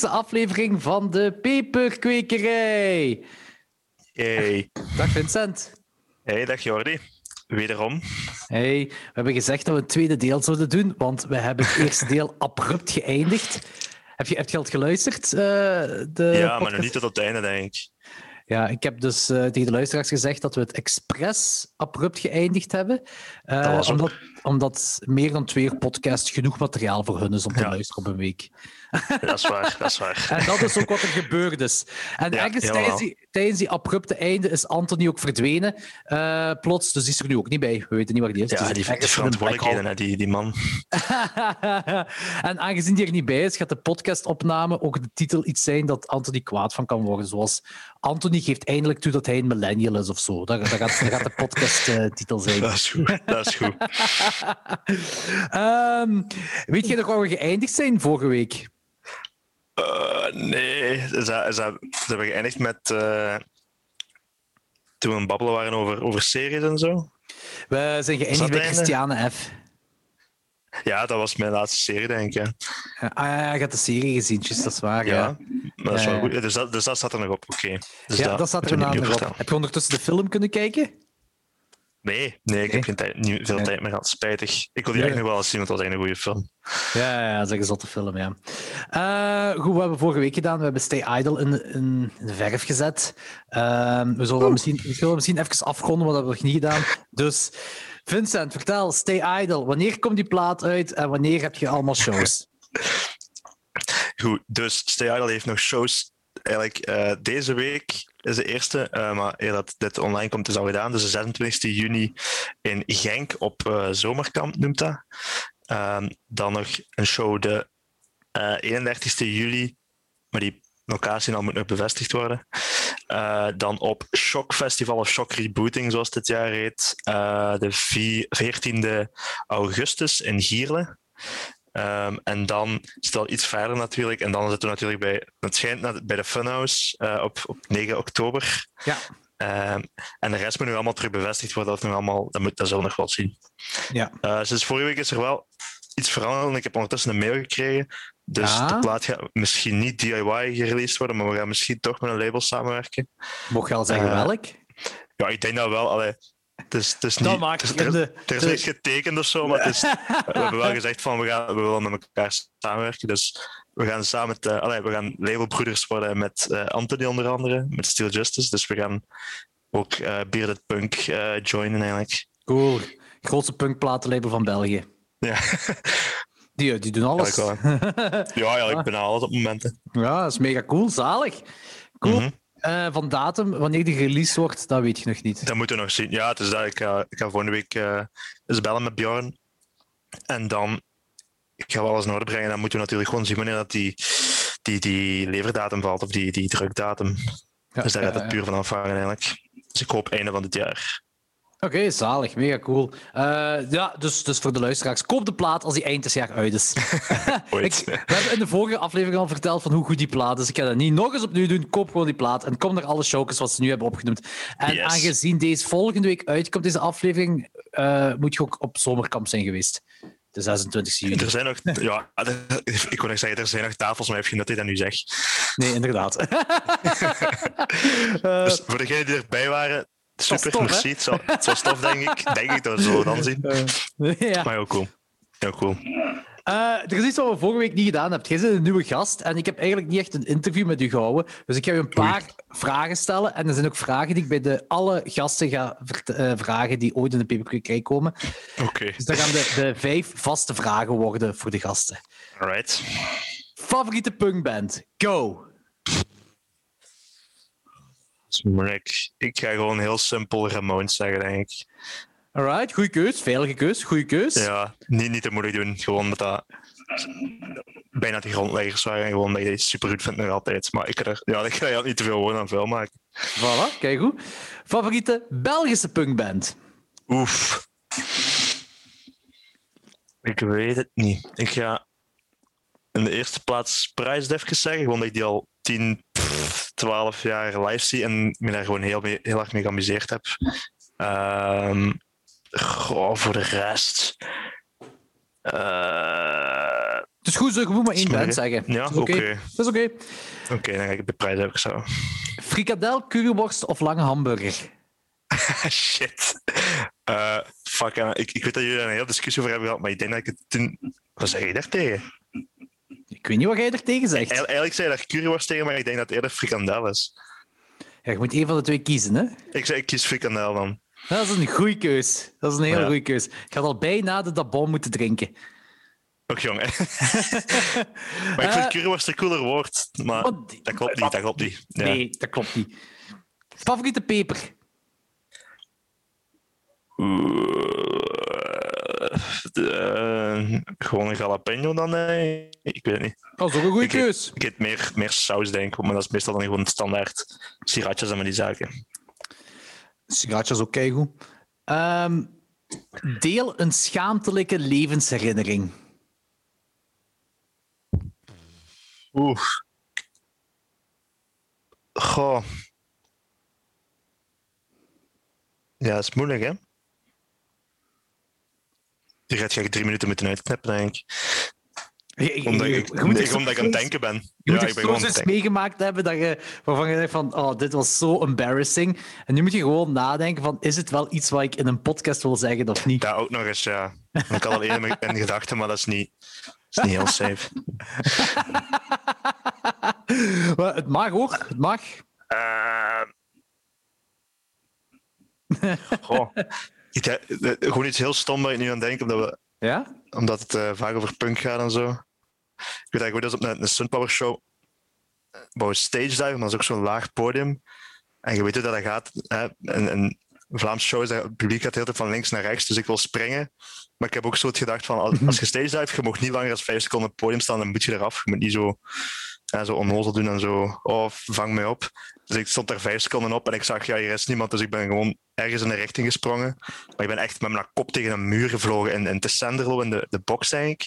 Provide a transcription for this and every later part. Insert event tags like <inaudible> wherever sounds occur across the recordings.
aflevering van de Peperkwekerij. Hey. Dag Vincent. Hey, dag Jordi. Wederom. Hey, we hebben gezegd dat we een tweede deel zouden doen, want we hebben het <laughs> eerste deel abrupt geëindigd. Heb je, heb je al geluisterd? Eh, de ja, maar nog niet tot het einde, denk ik. Ja, ik heb dus eh, tegen de luisteraars gezegd dat we het expres abrupt geëindigd hebben. Eh, omdat, omdat meer dan twee uur podcast genoeg materiaal voor hun is om te Ja. luisteren op een week. Dat is waar, dat is waar. En dat is ook wat er gebeurd is. En Ja, ergens tijdens die, tijdens die abrupte einde is Anthony ook verdwenen. eh, plots, dus die is er nu ook niet bij. We weten niet waar die is. Ja, Dus die, die verantwoordelijkheden, hè, die, die man. <laughs> en aangezien die er niet bij is, gaat de podcastopname ook de titel iets zijn dat Anthony kwaad van kan worden. Zoals Anthony geeft eindelijk toe dat hij een millennial is of zo. Dat, dat, gaat, de podcast-titel zijn. Dat is goed. Dat is goed. <laughs> Ehm, weet je nog waar we geëindigd zijn vorige week? Eh, nee, ze, ze, ze hebben geëindigd met. eh, toen we het babbelen waren over, over series en zo. We zijn dat geëindigd bij einde? Christiane F. Ja, dat was mijn laatste serie, denk ik. Ja, Ah ja, je hebt de serie gezien, just, dat is waar. Ja, Ja, maar dat is wel goed. Dus dat, dus dat staat er nog op, oké. Dus ja dat staat er we namelijk op. vertellen. Heb je ondertussen de film kunnen kijken? Nee, nee, ik Nee? heb geen tijd, niet veel Nee. tijd meer gehad. Spijtig. Ik wil die Ja. echt nog wel eens zien, want het was echt een goede film. Ja, ja, dat is een zotte film, ja. Eh, goed, wat hebben we vorige week gedaan? We hebben Stay Idle in, in, in de verf gezet. Ehm, we zullen dat misschien, we zullen misschien even afronden, wat hebben we nog niet gedaan. Dus, Vincent, vertel, Stay Idle. Wanneer komt die plaat uit en wanneer heb je allemaal shows? <laughs> <laughs> Goed, dus Stay Idle heeft nog shows. Eigenlijk eh, deze week is de eerste, eh, maar eer dat dit online komt is al gedaan. Dus de 26 juni in Genk op eh, Zomerkamp noemt dat. Ehm, dan nog een show de eh 31 juli, maar die locatie al moet nog bevestigd worden. Eh, dan op Shock Festival of Shock Rebooting, zoals dit jaar heet, eh, de vi- 14e augustus in Gierle. Ehm, en dan is het al iets verder natuurlijk. En dan zitten we natuurlijk bij, het schijnt bij de Funhouse eh, op, op 9 oktober. Ja. Ehm, en de rest moet nu allemaal terug bevestigd worden. Dat, nog allemaal, dat, moet, dat zullen we nog wel zien. Ja. Eh, sinds vorige week is er wel iets veranderd. en Ik heb ondertussen een mail gekregen. Dus de plaat gaat misschien niet DIY gereleased worden, maar we gaan misschien toch met een label samenwerken. Mocht je al zeggen Eh, welk? Ja, ik denk dat wel. Allee, is, het is niet, Dat maakt het is- er, de- er is niks getekend of zo, maar het is, <laughs> we hebben wel gezegd van we, gaan, we willen met elkaar samenwerken. Dus we gaan samen met, eh, allee, we gaan labelbroeders worden met eh, Anthony onder andere, met Steel Justice. Dus we gaan ook eh Bearded Punk eh, joinen eigenlijk. Cool. Grootste punkplatenlabel van België. Ja, <laughs> Die, die doen alles. Ja ik <laughs> ben alles op momenten. Ja, dat is mega cool. Zalig. Cool. Mhm. Eh, van datum, wanneer die release wordt, dat weet je nog niet. Dat moeten we nog zien. Ja, het is dat. Ik ga, ik ga volgende week eh, eens bellen met Bjorn. En dan ik ga we alles in orde brengen. Dan moeten we natuurlijk gewoon zien wanneer dat die, die, die leverdatum valt of die, die drukdatum. Ja, dus daar gaat het puur van afhangen eigenlijk. Dus ik hoop einde van dit jaar. Oké, zalig. Mega cool. Eh, ja, dus, dus voor de luisteraars, koop de plaat als die eind dit jaar uit is. <laughs> Ik- we hebben in de vorige aflevering al verteld van hoe goed die plaat is. Ik ga dat niet nog eens opnieuw doen. Koop gewoon die plaat en kom naar alle showcases wat ze nu hebben opgenoemd. En Yes. aangezien deze volgende week uitkomt, deze aflevering, eh, moet je ook op zomerkamp zijn geweest. De 26 juni. Er zijn nog, <laughs> ja, ik kon nog zeggen, er zijn nog tafels, maar heb je dat ik dat nu zeg. Nee, inderdaad. <laughs> Dus voor degenen die erbij waren, super, tof, hè? merci. Het was- Het was tof, denk ik. Denk ik dat we zo dan zien. eh, ja. Maar heel cool. Heel cool. Eh, er is iets wat we vorige week niet gedaan hebben. Jij bent een nieuwe gast en ik heb eigenlijk niet echt een interview met u gehouden. Dus ik ga u een paar vragen stellen. En er zijn ook vragen die ik bij de, alle gasten ga eh, vragen die ooit in de PPQ komen. Oké, Dus dat gaan de, de vijf vaste vragen worden voor de gasten. alright. Favoriete punkband? Go! Maar ik, ik ga gewoon heel simpel Ramones zeggen, denk ik. Alright, goede keus. Veilige keus, goede keus. Ja, niet, niet te moeilijk doen. Gewoon dat dat bijna de grondleggers waren. En gewoon dat je super goed vindt nog altijd. Maar ik ga er, ja, <laughs> ik ga er niet te veel woorden aan vuil maken. Voilà, kijk goed. Favoriete Belgische punkband? Oef. Ik weet het niet. Ik ga in de eerste plaats even zeggen. Gewoon dat ik die al 10, pff, 12 jaar live zie en me daar gewoon heel, mee, heel erg mee geamuseerd heb. Ehm, goh, voor de rest. Het is goed, zo, je moet maar één band zeggen. Ja, oké. oké. Het is oké. Oké, dan ga ik de prijs even zo. Frikadel, curryworst of lange hamburger? <laughs> Shit. Eh, fuck, ik, ik weet dat jullie daar een hele discussie over hebben gehad, maar ik denk dat ik het toen... Wat zeg je daar tegen? Ik weet niet wat jij er tegen zegt. Eigenlijk zei je daar curryworst tegen, maar ik denk dat het eerder frikandel is. Ja, je moet één van de twee kiezen, hè? Ik zei, ik kies frikandel dan. Dat is een goede keus. Dat is een hele Ja. goede keus. Je had al bijna de dabon moeten drinken. Och, jong. hè. <laughs> maar ik Eh, vind curryworst een cooler woord, maar Want dat klopt niet, dat klopt niet. Ja. Nee, dat klopt niet. Favoriete peper? Oeh, eh, gewoon een jalapeno dan? Nee. Ik weet het niet. Dat is ook een goede Ik- keus. Ik eet meer, meer saus, denk ik, maar dat is meestal dan gewoon standaard sriracha's en met die zaken. Sigaatje is ook keigoed. Ehm deel een schaamtelijke levensherinnering. Oeh. Goh. Ja, dat is moeilijk, hè? Je gaat je drie minuten moeten uitknippen, denk ik. Je, Omdat je- ik, je echt omdat ik aan het denken ben. Je Ja, moet ik ben soms iets meegemaakt hebben dat je, waarvan je denkt van, oh, dit was zo embarrassing. En nu moet je gewoon nadenken van, is het wel iets wat ik in een podcast wil zeggen of niet? Ja, ook nog eens, ja. Ik had al één in gedachten, maar dat is niet, dat is niet heel safe. <laughs> Maar het mag hoor, het mag. Eh, <laughs> Goh. Ik, eh, eh, gewoon iets heel stom waar ik nu aan denk, omdat, we, Ja? omdat het eh, vaak over punk gaat en zo. Ik weet dat ik ooit eens op een, een Sunpower show wou stage dive, maar dat is ook zo'n laag podium. En je weet hoe dat dat gaat. Hè? Een, een Vlaamse show is dat het publiek gaat de hele tijd van links naar rechts, dus ik wil springen. Maar ik heb ook zo het gedacht van, als, als je stage dive, je mag niet langer dan vijf seconden op het podium staan, dan moet je eraf. Je moet niet zo, ja, zo onnozel doen en zo, oh, vang mij op. Dus ik stond daar vijf seconden op en ik zag, ja, hier is niemand, dus ik ben gewoon ergens in de richting gesprongen. Maar ik ben echt met mijn kop tegen een muur gevlogen in, in Tessenderlo, in de, de box, ik.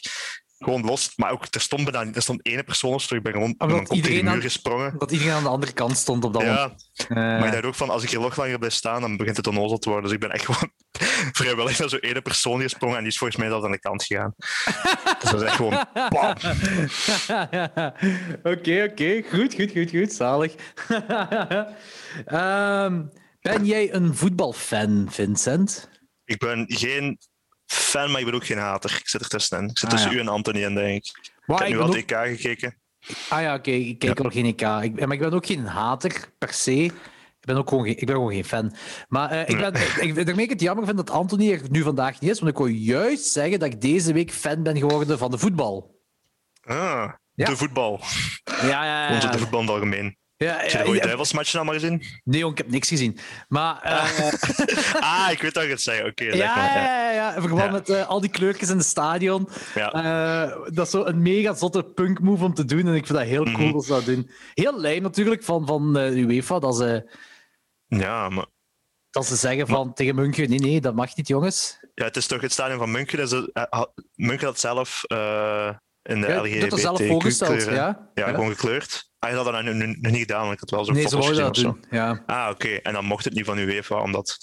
Gewoon los, maar ook, er stond bijna niet, er stond één persoon of zo, ik ben gewoon mijn kop tegen de muur aan- gesprongen. Dat iedereen aan de andere kant stond op dat moment. Ja, Eh, maar ik dacht ook van, als ik hier nog langer blijf staan, dan begint het onnozel te worden. Dus ik ben echt gewoon <laughs> vrijwillig naar zo'n ene persoon gesprongen en die is volgens mij zelfs aan de kant gegaan. <laughs> dus dat is echt gewoon bam. <laughs> Oké, oké. Goed, goed, goed, goed. Zalig. Ehm, ben jij een voetbalfan, Vincent? Ik ben geen fan, maar ik ben ook geen hater. Ik zit er tussenin. Ik zit Ah, tussen ja. u en Anthony in, denk ik. Maar ik heb nu wel ook- TK gekeken. Ah ja, oké. Ik kijk al geen EK. Ik, maar ik ben ook geen hater, per se. Ik ben ook gewoon geen, ik ben gewoon geen fan. Maar eh, ik ben, <laughs> ik, daarmee ik het jammer vind dat Anthony er nu vandaag niet is, want ik wil juist zeggen dat ik deze week fan ben geworden van de voetbal. Ah, Ja. de voetbal. Ja, ja, Onze ja. de voetbal in het algemeen. Ja, Heb je de Rode. Duivelsmatch al maar gezien? Nee, jong, ik heb niks gezien. Maar eh, ah, <laughs> ik weet wat je het zeggen. Oké, zeg ja, ja, Ja. ja, in verband Ja. met eh, al die kleurtjes in het stadion. Ja. Eh, dat is zo een mega zotte punk move om te doen. En ik vind dat heel cool Mhm. dat ze dat doen. Heel lijm natuurlijk van, van UEFA dat ze, ja, maar dat ze zeggen van, tegen München: nee, nee, dat mag niet, jongens. ja, het is toch het stadion van München. Dus, München had zelf in de Ja, voorgesteld, ja? Ja, gewoon gekleurd. Ah, je had dat nu, nu- nog niet gedaan, want ik had wel zo'n Nee, foto's wouden gezien dat of doen. Ja. Ah, oké. En dan mocht het niet van UEFA, omdat,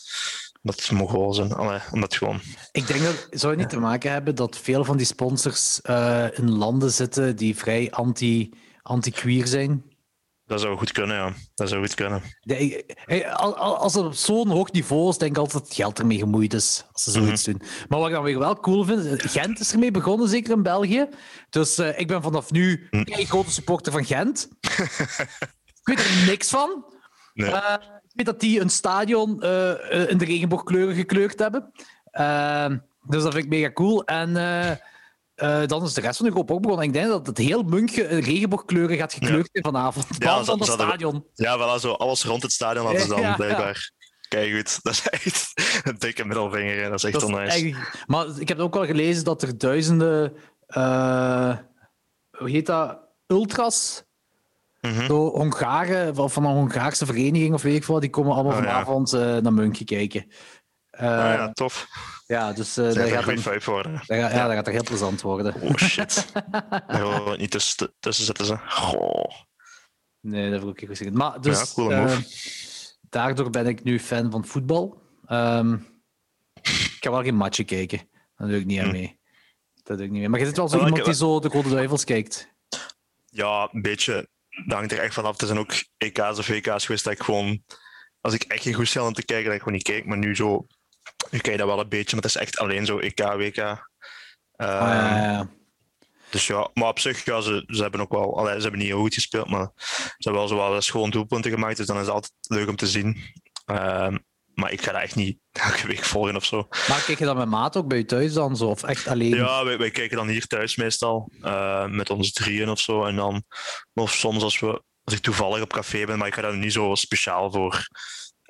omdat het Mongool zijn. Allee, omdat het gewoon... Ik denk dat zou het niet te maken hebben dat veel van die sponsors eh, in landen zitten die vrij anti, anti-queer zijn. Dat zou goed kunnen, ja. Dat zou goed kunnen. Als het op zo'n hoog niveau is, denk ik altijd dat geld ermee gemoeid is. Als ze zoiets doen. Maar wat ik dan weer wel cool vind, Gent is ermee begonnen, zeker in België. Dus eh, ik ben vanaf nu een grote supporter van Gent. <laughs> ik weet er niks van. Nee. Eh, ik weet dat die een stadion eh, in de regenboogkleuren gekleurd hebben. Dus dat vind ik mega cool. En eh, dan is de rest van de groep ook begonnen. Ik denk dat het heel München regenboogkleuren gaat gekleurd zijn vanavond. Ze- van het stadion. Ja, voilà, zo alles rond het stadion hadden ze dan Ja, ja. blijkbaar. Kijk goed, <laughs> dat is echt een dikke middelvinger. hè. Dat is echt Dat wel is eigenlijk- Maar ik heb ook wel gelezen dat er duizenden. eh, hoe heet dat? Ultras. Zo Hongaren, van, een Hongaarse vereniging of weet ik veel, die komen allemaal Oh, ja. vanavond eh, naar München kijken. Eh, Ah, ja, tof. ja, dus eh, Dat dat, gaat een vibe worden. dat gaat- ja, dat gaat er heel plezant worden. Oh shit. <laughs> Daar niet tussen, tussen zitten. Ze. Goh. Nee, dat heb ik ook niet goed zeggen. Maar dus, Ja, eh, daardoor ben ik nu fan van voetbal. Ehm, ik ga wel geen matchen kijken. Daar doe ik niet aan Hm. mee. Dat doe ik niet meer. Maar je zit wel zo Oh, ik- iemand die zo de Rode Duivels kijkt. Ja, een beetje. Dat hangt er echt vanaf. Er zijn ook EK's of WK's geweest dat ik gewoon... Als ik echt geen goed stel om te kijken, dat ik gewoon niet keek. Maar nu zo... Nu kijk je dat wel een beetje, maar het is echt alleen zo EK, WK. Ehm, Ah, ja, ja, ja. Dus ja, maar op zich, ja, ze, ze hebben ook wel... Allee, ze hebben niet heel goed gespeeld, maar ze hebben wel zo wel eens gewoon doelpunten gemaakt. Dus dan is het altijd leuk om te zien. Ehm, maar ik ga dat echt niet <laughs> elke week volgen of zo. Maar kijk je dan met maat ook bij je thuis dan zo? Of echt alleen? Ja, wij, wij kijken dan hier thuis meestal. eh, met ons drieën of zo. En dan, of soms als, we, als ik toevallig op café ben, maar ik ga dat niet zo speciaal voor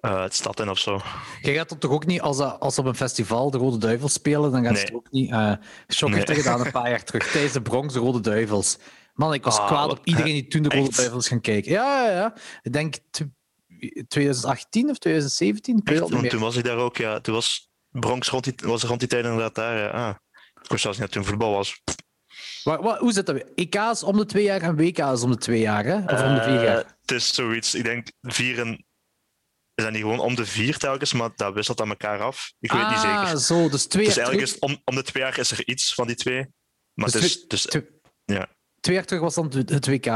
eh, het stad in of zo. Je gaat dat toch ook niet, als, dat, als op een festival de Rode Duivels spelen, dan gaat Nee. het ook niet. eh Shock Nee. gedaan een paar jaar terug, tijdens de Bronx, de Rode Duivels. Man, ik was Ah, kwaad wat- op iedereen die toen de Rode echt? Duivels gaan kijken. Ja, ja, ja. Ik denk tw- 2018 of 2017, ik weet het Echt, want toen was ik daar ook, ja. Toen was Bronx rond die, was rond die tijd inderdaad daar. Ja. Ah. Ik wist zelfs niet dat toen voetbal was. Wa- wa- hoe zit dat? EK's om de twee jaar en WK's om de twee jaar, hè? Of om de vier Eh, jaar? het is zoiets, ik denk vier en... Is dat niet gewoon om de vier telkens, maar dat wisselt aan elkaar af. Ik weet het niet ah, zeker. zo, dus twee Dus jaar eigenlijk terug. is om, om de twee jaar is er iets van die twee. Maar Dus het is, twee- dus, twee- ja. Twee jaar terug was dan het WK.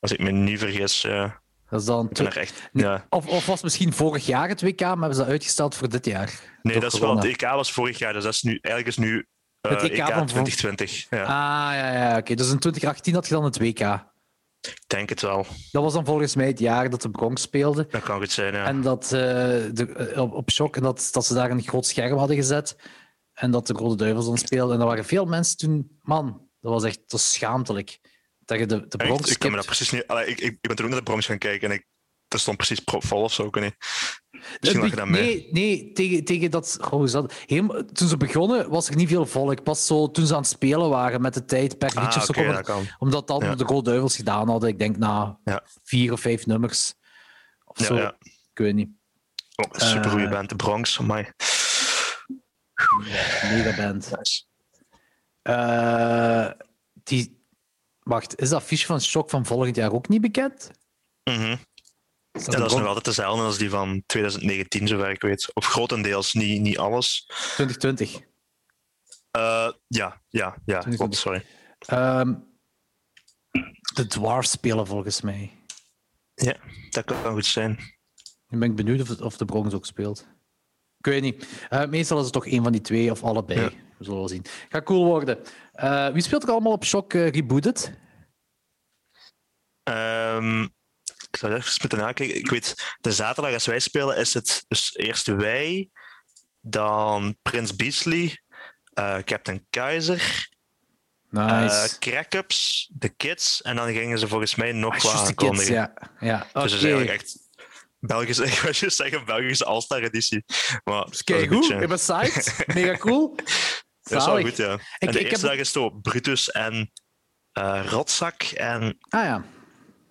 als ik me niet vergis, ja. Dat is dan twee- echt... Ja. Of, of was misschien vorig jaar het WK, maar hebben ze dat uitgesteld voor dit jaar? Nee, dat is wel... Het EK was vorig jaar, dus dat is nu... Eigenlijk is nu eh, Het EK EK, van voor- 2020. Ja, Ah, ja, ja, oké. Dus in 2018 had je dan het WK. Ik denk het wel. Dat was dan volgens mij het jaar dat de Bronx speelde. Dat kan goed zijn, ja. En dat eh, de, eh, op, op shock en dat, dat ze daar een groot scherm hadden gezet. En dat de Rode Duivels dan speelden. En er waren veel mensen toen. Man, dat was echt dat was schaamtelijk. Dat je de, de Bronx ik kan me skipt. dat precies niet... Allee, ik, ik, ik ben toen ook naar de Bronx gaan kijken en ik... Er stond precies propvol of zo, ik niet. Misschien lag je dat mee. Nee, nee tegen, tegen dat. Oh, hoe is dat? Helemaal- toen ze begonnen was er niet veel volk. Pas zo toen ze aan het spelen waren met de tijd per Ah, liedje. dat kan. Omdat Ja. de Rode Duivels gedaan hadden. Ik denk na Ja. vier of vijf nummers. Of Ja, zo. ja. Ik weet niet. Oh, super goede Eh, band, de Bronx. Amai. Mega band. Eh, die... Wacht, is dat affiche van Shock van volgend jaar ook niet bekend? Mhm. De dat is nog altijd dezelfde als die van 2019, zover ik weet. Of grotendeels, niet, niet alles. 2020. Eh, ja, ja, ja, 2020. klopt, sorry. Ehm, de Dwarfs spelen volgens mij. Ja, dat kan goed zijn. Nu ben ik benieuwd of, het- of de Bronx ook speelt. Ik weet niet. Eh, meestal is het toch één van die twee of allebei. Ja. We zullen wel zien. Gaat cool worden. Eh, wie speelt er allemaal op Shock Rebooted? Ehm, ik zou even moeten nakijken. Ik weet, de zaterdag als wij spelen is het dus eerst wij, dan Prins Beasley, eh, Captain Keizer, Nice. eh Crackups, de Kids en dan gingen ze volgens mij nog Ah, wat aankondigen. ja. ja. Dus Oké. eigenlijk echt Belgische, <laughs> ik wou juist zeggen Belgische All-Star editie. Maar Kijk goed, ik ben psyched. Mega cool. <laughs> Dat is wel goed, ja. Ik- en de ik eerste heb- dag is het Brutus en eh Rotzak en... Ah ja.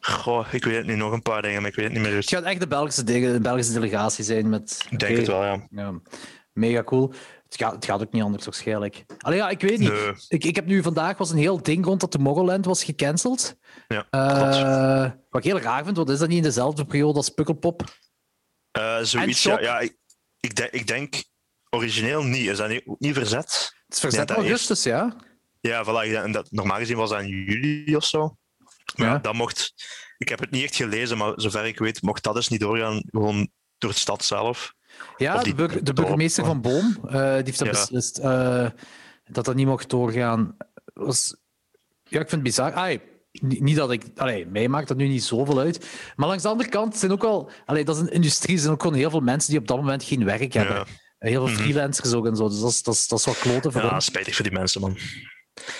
Goh, ik weet het nu nog een paar dingen, maar ik weet het niet meer Het gaat echt de Belgische, de, de Belgische delegatie zijn met... Ik denk het wel, ja. Ja, mega cool. Het gaat, het gaat ook niet anders waarschijnlijk. Allee, ja, ik weet niet. Nee. Ik, ik heb nu vandaag was een heel ding rond dat Tomorrowland was gecanceld. Ja, Eh, wat ik heel raar vind, want is dat niet in dezelfde periode als Pukkelpop? En zoiets, ja. Ja ik, ik, denk, ik denk origineel niet. Is dat niet, niet verzet? Het is verzet dat augustus, ja. Ja, voilà. dat, normaal gezien was dat in juli of zo. Maar Ja. dat mocht... Ik heb het niet echt gelezen, maar zover ik weet, mocht dat dus niet doorgaan, gewoon door de stad zelf. Ja, de, burgemeester van Boom eh, die heeft dat Ja. beslist eh, dat dat niet mocht doorgaan. Was... Ja, ik vind het bizar. Ai, niet, dat ik... Allee, mij maakt dat nu niet zoveel uit. Maar langs de andere kant zijn ook wel... Allee, dat is een industrie. Zijn ook gewoon heel veel mensen die op dat moment geen werk hebben. Ja. Heel veel Mhm. freelancers ook en zo. Dus dat is, dat is, dat is wel kloten voor Ja, spijtig voor die mensen, man.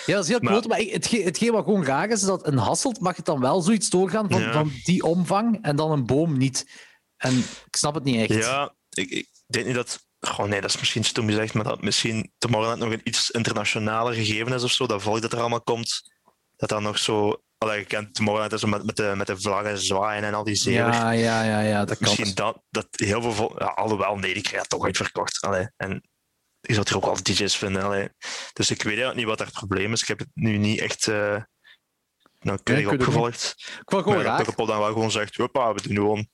Ja, dat is heel Maar- kloten. Maar ik- hetgeen, hetgeen wat gewoon raar is, is dat een Hasselt mag het dan wel zoiets doorgaan van, Ja. van die omvang en dan een boom niet. En ik snap het niet echt. Ja, ik, ik denk niet dat... Oh nee, dat is misschien stom gezegd, maar dat misschien Tomorrowland nog een iets internationaler gegeven is of zo. Dat volk dat er allemaal komt, dat dan nog zo... Allee, je kent Tomorrowland is zo met, met, de, met de vlaggen zwaaien en al die zeven. ja, ja, ja, ja, dat kan. Misschien dat, dat heel veel... Ja, alhoewel, nee, die krijg je toch uitverkocht. Allee, en je zult er ook wel DJ's vinden. Allee. Dus ik weet eigenlijk niet wat daar het probleem is. Ik heb het nu niet echt uh, nauwkeurig ik opgevolgd. Ik vond gewoon dat raar. Pukkelpop dan wel gewoon zegt, hoppa, we doen gewoon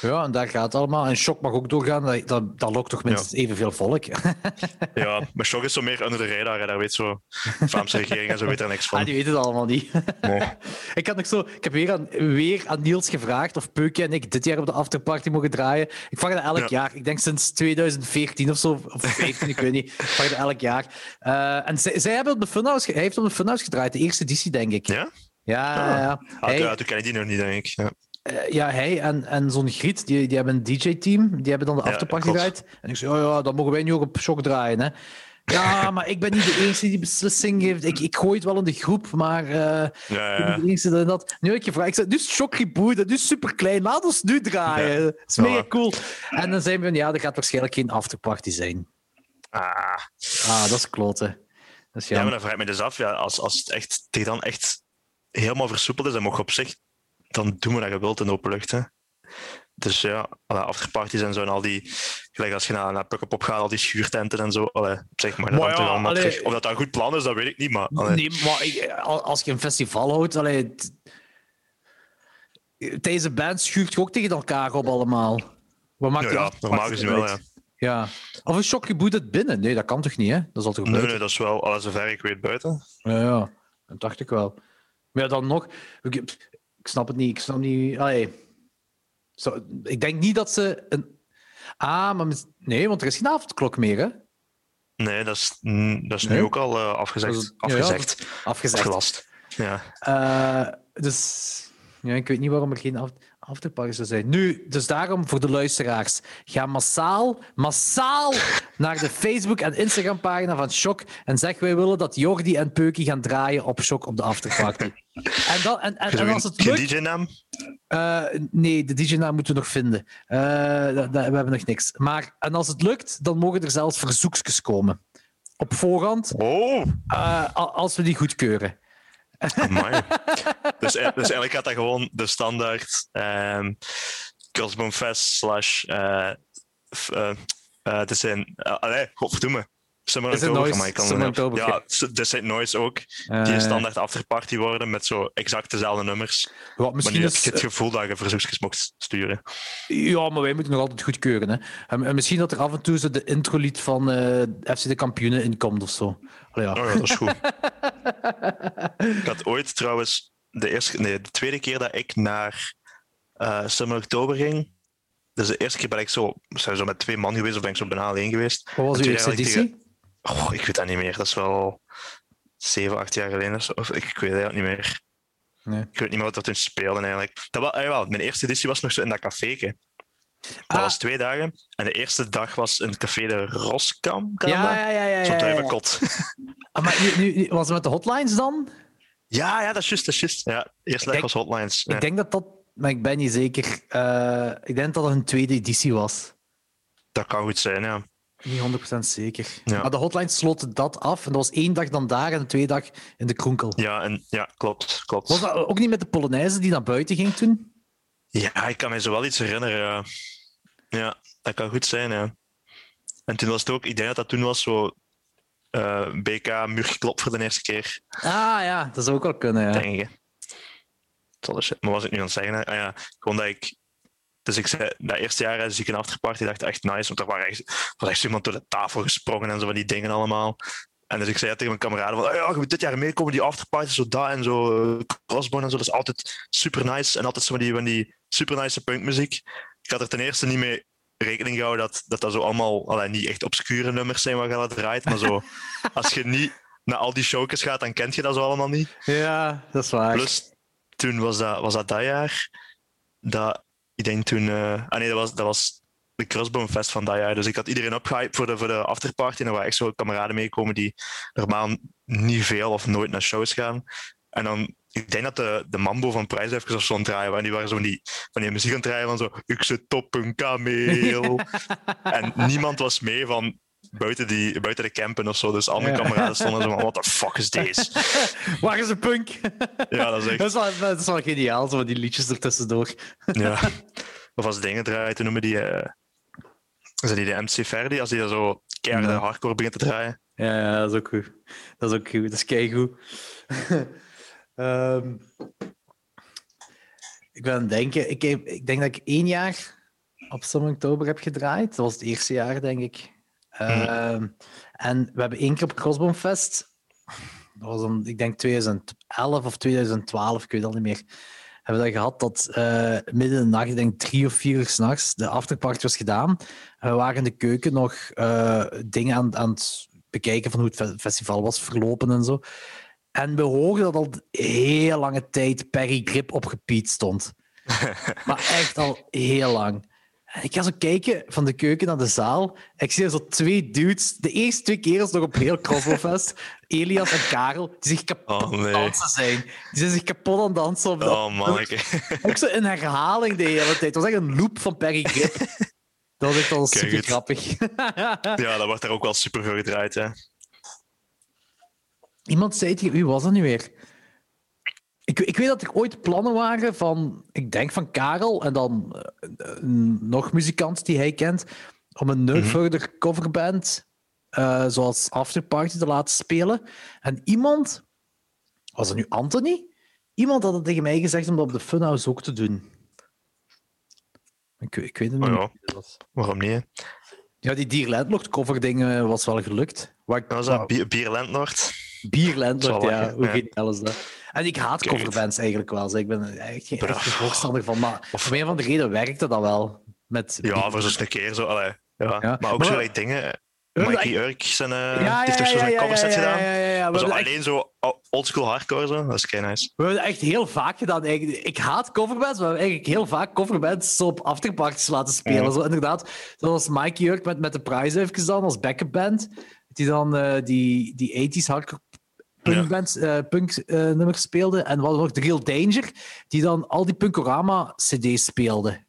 Ja, en daar gaat het allemaal. En Shock mag ook doorgaan. Dat, dat, dat lokt toch minstens evenveel volk. <laughs> ja, maar Shock is zo meer onder de radar. Hè. Daar weet zo de Vlaamse regering en zo weet er niks van. Ah, die weten het allemaal niet. Nee. <laughs> ik, had nog zo, ik heb weer aan, weer aan Niels gevraagd of Peukje en ik dit jaar op de afterparty mogen draaien. Ik vraag dat elk Ja. jaar. Ik denk sinds 2014 of zo. Of 15, ik weet niet. Ik vraag dat elk jaar. Eh, en zij, zij hebben op de Funhouse, hij heeft op de Funhouse gedraaid. De eerste editie, denk ik. Ja? Ja, ja, ja. Ah, Hij- ja, toen ken ik die nog niet, denk ik. Ja. Eh, ja, hij en, en zo'n Griet, die, die hebben een DJ-team. Die hebben dan de Ja, afterparty gedraaid. En ik zei, oh ja, dan mogen wij nu ook op shock draaien. Hè. Ja, <laughs> maar ik ben niet de enige die die beslissing heeft. Ik, ik gooi het wel in de groep, maar eh, Ja, ik ben ja. de enige dat dat. Nu heb ik gevraagd, ik zei, nu is shock reboot, nu is super klein, laat ons nu draaien. Dat is mega cool. En dan zijn we van, ja, er gaat waarschijnlijk geen afterparty zijn. Ah. Ah, dat is kloten. Dat is Ja, maar dan vraag ik me dus af, ja, als, als het echt, tegen dan echt helemaal versoepeld is, dan mag je op zich, dan doen we dat je wilt in de open lucht. Hè. Dus ja, alle afterparties en zo en al die, gelijk als je naar, naar Pukkelpop gaat, al die schuurtenten en zo, allee, zeg maar, dat Maar ja, allemaal allee. Of dat dat een goed plan is, dat weet ik niet, maar allee. Nee, maar ik- al- als je een festival houdt, allee, deze band schuurt je ook tegen elkaar op allemaal. Wat maakt ja, normaal gezien wel, ja. Ja. Of een shock reboot het binnen? Nee, dat kan toch niet, hè? Dat is altijd Nee, nee, dat is wel, alles zover ik weet, buiten. Ja, ja, dat dacht ik wel. Maar ja, dan nog... Ik, snap het niet. Ik snap niet... Allee. Zo, ik denk niet dat ze een... Ah, maar... Nee, want er is geen avondklok meer, hè? Nee, dat is, mm, dat is Nee? nu ook al eh, afgezegd. Ja, ja, afgezegd. Afgezegd. Afgelast. Ja. Eh, dus ja, ik weet niet waarom er geen af- afterparty zou zijn. Nu, dus daarom voor de luisteraars. Ga massaal, massaal naar de Facebook- en Instagram-pagina van Shock en zeg wij willen dat Jordi en Peukie gaan draaien op Shock op de afterparty. En, dan, en, en, en als het lukt... DJ-naam? eh, nee, de DJ-naam moeten we nog vinden. Eh, we hebben nog niks. Maar en als het lukt, dan mogen er zelfs verzoekjes komen. Op voorhand, Oh! eh, als we die goedkeuren. Dus, e- dus eigenlijk gaat dat gewoon de standaard ehm Crossbone Fest slash... eh, eh, het zijn... Uh, allee, godverdomme. Summer Is October, Noise? maar ik kan Summer October, Ja, Saint Noise ook. Die Eh, een standaard afterparty worden met zo exact dezelfde nummers. ja, Maar misschien heb is, je het gevoel dat je verzoekjes mocht sturen. Ja, maar wij moeten nog altijd goedkeuren. Hè. En, en misschien dat er af en toe zo de introlied van eh, FC de Kampioenen in komt of zo. Allee, ja. Oh ja, dat is goed. <laughs> ik had ooit trouwens de, eerste, nee, de tweede keer dat ik naar eh Summer Oktober ging. Dus de eerste keer ben ik zo, zijn zo met twee man geweest, of ben ik zo bijna alleen geweest. Wat was uw eerste editie? Oh, ik weet dat niet meer. Dat is wel zeven, acht jaar geleden of zo. Of ik, ik weet het niet meer. Nee. Ik weet niet meer wat dat toen speelde eigenlijk. Dat was, ah, jawel, mijn eerste editie was nog zo in dat caféke. Dat Ah. was twee dagen. En de eerste dag was in het café de Roskam. Ja, dat? ja, ja. ja, Zo op ja, de ja. kot. <laughs> Ah, maar nu, nu, was het met de hotlines dan? Ja, ja, dat is juist, dat is juist. Ja, eerste dag was Hotlines. Ja. Ik denk dat dat, maar ik ben niet zeker. Eh, ik denk dat het een tweede editie was. Dat kan goed zijn, ja. Niet 100% zeker. Ja. Maar de hotlines sloten dat af. En dat was één dag dan daar en de tweede dag in de Kronkel. Ja, en, ja klopt, klopt. Was dat ook niet met de Polonaise die naar buiten ging toen? Ja, ik kan me zo wel iets herinneren, ja. Ja, dat kan goed zijn, ja. En toen was het ook, ik denk dat dat toen was zo eh, BK muurgeklopt voor de eerste keer, Ah ja, dat zou ook wel kunnen. Ja. denk dus- Maar was ik nu aan het zeggen? Ah ja, gewoon dat ik... Dus ik zei, dat eerste jaar zie ik een afterparty, dacht echt nice, want er waren echt, was echt iemand door de tafel gesprongen en zo van die dingen allemaal. En dus ik zei tegen mijn kameraden van, "Ah ja, je moet dit jaar meekomen, die afterparty, zo dat en zo, eh, crossbone en zo, dat is altijd super nice. En altijd zo van die, van die super nice punkmuziek. Ik had er ten eerste niet mee rekening gehouden dat dat, dat zo allemaal, allee, niet echt obscure nummers zijn waar je dat draait, maar zo, <laughs> als je niet naar al die showjes gaat, dan kent je dat zo allemaal niet. ja, dat is waar. Plus, toen was dat, was dat dat jaar. Dat, ik denk toen. eh, ah nee, dat was, dat was de Crossbone Fest van dat jaar. Dus ik had iedereen opgehyped voor de, voor de afterparty. En er waren echt zo kameraden meekomen die normaal niet veel of nooit naar shows gaan. En dan, ik denk dat de, de Mambo van Prijs even of zo aan het draaien waren. Die waren zo die, van die muziek aan het draaien van zo. Ik zit op een kameel. <laughs> en niemand was mee van. Buiten, die, buiten de campen of zo. Dus al mijn Ja. kameraden stonden zo van: what the fuck is deze? <laughs> Waar is de punk? Ja, dat is echt. dat, is wel, dat is wel geniaal, zo die liedjes ertussendoor. <laughs> Ja. Of als dingen draaien, toen noemen die, eh dat die de MC Verdi, als die zo keiharde Ja. hardcore begint te draaien. Ja, ja, dat is ook goed. Dat is ook goed. Dat is keigoed. <laughs> Ehm Ik ben aan het denken, ik, heb, ik denk dat ik één jaar op Summer Oktober heb gedraaid. Dat was het eerste jaar, denk ik. Ehm, en we hebben één keer op Crossbone dat was dan, ik denk 2011 of 2012, ik weet al niet meer, hebben we dat gehad dat eh, midden in de nacht, ik denk drie of vier uur s'nachts, de afterparty was gedaan. En we waren in de keuken nog eh, dingen aan, aan het bekijken van hoe het festival was verlopen en zo. En we hoorden dat al heel lange tijd Perry Grip op gepiet stond. <laughs> maar echt al heel lang. En ik ga zo kijken van de keuken naar de zaal. Ik zie er zo twee dudes. De eerste twee keer nog op heel Crossbowfest. <laughs> Elias en Karel, die zich kapot Oh, aan het dansen zijn. Die zijn zich kapot aan het dansen. Op dat- Oh man, <laughs> Ook zo in herhaling de hele tijd. Het was echt een loop van Perry Grip. <laughs> Dat was echt wel super het. grappig. ja, dat wordt daar ook wel super veel gedraaid. Hè. Iemand zei tegen wie was dat nu weer? Ik, ik weet dat er ooit plannen waren van, ik denk van Karel en dan eh, nog muzikant die hij kent, om een Nerdfurther coverband eh, zoals Afterparty te laten spelen. En iemand, was het nu Anthony? Iemand had het tegen mij gezegd om dat op de Funhouse ook te doen. Ik, ik weet het niet. Oh ja. dat was. Waarom niet? hè? Ja, die Dear Landlord cover ding was wel gelukt. Ik, Was dat Bier Landlord? Bierlandlord, ja. lachen, Hoe geniaal is dat? En ik haat Kijk. coverbands eigenlijk wel. zeg. Ik ben er echt geen voorstander van. Maar Of- om een van de reden werkte dat wel. Met Ja, voor zo'n keer zo. Allee, ja. Ja. Maar ook Maar- zo like, dingen. Mikey ik- Urk zijn, eh, ja, ja, heeft toch ja, zo'n coverset gedaan. Ja, zo echt, alleen zo oldschool hardcore, zo. dat is kei nice. we hebben dat echt heel vaak gedaan. eigenlijk. Ik haat coverbands, maar we hebben eigenlijk heel vaak coverbands op afterparties laten spelen. Zo, inderdaad, zoals Mikey Jurk met, met de Prize heeft gedaan als backup band. Die dan eh, die, die 80s hardcore punkbands, eh, punk eh, nummers speelde. En wat nog The Real Danger, die dan al die Punkorama-cd's speelde.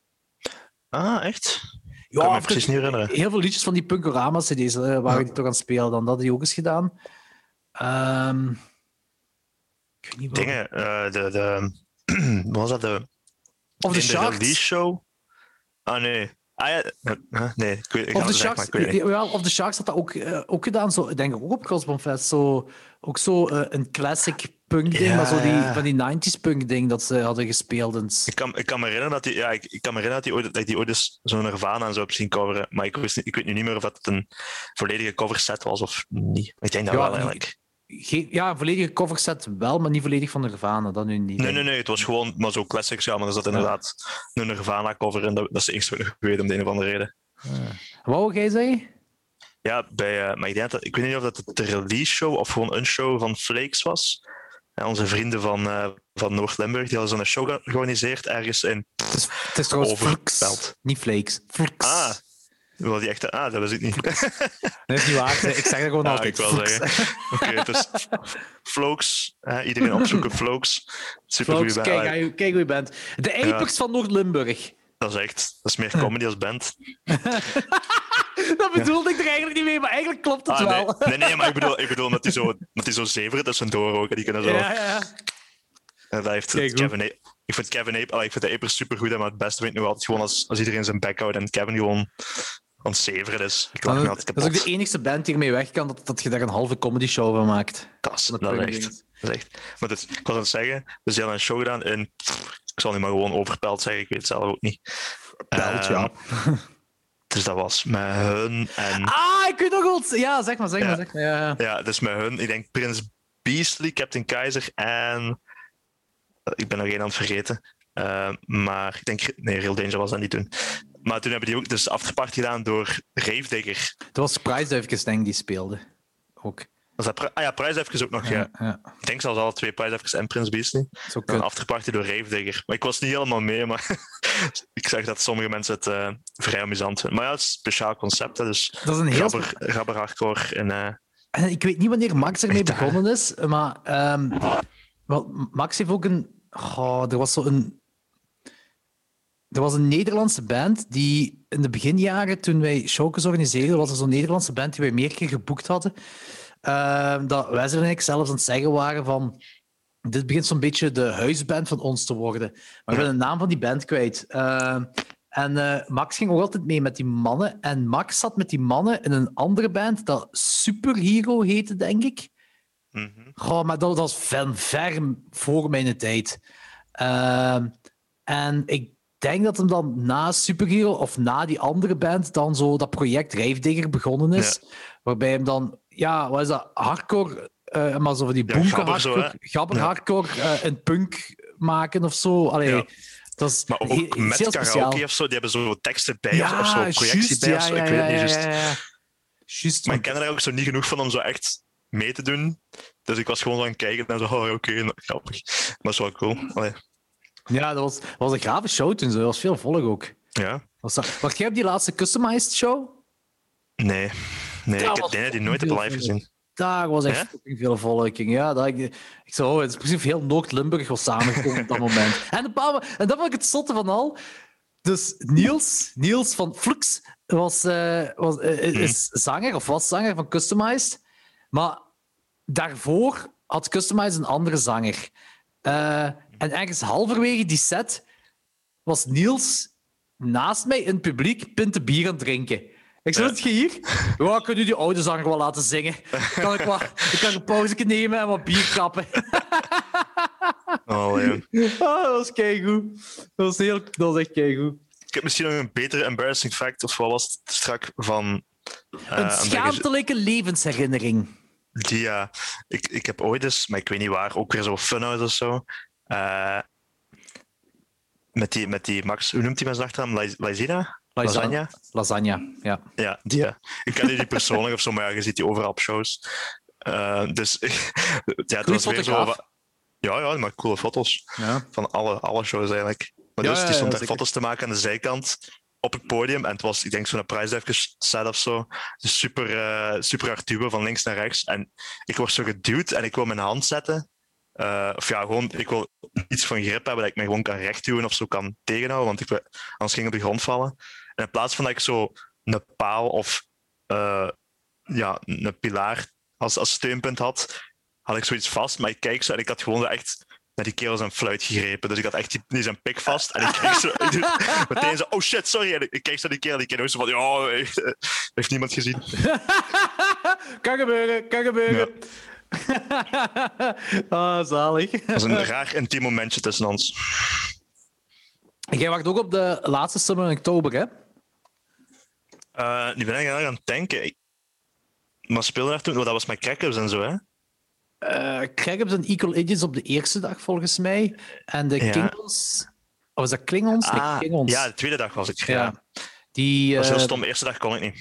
Ah, echt? Ja, kan me precies niet herinneren. Heel veel liedjes van die Punkorama-cd's eh, waren Ja. die toch aan het spelen. Dan dat had hij ook eens gedaan. Ehm, ik weet niet wat. Dingen. eh, de, de, <clears throat> wat was dat? De, Of de de Sharks. release show? Ah, nee. Ah ja, eh, nee. Ik, weet- ik Of de, maar Sharks, ik weet het niet. ja, of de Sharks had dat ook, eh, ook gedaan. Zo, ik denk ook op Crossbonfest. Zo, ook zo eh, een classic punk ding, Ja, maar zo die, ja. van die 90s punk ding dat ze hadden gespeeld. En s- Ik kan, ik kan me herinneren dat die, ja, ik, ik kan me herinneren dat die ooit, dat ik die ooit eens zo'n Nirvana en zo heb zien coveren. Maar ik, wist, niet- ik weet nu niet meer of dat een volledige coverset was of niet. Ik denk dat Ja, wel eigenlijk. Geen, ja, een volledige coverset wel, maar niet volledig van Nirvana. Dat nu niet. Nee, nee, nee. Het was gewoon maar zo classics. Ja, maar er zat inderdaad een Nirvana cover in. Dat, dat is de enige wat ik weet om de een of andere reden. Wat wou jij zeggen? Ja, bij, eh, maar ik, denk dat, ik weet niet of dat de release show of gewoon een show van Flakes was. En onze vrienden van, eh, van Noord-Limburg die hadden zo'n show ge- georganiseerd ergens in. Het is, het is trouwens Flux, Overpelt. niet Flakes. Flux. Ah, wil die echt. Ah, dat was ik niet. Dat is niet waar. Ik zeg dat gewoon Ah, altijd. ik wil zeggen. Oké, dus Flokes. iedereen opzoeken, Flokes. Super Flux, goede kijk, kijk, kijk hoe je bent. De Apex van Noord-Limburg. Dat is echt. Dat is meer comedy als band. <laughs> Dat bedoelde ik er eigenlijk niet mee, maar eigenlijk klopt het Ah, wel. nee. nee, nee, maar ik bedoel, ik bedoel dat die zo, dat die zo zeveren tussendoor ook. hè, Die kunnen zo. Ja, ja. En dat heeft Kijk, Kevin ik vind Kevin Ape, ik vind de Apers super goed, maar het beste vind ik nu altijd gewoon als, als iedereen zijn bek houdt en Kevin gewoon aan het zeveren is. Ik lach me Dat is ook de enigste band die ermee weg kan dat, dat je daar een halve comedy show van maakt. Dat is, dat is echt. Dat is echt. Maar dus, ik was aan het zeggen, dus die hadden een show gedaan in, ik zal nu maar gewoon overpeld zeggen, ik weet het zelf ook niet. Pelt, ja. Ehm, Dus dat was met hun en, Ah, ik weet nog wel. Ja, zeg maar, zeg maar. Zeg maar. Ja. ja, dus met hun, ik denk Prins Beastly, Captain Keizer en, ik ben nog één aan het vergeten. Ehm, maar ik denk, nee, Real Danger was dat niet toen. Maar toen hebben die ook dus afterparty gedaan door Ravedigger. Dat was Prijsduifjes, denk ik, die speelde. Ook. Was dat ah ja, ook nog, ja. Ik denk zelfs alle twee Prijsduifjes en Prins Een kut. afterparty door Ravedigger. Maar ik was niet helemaal mee, maar <laughs> ik zag dat sommige mensen het eh, vrij amusant vinden. Maar ja, het is een speciaal concept, hè, dus Dat is een heel... gabber hardcore. En, eh, En ik weet niet wanneer Max ermee begonnen is, maar ehm, wel, Max heeft ook een. Oh, er was zo een. Er was een Nederlandse band die in de beginjaren, toen wij showcase organiseerden, was er zo'n Nederlandse band die wij meer keer geboekt hadden. Ehm, dat Wesley en ik zelfs aan het zeggen waren van. Dit begint zo'n beetje de huisband van ons te worden. Maar ik ben de naam van die band kwijt. Ehm, en eh, Max ging ook altijd mee met die mannen. En Max zat met die mannen in een andere band dat Superhero heette, denk ik. Goh, maar dat, was ver, ver voor mijn tijd. Ehm, En ik denk dat hem dan na Superhero of na die andere band dan zo dat project Rijfdigger begonnen is. Waarbij hem dan, ja, wat is dat, hardcore, uh, maar zo van die Ja, gabber zo, hardcore, hè? gabber Ja. hardcore eh, en punk maken of zo. Allee, dat is Maar ook heel- met heel karaoke of zo, die hebben zo teksten bij of- zo, projectie bij of zo. Ik weet niet ja, juist. ja, ja. Juist, Maar ik ken er ook zo niet genoeg van om zo echt mee te doen. Dus ik was gewoon aan het kijken en zo, oh, oké, nou, grappig. Maar dat is wel cool. Allee, ja, dat was, dat was een gave show toen. Zo. Dat was veel volk ook. ja, Was dat... Wacht, jij op die laatste customized show? nee. Nee, ik was heb nee, die nooit veel live volk. gezien. Daar was echt veel volking. Ja, dat, ik, ik zo, oh, het is precies heel Noord-Limburg was samengekomen op dat <laughs> moment. En, een paar, en dat vond ik het zotte van al. Dus Niels, Niels van Flux was, eh, was, eh, is zanger, of was zanger van Customized. Maar daarvoor had Customized een andere zanger. Eh, en ergens halverwege die set was Niels naast mij in het publiek pinten bier aan het drinken. Ik zei, hier? Ja, ik kan u die oude zanger wel laten zingen. Kan ik, wat, ik kan een pauze nemen en wat bier kappen. <laughs> Oh, ja. Ah, dat was keigoed. Dat was, heel, dat was echt keigoed. Ik heb misschien nog een betere embarrassing fact, of wat was het strak van... eh, Een schaamtelijke levensherinnering. Die, ja, ik, ik heb ooit eens, maar ik weet niet waar, ook weer zo Funhouse of zo. Eh, met, die, met die Max, hoe noemt hij mijn achternaam? Laizina? Lasagna? Lasagne, ja. Ja, die. ja. Ik ken die persoonlijk of zo, maar ja, je ziet die overal op shows. Eh, dus <laughs> ja, het was weer zo. Ja, ja, maar coole foto's ja. van alle, alle shows eigenlijk. Maar Ja, dus, die stond daar foto's te maken aan de zijkant op het podium. En het was, ik denk, zo'n prijsdevke set of zo. Dus super, eh, super hard duwen van links naar rechts. En ik word zo geduwd en ik wil mijn hand zetten. Eh, of ja, gewoon, ik wil iets van grip hebben dat ik me gewoon kan rechtduwen of zo kan tegenhouden, want ik, anders ging ik op de grond vallen. En in plaats van dat ik zo een paal of eh, ja, een pilaar als, als steunpunt had, had ik zoiets vast. Maar ik kijk zo en ik had gewoon echt naar die kerel zijn fluit gegrepen. Dus ik had echt die, die zijn pik vast. En ik kijk zo <laughs> meteen zo, oh shit, sorry. En ik, kijk zo naar die kerel, die ook zo van, ja, heeft, <laughs> heeft niemand gezien. <laughs> Kan gebeuren, kan gebeuren. <laughs> ah, zalig. Dat is een raar intiem momentje tussen ons. Jij wacht ook op de laatste Summer in oktober, hè? Eh, nu ben ik eigenlijk aan het denken. Ik... Maar speelde daar toen, oh, dat was met crackers en zo, hè? Eh Craggips en Equal Idiots op de eerste dag, volgens mij. En de Ja. Klingons... Of is dat Klingons? Nee, Ah, Klingons. ja, de tweede dag was ik. Ja. Ja. Die, Dat was heel eh, stom. De eerste dag kon ik niet.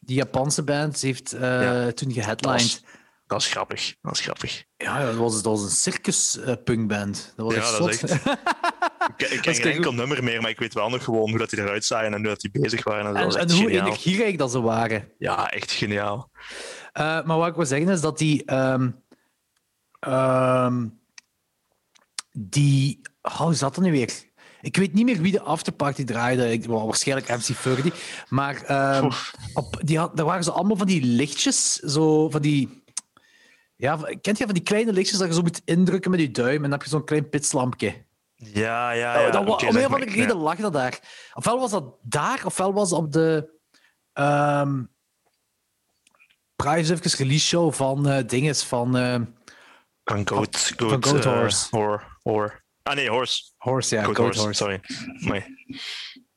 die Japanse band heeft eh, Ja. toen geheadlined. Dat was grappig. Dat was grappig. Ja, dat was, dat was een circus-punkband. dat was Ja, echt dat is zot. <laughs> Ik, ik ken is geen enkel nummer meer, maar ik weet wel nog gewoon hoe dat die eruit zagen en hoe dat die bezig waren. En dat en, was echt en hoe energierijk dat ze waren. Ja, echt geniaal. Eh, maar wat ik wil zeggen is dat die. ehm, ehm, die. oh, Hoe zat dat nu weer? Ik weet niet meer wie de afterparty draaide. Ik, waarschijnlijk MC Furdy. Maar ehm, op, die had, daar waren zo allemaal van die lichtjes. Zo van die. Ja, kent je van die kleine lichtjes dat je zo moet indrukken met je duim en dan heb je zo'n klein pitslampje. Ja, ja, ja. Dat, om een of andere reden lag dat daar. Ofwel was dat daar, ofwel was op de. Price even release show van eh dinges van ehm, Van Goat, Goat, van Goat eh, Horse. Hor- Hor. Ah nee, Horse. Horse, ja, Goat Goat Horse, Horse. sorry. Nee.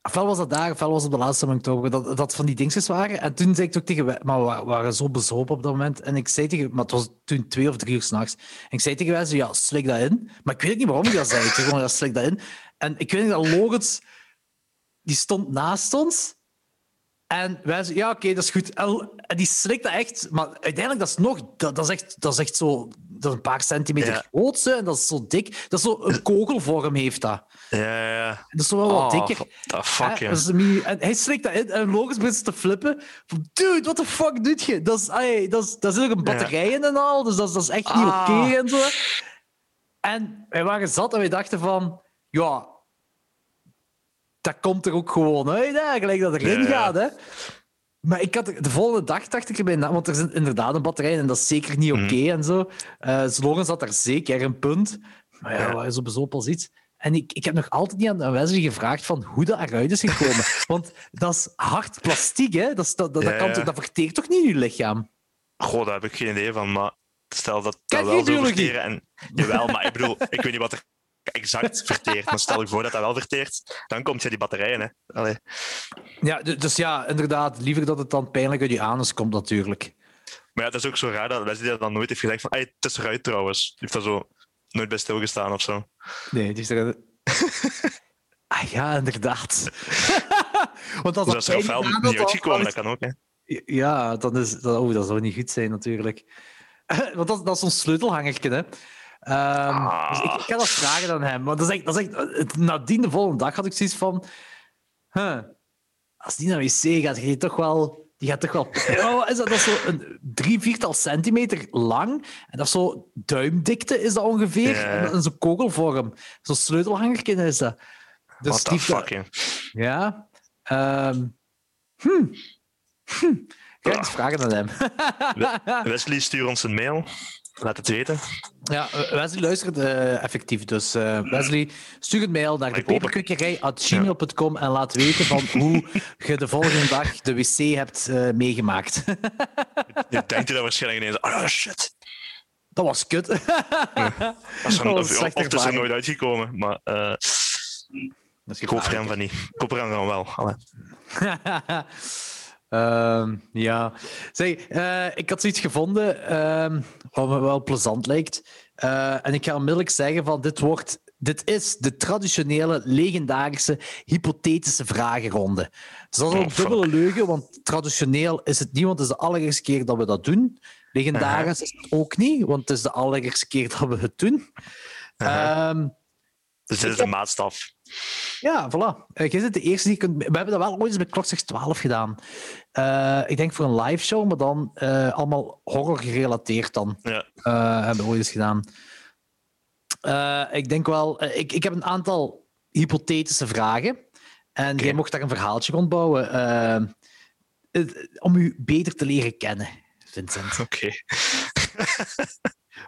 Ofwel was dat daar, ofwel was het op de laatste van oktober, dat, dat van die dingetjes waren. En toen zei ik ook tegen wij, maar we wa- waren zo bezopen op dat moment. En ik zei tegen, maar het was toen twee of drie uur s'nachts. En ik zei tegen wij, ja, slik dat in. Maar ik weet niet waarom ik dat zei. Ik zei gewoon, ja, slik dat in. En ik weet niet dat Logans, die stond naast ons. En wij zeiden, ja, oké, dat is goed. En die slikt dat echt, maar uiteindelijk, dat is nog, dat, dat, is, echt, dat is echt zo, dat is een paar centimeter Ja. groot, en dat is zo dik. Dat is zo een kogelvorm heeft dat. Ja, ja. Dat is wel wat Oh, dikker. the fuck, ja. is en hij slikt dat in en Logos begint te flippen. Dude, what the fuck doet je? Dat is, dat is, dat is ook een batterij in en al, dus dat is, dat is echt niet Ah. oké en zo. En wij waren zat en wij dachten van, ja, dat komt er ook gewoon uit, hè, gelijk dat erin gaat. Hè. Maar ik had, de volgende dag dacht ik erbij na, want er zit inderdaad een batterij in en dat is zeker niet oké Mhm. en zo. Eh Slogan zat daar zeker een punt. Maar ja, Ja. we waren zo als iets. En ik, ik heb nog altijd niet aan aan Wesley gevraagd van hoe dat eruit is gekomen. <laughs> Want dat is hard plastiek, hè? Dat, is, dat, dat, dat, kan, dat verteert toch niet in je lichaam? Goh, daar heb ik geen idee van, maar stel dat dat wel zou verteren. En, jawel, maar ik bedoel, ik weet niet wat er exact verteert. Maar stel je voor dat dat wel verteert, dan komt je die batterijen. Hè. Allee. Ja, dus ja, inderdaad. Liever dat het dan pijnlijk uit je anus komt, natuurlijk. Maar ja, het is ook zo raar dat Wesley dat dan nooit heeft gezegd van "Hey, het is eruit trouwens. Heeft daar zo nooit bij stilgestaan of zo. Nee, die zeggen... <laughs> ah ja, inderdaad. <laughs> Want als Dus is er gedaan niet uitgekomen, dat kan ook. Hè. Ja, dan is, dat, oh, dat zou niet goed zijn, natuurlijk. <laughs> Want dat, dat is zo'n sleutelhangertje, hè. Ehm, dus ik, ik ga dat vragen aan hem. Want dat is echt, dat is echt, nadien de volgende dag had ik zoiets van... Huh, als die naar wc gaat, gaat die toch wel... Die gaat toch wel... Oh, is dat, dat is zo een drie, viertal centimeter lang. En dat is zo duimdikte, is dat ongeveer. Ja. En dat in zo'n kogelvorm. Zo'n sleutelhangertje is dat. Dus What the die- fuck, hè. Ja. Ehm hm. Hm. Ga ik eens vragen aan hem. Wesley, stuur ons een mail. Laat het weten. ja, eh, Wesley luistert eh, effectief. Dus eh, Wesley, stuur een mail naar de het. peperkukkerij.gmail.com en laat weten van <laughs> hoe je de volgende dag de wc hebt meegemaakt. <laughs> Je denkt je dat waarschijnlijk ineens. Oh shit. dat was kut. Er, <laughs> was een of het is er nooit uitgekomen. Maar ik hoop voor hem van niet. Ik hoop er hem dan wel. Ehm, ja. Zeg, eh, ik had zoiets gevonden ehm, wat me wel plezant lijkt. Eh, en ik ga onmiddellijk zeggen van dit wordt... Dit is de traditionele, legendarische, hypothetische vragenronde. Dus dat is Oh, ook dubbele leugen, want traditioneel is het niet, want het is de allereerste keer dat we dat doen. Legendarisch is het ook niet, want het is de allereerste keer dat we het doen. Ehm, Dus dit is de maatstaf. Ja, voilà. Eh, jij bent de eerste die kunt... We hebben dat wel ooit eens bij Klokslag 12 gedaan. Eh, ik denk voor een live show, maar dan eh, allemaal horror gerelateerd dan. Ja. Eh, hebben we ooit eens gedaan. Ik denk wel... ik, ik heb een aantal hypothetische vragen. En jij mocht daar een verhaaltje rond bouwen. het- om u beter te leren kennen, Vincent. <laughs> Oké.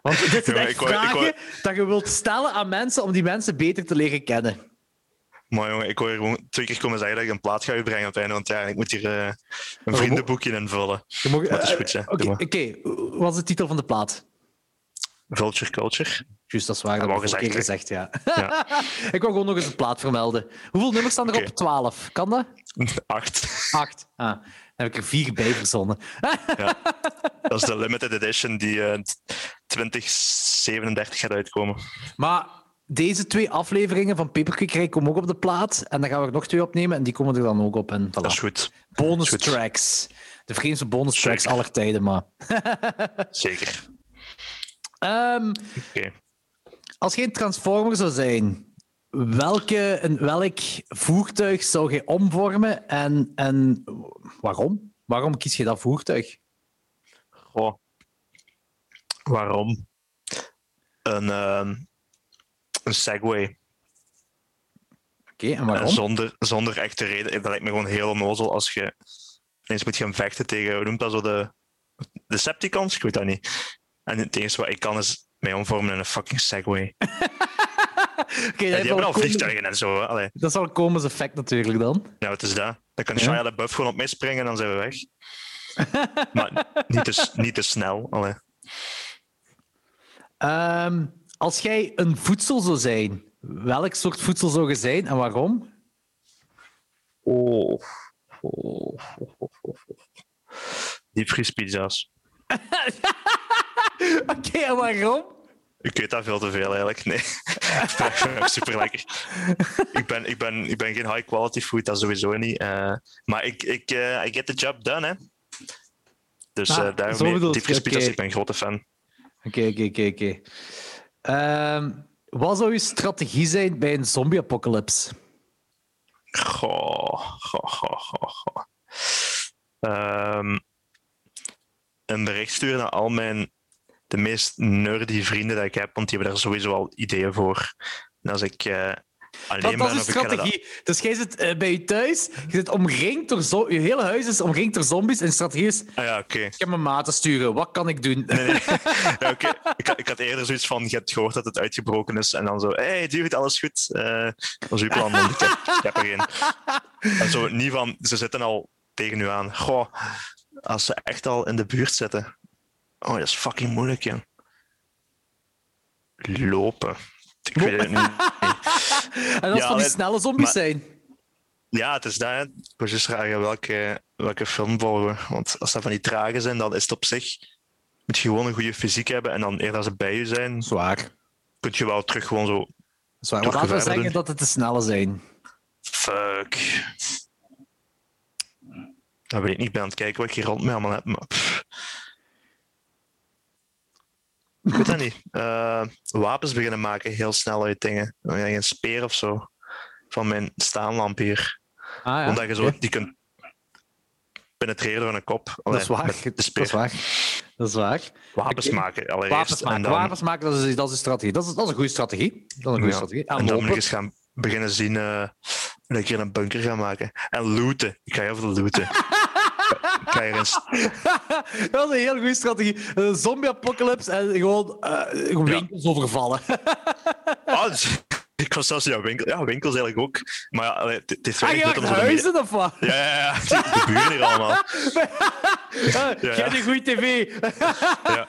Want dit zijn Ja, echt ik wou- ik vragen wou- dat je wilt stellen aan mensen om die mensen beter te leren kennen. Maar jongen, ik hier gewoon twee keer komen zeggen dat ik een plaat ga uitbrengen op het einde. Want ja, ik moet hier eh, een vriendenboekje invullen. Je mag- Dat is eh, goed, hè. Oké, wat is de titel van de plaat? Vulture Culture. Juist, dat is waar. Dat heb ik keer gezegd, gezegd, ja. <laughs> ik wil gewoon nog eens de plaat vermelden. Hoeveel nummers staan er op? 12. Kan dat? <laughs> Acht. Acht. Ah, dan heb ik er vier bij verzonnen. <laughs> Dat is de limited edition die eh 2037 gaat uitkomen. Maar deze twee afleveringen van Peperkikkerij komen ook op de plaat. En dan gaan we er nog twee opnemen en die komen er dan ook op. En voilà. Dat is goed. bonus goed. tracks. De vreemdste bonus tracks aller tijden, maar... <laughs> Zeker. Ehm. Als jij een Transformer zou zijn, welke, een, welk voertuig zou je omvormen en, en waarom? Waarom kies je dat voertuig? Goh. Waarom? Een, ehm, een Segway. Oké, En waarom? zonder, zonder echte reden. Dat lijkt me gewoon heel onnozel als je ineens moet gaan vechten tegen, hoe noemt dat zo, de Decepticons? Ik weet dat niet. En het enige wat ik kan is mij omvormen in een fucking Segway. <laughs> Oké, Ja, dat, die hebben al vliegtuigen en zo. Allee, dat is wel een komisch effect natuurlijk dan. nou, wat is dat? Dan kan Ja. Shia de Buff gewoon op mij springen en dan zijn we weg. maar <laughs> niet te, niet te snel. Allee. Ehm, als jij een voedsel zou zijn, welk soort voedsel zou je zijn en waarom? Oh. Oh. Diepvriespizza's. <laughs> Oké, en waarom? Ik weet dat veel te veel eigenlijk. Nee. <laughs> Super lekker. Ik ben, ik, ben, ik ben geen high quality food, dat sowieso niet. Eh, maar ik, ik eh, I get the job done, hè. Dus Ah, eh daarom je, diepvriespizza's, oké. ik ben een grote fan. Oké, oké, oké, oké. Ehm, Wat zou je strategie zijn bij een zombie-apocalypse? Goh, goh, goh, goh. Ehm, een bericht sturen naar al mijn de meest nerdy vrienden dat ik heb, want die hebben daar sowieso al ideeën voor. En als ik eh, alleen Dat, is strategie. Dus jij zit eh, bij je thuis, je zit omringd door zo je hele huis is omringd door zombies en strategie is, Ah ja, oké. ik heb mijn maten sturen, wat kan ik doen? Nee, nee. <laughs> Ja, oké. ik, had- ik had eerder zoiets van, je hebt gehoord dat het uitgebroken is. En dan zo, hey dude, alles goed? Eh dat is uw plan, want ik heb, ik heb er geen. En zo, niet van, ze zitten al tegen u aan. Goh, als ze echt al in de buurt zitten. Oh, dat is fucking moeilijk, jong. Lopen. Ik weet het niet. En als Ja, van die snelle zombies maar- zijn. Ja, het is dat. hè. Ik was juist vragen welke, welke film volgen. Want als dat van die trage zijn, dan is het op zich... Moet je gewoon een goede fysiek hebben. En dan eerder als ze bij je zijn, Zwaar. kun je wel terug gewoon zo... Zwaar. Laten we zeggen doen. dat het de snelle zijn. Fuck. Dat weet ik niet. Ik ben aan het kijken wat ik hier rond me allemaal heb. Maar, pff. Ik weet dat niet. Eh, wapens beginnen maken heel snel uit dingen. Je een speer of zo. Van mijn staanlamp hier. Ah, ja. Omdat je zo, die kunt penetreren van een kop. Dat is waar. de Dat speer. is waar. Dat is waar. Wapens maken allereerst. Wapens maken, dan, wapens maken dat, is, dat is een strategie. Dat is, dat is een goede strategie. Dat is een goede Ja. strategie. en En dan nog lopen. eens gaan beginnen zien dat ik hier een bunker ga maken. En looten. Ik ga heel veel looten. <laughs> <laughs> dat is een heel goede strategie. Een zombie-apocalypse en gewoon Ja. winkels overvallen. <laughs> Ah, dus- ik was zelfs ja, winkel, ja, winkels eigenlijk ook. Maar ja, allee, het het heeft Ah, je huizen of wat? Ja, ja, ja. <laughs> De, buren hier allemaal. Ah, ja. Geen goede tv. Ja,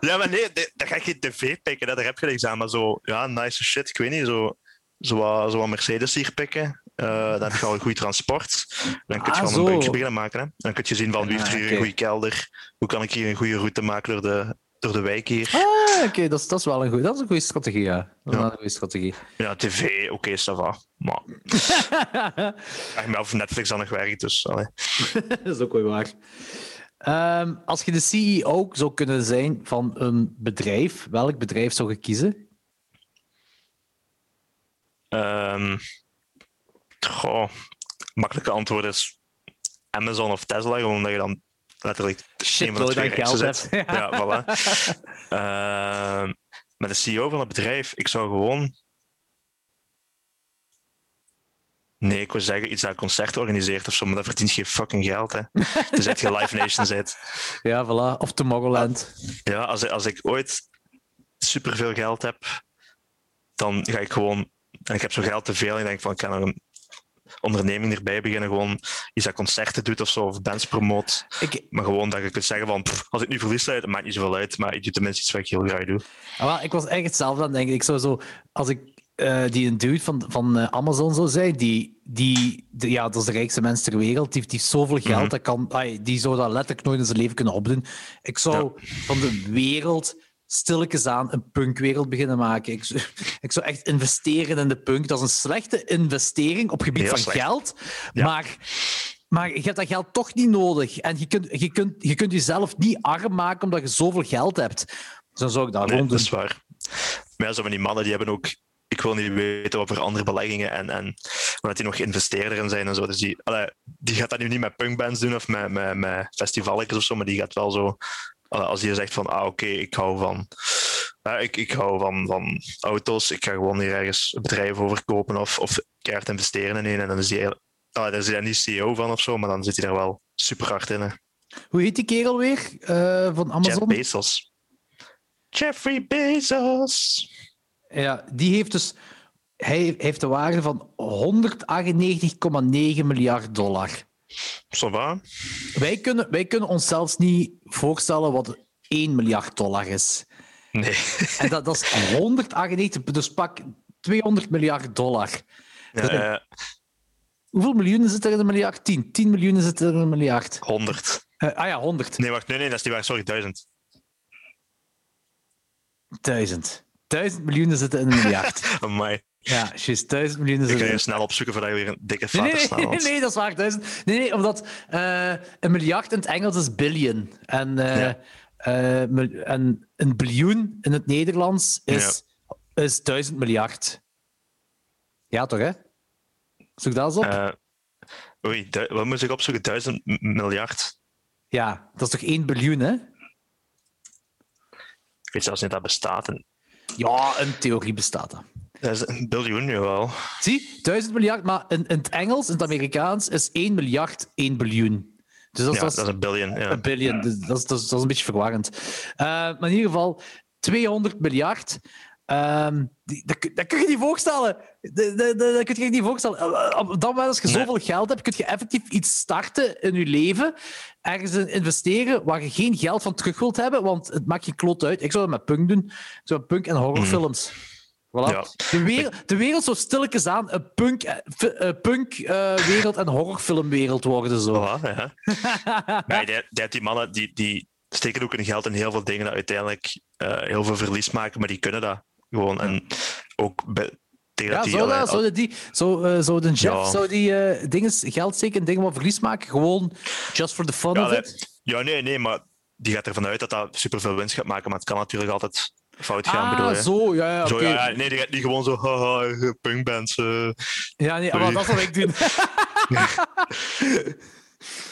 ja maar nee, dan ga ik geen tv pikken. Daar heb je niks aan. Maar zo, ja, nice shit. Ik weet niet, zo, zo, wat, zo wat Mercedes hier pikken. Dan heb je al een goed transport. Dan kun je Ah, gewoon een bunker beginnen maken. Hè. Dan kun je zien van wie heeft Ah, hier een goede kelder. Hoe kan ik hier een goede route maken door de, door de wijk hier. Ah, oké, dat, is, dat is wel een goede, dat is een goede strategie, ja. Dat is Ja. een goede strategie. Ja, tv, oké, ça va. Maar <laughs> ik af of Netflix dan nog werkt. Dus, <laughs> dat is ook wel waar. Ehm, als je de CEO zou kunnen zijn van een bedrijf, welk bedrijf zou je kiezen? Ehm goh, makkelijke antwoord is Amazon of Tesla, gewoon omdat je dan letterlijk een van de twee geld hebt. zit. <laughs> Ja, voilà. Ehm, met de CEO van het bedrijf, ik zou gewoon... Nee, ik wil zeggen iets dat concert organiseert of zo, maar dat verdient geen fucking geld, hè. Dus dat je Live Nation zit. <laughs> Ja, voilà. Of Tomorrowland. Ja, als, als ik ooit superveel geld heb, dan ga ik gewoon... En ik heb zo geld te veel en ik denk van, ik kan er een onderneming erbij beginnen, gewoon iets dat concerten doet of zo, of bands promoot. Ik, Maar gewoon dat je kunt zeggen van, pff, als ik nu verlies, het maakt niet zoveel uit, maar ik doe tenminste iets wat ik heel graag doe. Ah, wel, ik was echt hetzelfde aan het denken. Ik zou zo, als ik eh, die een dude van, van eh, Amazon zou zijn, die, die, die- ja, dat is de rijkste mens ter wereld, die, die heeft zoveel geld, Mhm. dat kan, die zou dat letterlijk nooit in zijn leven kunnen opdoen. Ik zou van de wereld stilletjes aan een punkwereld beginnen maken. Ik, zou- ik zou echt investeren in de punk. Dat is een slechte investering op gebied Heel van slecht. geld, Ja. maar... Maar je hebt dat geld toch niet nodig. En je kunt, je kunt, je kunt jezelf niet arm maken omdat je zoveel geld hebt. Dus dan zou ik dat Nee, dat is waar. Maar ja, zo van die mannen, die hebben ook... Ik wil niet weten wat voor andere beleggingen en, en wat die nog geïnvesteerder in zijn en zo. Dus die, allee, die gaat dat nu niet met punkbands doen of met, met, met festivalletjes of zo, maar die gaat wel zo... als die zegt van, ah oké, ik hou van... ja, ik, ik hou van, van auto's, ik ga gewoon hier ergens een bedrijf overkopen of, of keihard investeren in een. En dan is hij ah, daar is hij niet CEO van of zo, maar dan zit hij daar wel super hard in. Hè. Hoe heet die kerel weer eh, van Jeff Amazon? Bezos. Jeffrey Bezos. Ja, die heeft dus hij heeft de waarde van 198,9 miljard dollar. Ça va? Wij kunnen, wij kunnen ons zelfs niet voorstellen wat 1 miljard dollar is. Nee. <laughs> En dat, dat is 198, dus pak 200 miljard dollar. Eh, Hoeveel miljoenen zit er in een miljard? 10. 10 miljoen zit er in een miljard. 100. Eh, ah ja, 100. Nee, wacht, nee, nee, dat is niet waar. Sorry, 1000. 1000. 1000 miljoenen zitten in een miljard. <laughs> Amai. Ja, juist. 1000 miljoenen Ik ga even snel opzoeken voordat je weer een dikke Nee, flater nee, <laughs> nee, nee, dat is waar. Duizend. Nee, nee, omdat eh, een miljard in het Engels is billion. En, eh, Ja. eh, en een biljoen in het Nederlands is, is duizend miljard. Ja, toch, hè? Zoek dat eens op. Oei, wat moet ik opzoeken? 1000 m- miljard. ja, dat is toch 1 biljoen, hè? Ik weet zelfs niet dat bestaat. En- Ja, in theorie bestaat dat. Dat is een biljoen, jawel. Zie, duizend miljard, maar in, in het Engels, in het Amerikaans, is 1 miljard 1 biljoen. Dus dat, is- Ja, dat is een biljoen. Ja. Een dus dat, is, dat, is, dat is een beetje verwarrend. Eh, maar in ieder geval, 200 miljard. ehm, die, dat, kun- dat kun je niet voorstellen. Dat, dat, dat, dat kun je niet voorstellen. Eh, Op dat moment, als je Nee. zoveel geld hebt, kun je effectief iets starten in je leven. Ergens in investeren waar je geen geld van terug wilt hebben, want het maakt je klot uit. Ik zou dat met punk doen. Met punk en horrorfilms. Voilà. Ja. De, wereld, de wereld zou stilletjes aan een punk, eh, eh, punk eh, wereld en horrorfilmwereld worden. Zo. Voilà, ja. <laughs> maar die, die, die mannen die, die steken ook hun geld in heel veel dingen dat uiteindelijk heel veel verlies maken, maar die kunnen dat gewoon. En ook bij, tegen Ja, dat die... die, zou, eh, zou de Ja. zou die, dingen, geld steken in dingen wat verlies maken? Gewoon just for the fun Ja, of nee. it? ja, nee, nee, maar die gaat ervan uit dat dat superveel winst gaat maken, maar het kan natuurlijk altijd fout gaan, bedoel Ah, je? zo, ja, ja, Zo, ja, ja, nee, die gaat niet gewoon zo, haha, punkbands. eh. Ja, nee, maar dat zou ik doen. <laughs>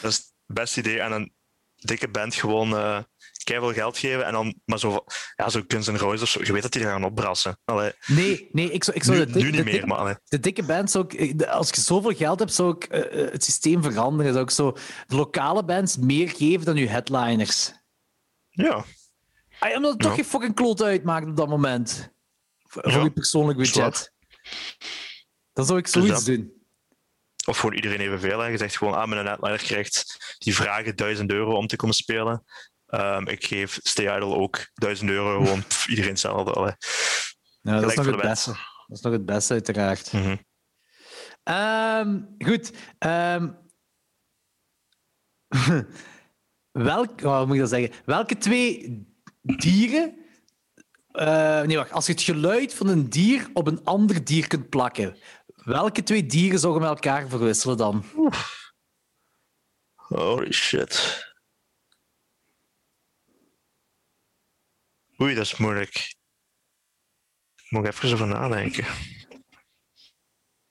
Dat is het beste idee. En een dikke band gewoon eh keiveel geld geven en dan maar zo, ja, zo Guns N' Roses of zo. Je weet dat die er gaan opbrassen. Allee, Nee, nee, ik zou, ik zou nu, de, dik- nu de niet dik- meer, maar allee. De dikke band zou ik, de- als je zoveel geld hebt, zou ik eh, eh, het systeem veranderen. Zou ik zo de lokale bands meer geven dan je headliners. Ja, Ah, omdat het toch geen fucking kloot uitmaakt op dat moment. Voor, Ja, je persoonlijk budget. Dan zou ik zoiets dat. doen. of gewoon iedereen evenveel. Hè. Je zegt gewoon, ah, mijn netliner krijgt die vragen 1000 euro om te komen spelen. Ehm, ik geef Stay Idle ook 1000 euro, gewoon <laughs> pff, iedereen hetzelfde. Ja, dat is nog het beste. Dat is nog het beste, uiteraard. Mhm. Ehm, goed. Ehm, <laughs> welk, oh, hoe moet ik dat zeggen? Welke twee dieren. eh, nee, wacht. Als je het geluid van een dier op een ander dier kunt plakken, welke twee dieren zouden met elkaar verwisselen dan? Holy shit. Oei, dat is moeilijk. Ik moet even over nadenken.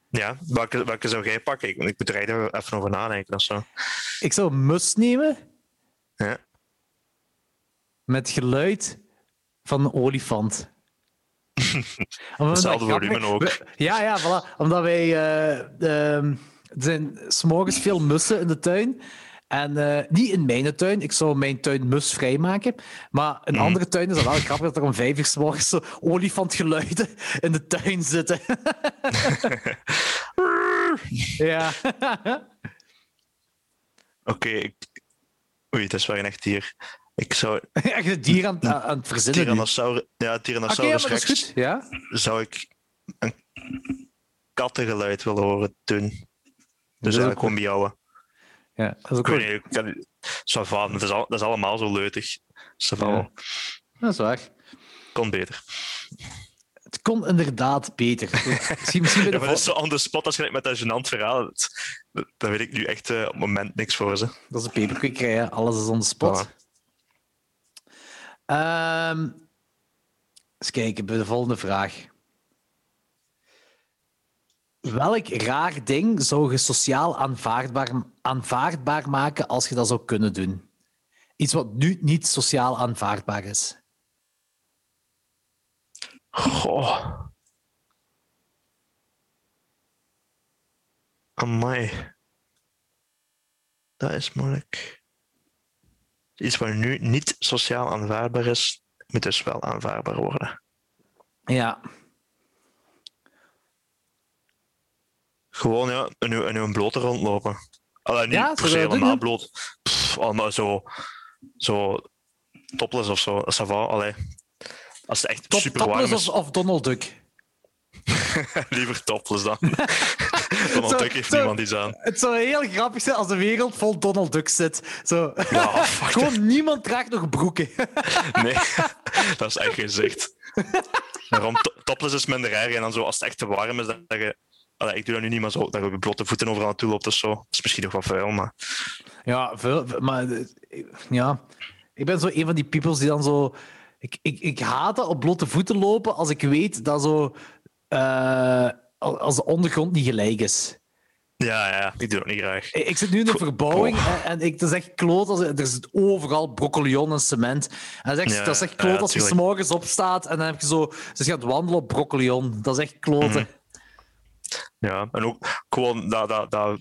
Ja, welke, welke zou jij pakken? Ik, ik moet er even over nadenken of zo. Ik zou een mus nemen Ja. Met geluid van een olifant. <laughs> Hetzelfde volume ook. we- Ja, ja, voilà. Omdat wij... eh, ehm, er zijn s'morgens veel mussen in de tuin. En eh, niet in mijn tuin. Ik zou mijn tuin mus vrijmaken. Maar in Mhm. andere tuinen is dat wel <laughs> grappig dat er om vijf uur 's morgens zo olifantgeluiden in de tuin zitten. <laughs> ja. Oké. Oei, dat is wel een echt dier. Ik zou <laughs> Echt een dier aan, aan het verzinnen. Tyrannosaurus, ja, Tyrannosaurus is Rex. Ja? zou ik een kattengeluid willen horen doen. Dus eigenlijk gewoon miauwen. Ja, dat is ook Ik weet niet, dat, is al, dat is allemaal zo leutig. Ja. Dat is waar. kon beter. Het kon inderdaad beter. <laughs> Misschien, misschien Ja, maar dat is zo on the spot als je met dat gênant verhaal. Dat, weet ik nu echt eh, op het moment niks voor ze. Dat is een hè. alles is on the spot. Ehm, eens kijken de volgende vraag. Welk raar ding zou je sociaal aanvaardbaar, aanvaardbaar maken als je dat zou kunnen doen? Iets wat nu niet sociaal aanvaardbaar is. Goh. Amai. Dat is moeilijk. Iets wat nu niet sociaal aanvaardbaar is, moet dus wel aanvaardbaar worden. Ja, Gewoon ja, in uw, in uw blote rondlopen. Allee, niet Ja, per se dat doen, helemaal bloot. Pff, allemaal zo, zo topless of zo. Ça va, allee. Als het echt Top, super warm topless is, of, of Donald Duck? <laughs> liever topless dan. <laughs> Donald Zo- Duck heeft zo- niemand iets aan. Het zou heel grappig zijn als de wereld vol Donald Duck zit. Zo. Ja, fuck <laughs> Gewoon niemand draagt nog broeken. Nee, dat is echt. Daarom, to- topless is minder erg. En dan zo, als het echt te warm is, dat dat je... Allee, ik doe dat nu niet, maar zo, dat je blote voeten overal naartoe loopt of zo. Dat is misschien nog wat vuil, maar... Ja, veel, maar eh, ja, ik ben zo een van die peoples die dan zo. Ik, ik, ik haat het op blote voeten lopen als ik weet dat zo. Eh, als de ondergrond niet gelijk is. Ja, ja, ik doe dat niet graag. Ik ik zit nu in een verbouwing en, en ik, dat is echt kloot. Als, er zit overal broccolion en cement. En dat is echt, Ja, dat is echt ja, kloot als je s'morgens opstaat en dan heb je zo. Dus je gaat wandelen op broccolion. Dat is echt kloten. Mhm. Ja, en ook gewoon dat, dat, dat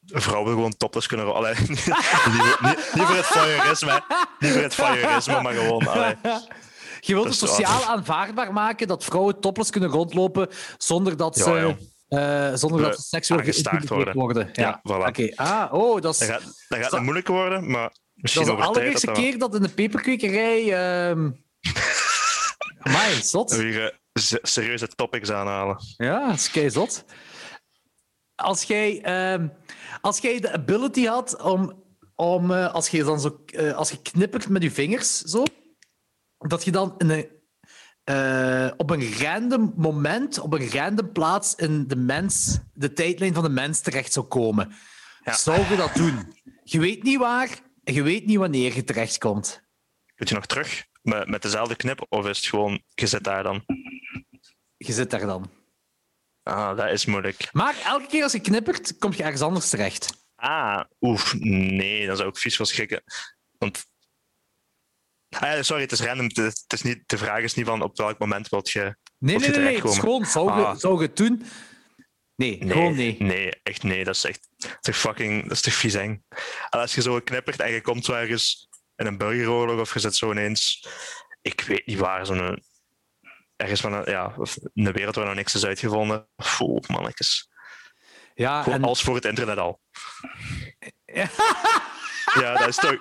vrouwen gewoon topless kunnen... <laughs> Allee, niet, niet, voor- niet, niet voor het voyeurisme, niet voor het voyeurisme, maar gewoon... Allee. Je wilt het Dat sociaal aanvaardbaar maken dat vrouwen topless kunnen rondlopen zonder dat ze, ja. eh, zonder dat ze seksueel geïntimideerd worden. Ja, voilà. Oké, ah, oh, dat is, Dat gaat, dat gaat moeilijk worden, maar dat misschien is de allereerste dat dat- keer dat in de peperkwekerij... ehm <laughs> Amai, zot. Hier, se- serieuze topics aanhalen. Ja, dat is keizot. Als jij, ehm, als jij de ability had om, om eh, als je dan zo, eh, als je knippert met je vingers, zo, dat je dan in een, eh, op een random moment, op een random plaats in de mens, de tijdlijn van de mens terecht zou komen, Ja. zou je dat doen? Je weet niet waar en je weet niet wanneer je terechtkomt. Moet je nog terug met, met dezelfde knip of is het gewoon, je zit daar dan? Je zit daar dan. Ah, dat is moeilijk. Maar elke keer als je knippert, kom je ergens anders terecht. Ah, oef, nee, dan zou ik vies van schrikken. Want. Ah, ja, sorry, het is random. Het is, niet, de vraag is niet van op welk moment wilt je. Nee, nee, je nee, nee. Gewoon, zou je, Ah. zou je het doen? Nee, Nee, gewoon nee. nee, echt nee. Dat is echt dat is fucking. Dat is toch vies eng. En als je zo knippert en je komt zo ergens in een burgeroorlog of je zit zo ineens. Ik weet niet waar, zo'n. Ergens van een, ja, een wereld waar nog niks is uitgevonden. Foe, mannetjes. Ja, en, als voor het internet al. <laughs> Ja, dat is toch.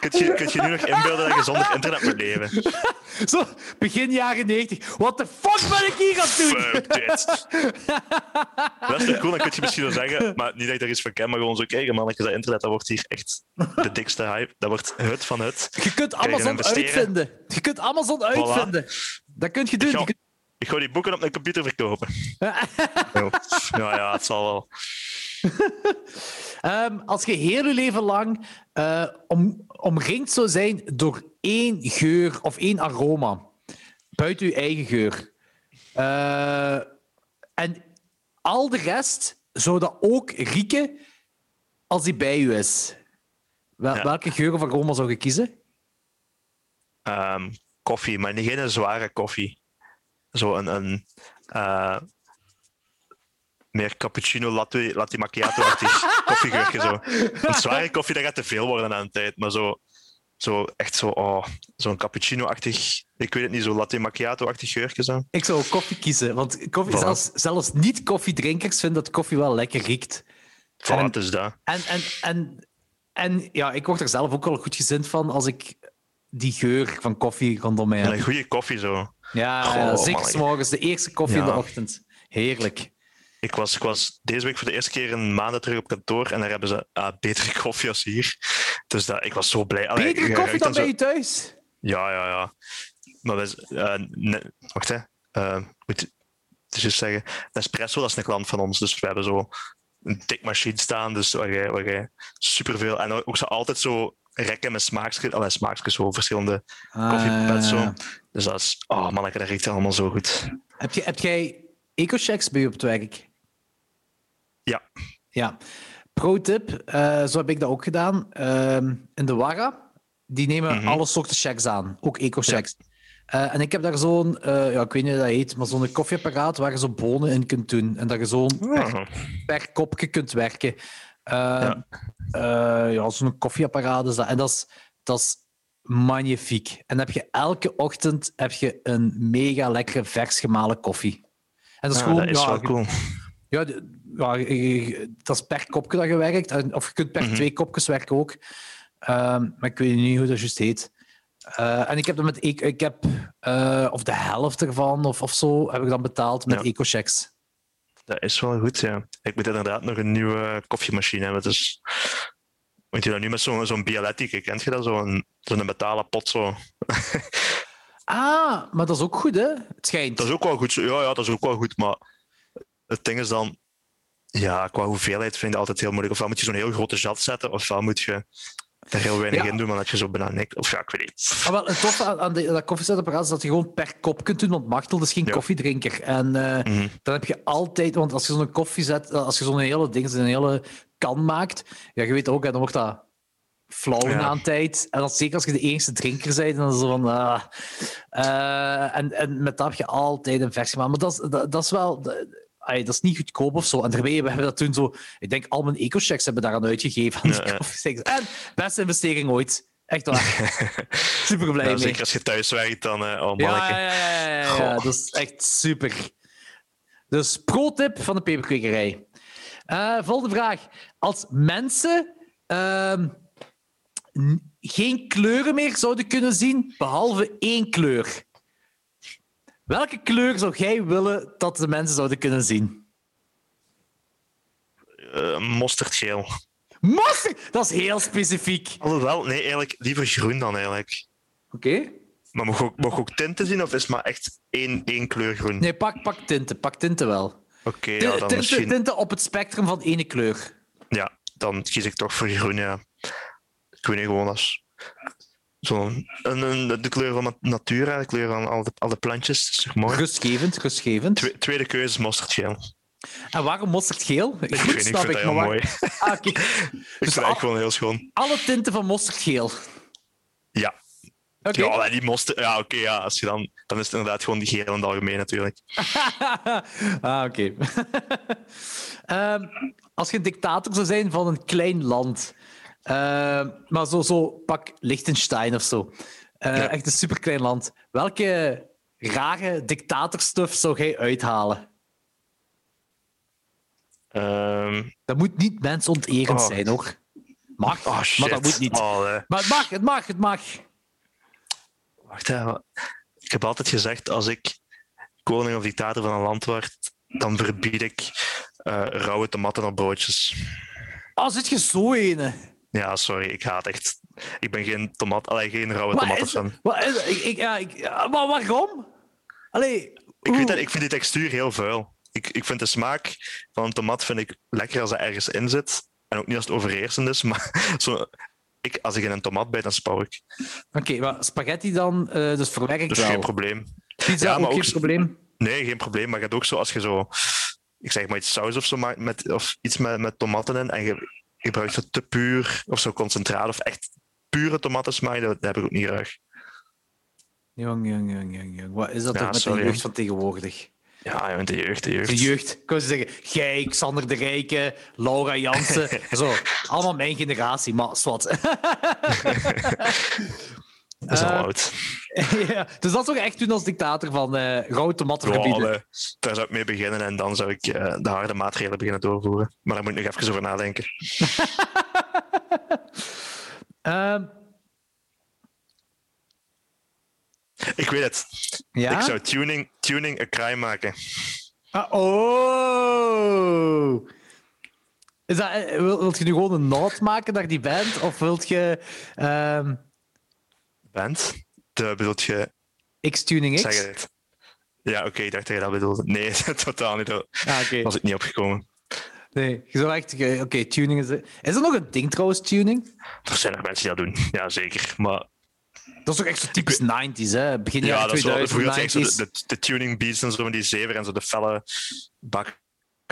Kun je, kun je nu nog inbeelden dat je zonder internet moet leven? zo, begin jaren 90. What the fuck ben ik hier aan het doen? Fuck dit. Dat is toch cool, dan kun je misschien wel zeggen, maar niet dat ik er iets van ken, maar gewoon zo kijken, mannetjes, dat internet, dat wordt hier echt de dikste hype. Dat wordt het van het. Je kunt je Amazon uitvinden. Je kunt Amazon uitvinden. Dat kun je doen. ga- Je kunt- Ik ga die boeken op mijn computer verkopen. <laughs> Ja, ja het zal wel. <laughs> Ehm, als je heel je leven lang eh, om, omringd zou zijn door één geur of één aroma, buiten je eigen geur, eh, en al de rest zou dat ook rieken als die bij je is. Wel- Ja. Welke geur of aroma zou je kiezen? Ehm, koffie, maar niet geen zware koffie. Zo een, een eh, meer cappuccino, latte, latte macchiato-achtig <laughs> koffiegeurtje. Zo. Een zware koffie, dat gaat te veel worden aan de tijd. Maar zo, zo echt zo, oh, zo'n cappuccino-achtig, ik weet het niet, zo latte macchiato-achtig geurtje. Zo. Ik zou koffie kiezen, want koffie, Voilà. zelfs, zelfs niet-koffiedrinkers vinden dat koffie wel lekker riekt. Voilà, En- het is dat. En, en, en, en ja, ik word er zelf ook wel goed gezind van als ik die geur van koffie rondom mij En heb. een goede koffie zo. Ja, Goh, ja, zeker man. 's morgens, de eerste koffie in de ochtend. Heerlijk. Ik was, ik was deze week voor de eerste keer een maand terug op kantoor en daar hebben ze ah, betere koffie als hier. Dus dat, ik was zo blij. Allee, Betere koffie ruikt dan bij je thuis? Ja, ja, ja. Maar eh, ne- wacht, hè. Eh, moet het juist zeggen. Nespresso, dat is een klant van ons. Dus we hebben zo een tikmachine staan, dus waar je, waar je superveel... En ook zo altijd zo rekken met smaakjes, allee, smaakjes, zo verschillende koffiepads. zo. Dus dat is... Oh man, dat riekt allemaal zo goed. Heb, je, heb jij eco-checks bij je op het werk? Ja. Ja. Pro-tip, eh, zo heb ik dat ook gedaan. Ehm, in de Wara, die nemen Mhm. alle soorten checks aan, ook eco-checks. Eh, en ik heb daar zo'n, eh, ja, ik weet niet hoe dat heet, maar zo'n koffieapparaat waar je zo bonen in kunt doen. En dat je zo'n per, Ah, per kopje kunt werken. Eh, Ja. ja, zo'n koffieapparaat is dat. En dat is, dat is magnifiek. En dan heb je elke ochtend heb je een mega lekkere vers gemalen koffie. En dat is ja, gewoon, dat is ja, wel cool. ja, ja, dat is per kopje dat je werkt. Of je kunt per Mhm. twee kopjes werken ook. Ehm, maar ik weet niet hoe dat juist heet. Eh, en ik heb dat met ik, ik heb, eh, of de helft ervan of, of zo heb ik dan betaald met Ja. eco-checks. Dat is wel goed, ja. Ik moet inderdaad nog een nieuwe koffiemachine hebben. Dus... Moet je dat nu met zo'n zo'n Bialetti, kent je dat? Zo'n zo'n metalen pot zo. <laughs> Ah, maar dat is ook goed, hè? Het schijnt. Dat is ook wel goed. Ja, ja, dat is ook wel goed. Maar het ding is dan, ja, qua hoeveelheid vind ik altijd heel moeilijk. Ofwel moet je zo'n heel grote jat zetten, ofwel moet je er heel weinig Ja. in doen, maar dat je zo bijna niks. Of ja, ik weet niet. Ah, wel, het toffe aan, aan de, dat koffiezetapparaat is dat je gewoon per kop kunt doen, want Machtel is geen Ja. koffiedrinker. En eh, Mhm. dan heb je altijd, want als je zo'n koffie zet, als je zo'n hele ding, een hele kan maakt, ja, je weet ook, hè, dan wordt dat flauw Ja. na een tijd. En dan, zeker als je de eerste drinker bent, dan is het zo van... ah. Eh, en, en met dat heb je altijd een versie gemaakt. Maar dat is, dat, dat is wel... dat- dat is niet goedkoop of zo. En daarbij, we hebben dat toen zo... Ik denk, al mijn eco-checks hebben daaraan uitgegeven. Aan die ja. <laughs> En beste investering ooit. Echt waar. <laughs> Super blij Ja, mee. zeker als je thuis werkt, dan eh oh, Ja, ja, ja, ja, dat is echt super. Dus pro-tip van de peperkwekerij. Eh, volgende vraag. Als mensen ehm, geen kleuren meer zouden kunnen zien, behalve één kleur, Welke kleur zou jij willen dat de mensen zouden kunnen zien? Uh, mosterdgeel. Mosterd? Dat is heel specifiek. Alhoewel, nee, eigenlijk liever groen dan eigenlijk. Oké. Maar mag ook, mag ook tinten zien of is het maar echt één, één kleur groen? Nee, pak, pak tinten. Pak tinten wel. Oké, ja, dan tinten, misschien... tinten op het spectrum van ene kleur. Ja, dan kies ik toch voor groen, ja. Groen gewoon als... Zo, een, de kleur van natuur, de kleur van alle, alle plantjes. Dat is toch mooi? Rustgevend, rustgevend. Twe, tweede keuze is mosterdgeel. En waarom mosterdgeel? Ik, ik, weet, snap ik vind dat heel mooi. Ah, okay. <laughs> ik dus vind het gewoon heel schoon. Alle tinten van mosterdgeel. Ja. Okay. Ja, die mosterd... Ja, oké, okay, ja. Als je dan... Dan is het inderdaad gewoon die geel in het algemeen, natuurlijk. <laughs> ah, oké. um, <laughs> als je een dictator zou zijn van een klein land... Uh, maar zo, zo, pak Liechtenstein of zo. Uh, ja. Echt een superklein land. Welke rare dictatorstuff zou jij uithalen? Um... Dat moet niet mensonterend oh. zijn, hoor. Mag, oh, maar dat moet niet. Oh. Maar het mag, het mag, het mag. Wacht even. Ik heb altijd gezegd, als ik koning of dictator van een land word, dan verbied ik uh, rauwe tomaten op broodjes. Ah, oh, zit je zo ene? Ja, sorry, ik haat echt. Ik ben geen tomat, allee, geen rauwe tomaten fan. Wat is, ik, ik, ja, ik, maar waarom? Allee, ik, weet dat, ik vind die textuur heel vuil. Ik, ik vind de smaak van een tomat vind ik lekker als er ergens in zit. En ook niet als het overheersend is, <laughs> maar zo, ik, als ik in een tomat bijt, dan spouw ik. Oké, okay, maar spaghetti dan, uh, dus verwerk ik dus wel. geen probleem. Pizza ja, maar ook geen probleem? Nee, geen probleem. Maar je hebt ook zo, als je zo, ik zeg maar iets saus of zo maakt, met, of iets met, met tomaten in, en je gebruikt zo te puur, of zo concentraat, of echt pure tomatensmaak, dat, dat heb ik ook niet graag. Jong, jong, jong, jong, jong. Wat is dat ja, toch met sorry. de jeugd van tegenwoordig? Ja, met de jeugd, de jeugd. De jeugd. Ik kan zeggen, jij, Xander de Rijke, Laura Jansen. <laughs> zo, allemaal mijn generatie, maar zwart. <laughs> dat is al uh, oud. <laughs> ja, dus dat zou je echt doen als dictator van uh, tomaten verbieden? Ja, daar zou ik mee beginnen en dan zou ik uh, de harde maatregelen beginnen doorvoeren. Maar daar moet ik nog even over nadenken. uh, <laughs> Ik weet het. Ja? Ik zou tuning, tuning een crime maken. Ah, oh! Is dat, wil, wilt je nu gewoon een noot maken naar die band? Of wilt je... Um... Band? De, bedoelt je... X-Tuning X? Zeg het. Ja, oké, okay, ik dacht dat je dat bedoelde. Nee, <laughs> totaal niet. Daar ah, okay. was ik niet opgekomen. Nee, je zou echt... Oké, okay, tuning is... Is er nog een ding trouwens, tuning? Er zijn er mensen die dat doen. Ja, zeker. Maar dat is toch echt zo typisch 90s, hè? Begin ja, jaren 2000, dat is wel, de, de, de, tuning beats en zo die zever en zo de felle bak.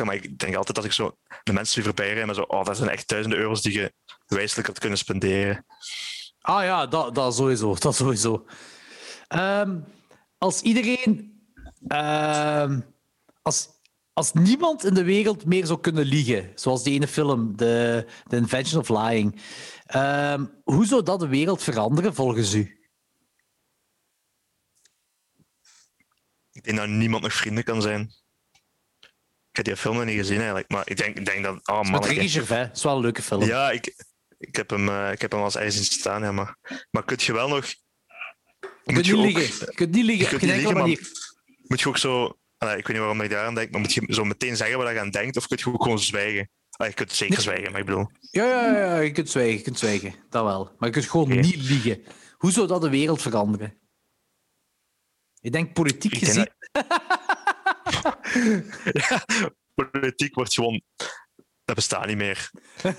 Maar ik denk altijd dat ik zo de mensen die voorbij rijden, zo, oh, dat zijn echt duizenden euro's die je wijselijk had kunnen spenderen. Ah ja, dat, dat sowieso. Dat sowieso. Um, als iedereen. Um, als, als niemand in de wereld meer zou kunnen liegen, zoals die ene film, The, The Invention of Lying, um, hoe zou dat de wereld veranderen volgens u? Ik denk dat niemand nog vrienden kan zijn. Ik heb die film nog niet gezien eigenlijk, maar ik denk, ik denk dat. Oh, man, Met Ricky Gervais, dat is wel een leuke film. Ja, ik, ik, heb, hem, uh, ik heb hem als ijs zien staan, ja, maar, maar kun je wel nog. Je kunt, je niet liggen. je kunt niet liggen. Je kunt niet liggen, maar moet je ook zo. Uh, ik weet niet waarom ik daar aan denk, maar moet je zo meteen zeggen wat je aan denkt, of kun je ook gewoon zwijgen? Uh, je kunt zeker nee. zwijgen, maar ik bedoel. Ja, ja, ja, je kunt zwijgen, je kunt zwijgen. Dat wel. Maar je kunt gewoon okay. niet liegen. Hoe zou dat de wereld veranderen? Ik denk politiek ik gezien. Dat... <laughs> ja, politiek wordt gewoon. Dat bestaat niet meer. <laughs>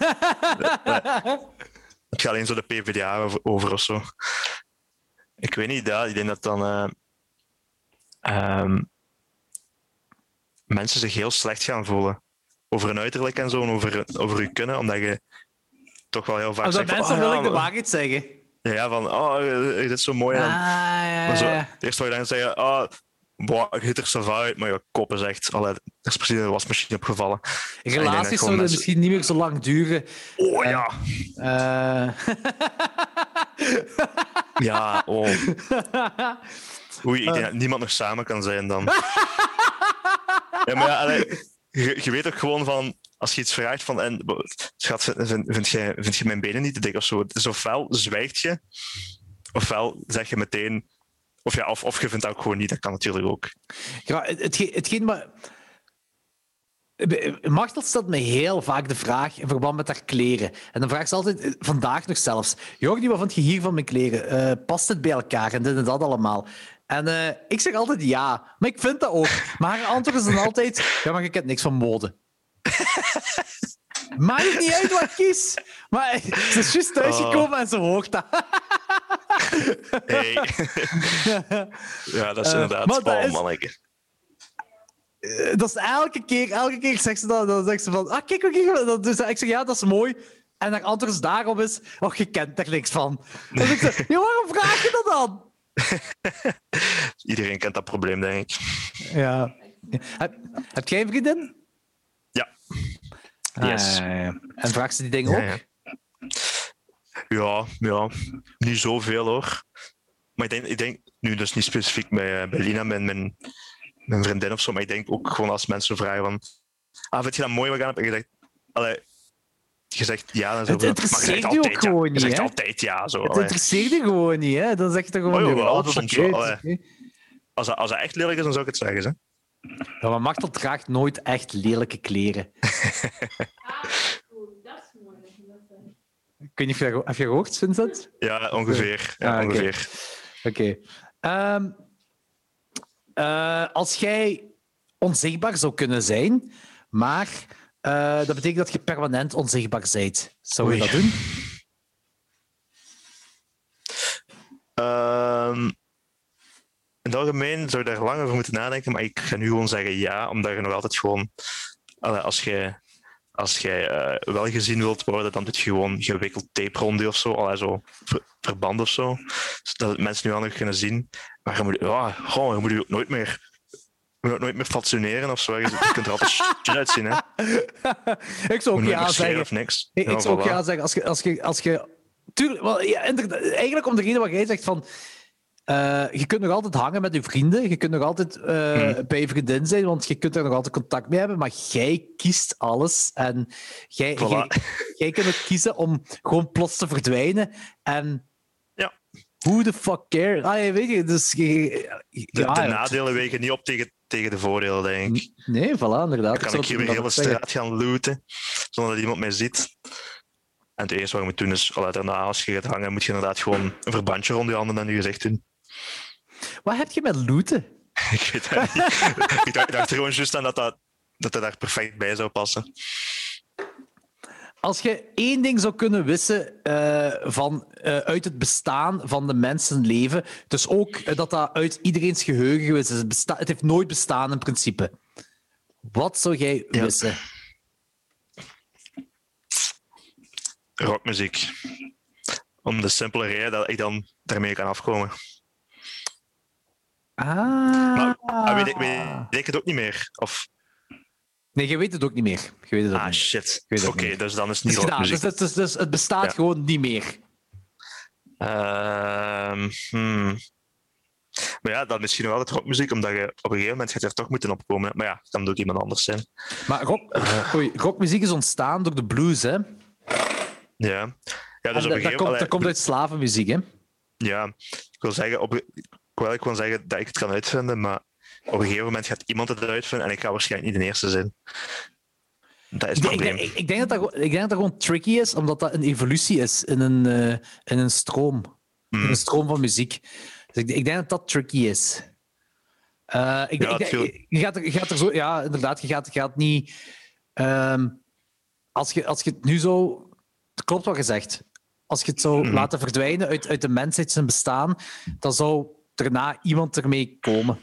Het gaat alleen zo de PvdA over, over of zo. Ik weet niet, ja, ik denk dat dan. Uh, um, mensen zich heel slecht gaan voelen. Over hun uiterlijk en zo, en over, over je kunnen, omdat je toch wel heel vaak zegt... mensen oh, wil ja, ik de waarheid zeggen. Ja, van, oh, dit is zo mooi. Ah, ja, ja, zo, eerste wat je dan zeggen, oh, boah, je ziet er zo uit, maar je kop is echt, allee, er is precies een wasmachine opgevallen. Relaties zouden mensen... misschien niet meer zo lang duren. Oh ja. Uh, ja, oh. <laughs> Oei, ik denk dat niemand nog samen kan zijn dan. ja, maar ja, allee, je, je weet ook gewoon van, als je iets vraagt van, en, schat, vind, vind, je, vind je mijn benen niet te dik of zo? Dus ofwel zwijgt je, ofwel zeg je meteen, Of ja, of, of je vindt dat ook gewoon niet, dat kan natuurlijk ook. Ja, het, hetgeen, hetgeen maar... Machtel stelt me heel vaak de vraag in verband met haar kleren. En dan vraagt ze altijd, eh, vandaag nog zelfs, Jordi, wat vind je hier van mijn kleren? Eh, past het bij elkaar? En dit en dat allemaal. En uh, ik zeg altijd ja, maar ik vind dat ook. Maar haar antwoord is dan altijd, ja, maar je kent niks van mode. <laughs> Maakt het niet uit wat ik kies. Maar ze is juist thuisgekomen oh. en ze hoort dat. hey. ja, dat is inderdaad uh, spannend, manneke. Uh, dat is elke keer, elke keer zegt ze dat. Dan zegt ze van, ah, kijk, kijk. Dus ik zeg, ja, dat is mooi. En haar antwoord daarop is, oh, je kent er niks van. Zeg ik, ja, waarom vraag je dat dan? <laughs> Iedereen kent dat probleem, denk ik. Ja. Heb, heb jij een vriendin? Ja. Yes. Ah, en vraagt ze die dingen ook? Ja, ja, niet zoveel hoor. Maar ik denk, ik denk nu dus niet specifiek bij, eh, bij Lina, mijn, mijn, mijn vriendin of zo, maar ik denk ook gewoon als mensen vragen van ah, vind je dat mooi wat gaan heb ik gezegd, allee, je zegt ja, dan zo. Het interesseert je ook gewoon ja. niet. Je zegt altijd ja. Zo, het interesseert je gewoon niet, hè? Dan zeg je toch gewoon oh, wel, ja, soms wel. Okay. Als, dat, als dat echt lelijk is, dan zou ik het zeggen. Hè? Ja, maar Machtel draagt nooit echt lelijke kleren. <laughs> Kun je, heb je gehoord, Vincent? Ja, ongeveer. Ja, ah, ongeveer. Oké. Okay. Um, uh, als jij onzichtbaar zou kunnen zijn, maar uh, dat betekent dat je permanent onzichtbaar bent. Zou je Oei. dat doen? Um, in het algemeen zou je daar langer over moeten nadenken, maar ik ga nu gewoon zeggen ja, omdat je nog altijd gewoon, als je als jij uh, wel gezien wilt worden, dan doe je gewoon gewikkeld tape rond of zo, allee, zo verband of zo, zodat mensen nu nog kunnen zien. Maar je moet, ja, gewoon, je moet je ook nooit meer je moet nooit meer fatsoeneren of zo. Je kunt er altijd <laughs> shit uitzien. Hè. ik zou ook ja zeggen. Of niks. Ik, ik zou ook ja zeggen. Als je, als je, als je, tuurlijk, wel, ja, eigenlijk om de reden wat jij zegt van uh, je kunt nog altijd hangen met je vrienden. Je kunt nog altijd uh, hmm. bij je vriendin zijn, want je kunt er nog altijd contact mee hebben. Maar jij kiest alles. En jij, voilà. jij, jij kunt ook kiezen om gewoon plots te verdwijnen. En ja. who the fuck cares? Ah, weet je, dus... Je, de, ja, de nadelen wegen niet op tegen, tegen de voordelen, denk ik. Nee, voilà, inderdaad. Dan kan ik, hier weer de hele straat gaan looten, zonder dat iemand mij ziet. En het eerste wat je moet doen is, daarna, als je gaat hangen, moet je inderdaad gewoon een verbandje rond je handen en je gezicht doen. Wat heb je met looten? <laughs> ik weet het niet. <laughs> ik, dacht, er gewoon juist aan dat dat, dat daar perfect bij zou passen. Als je één ding zou kunnen wissen uh, van, uh, uit het bestaan van de mensenleven, dus ook uh, dat dat uit iedereen's geheugen geweest is, het, besta het heeft nooit bestaan in principe. Wat zou jij ja. wissen? Rockmuziek. Om de simpele reden dat ik dan daarmee kan afkomen. Ah. Maar, weet, ik, weet ik het ook niet meer? Of... Nee, je weet het ook niet meer. Je weet het ook ah, niet shit. Oké, okay, dus dan is het niet gedaan. Dus, dus, dus, het bestaat ja. gewoon niet meer. Uh, hmm. Maar ja, dan misschien wel het rockmuziek, omdat je op een gegeven moment gaat er toch moeten opkomen. Maar ja, dan ook iemand anders zijn. Maar rock, uh. oei, rockmuziek is ontstaan door de blues, hè? Ja. ja dus op een gegeven... dat, komt, dat komt uit slavenmuziek, hè? Ja, ik wil zeggen, op, ik wil gewoon zeggen dat ik het kan uitvinden, maar op een gegeven moment gaat iemand het uitvinden en ik ga waarschijnlijk niet de eerste zijn. Dat is het probleem. Ik, ik, denk dat dat, ik denk dat dat gewoon tricky is, omdat dat een evolutie is in een, uh, in een stroom. In een mm. stroom van muziek. Dus ik, ik denk dat dat tricky is. Uh, ik, ja, ik, je, gaat er, je gaat er zo... Ja, inderdaad, je gaat, je gaat niet... Um, als, je, als je het nu zo... Het klopt wat je zegt. Als je het zou mm. laten verdwijnen uit, uit de mensheid zijn bestaan, dan zou daarna iemand ermee komen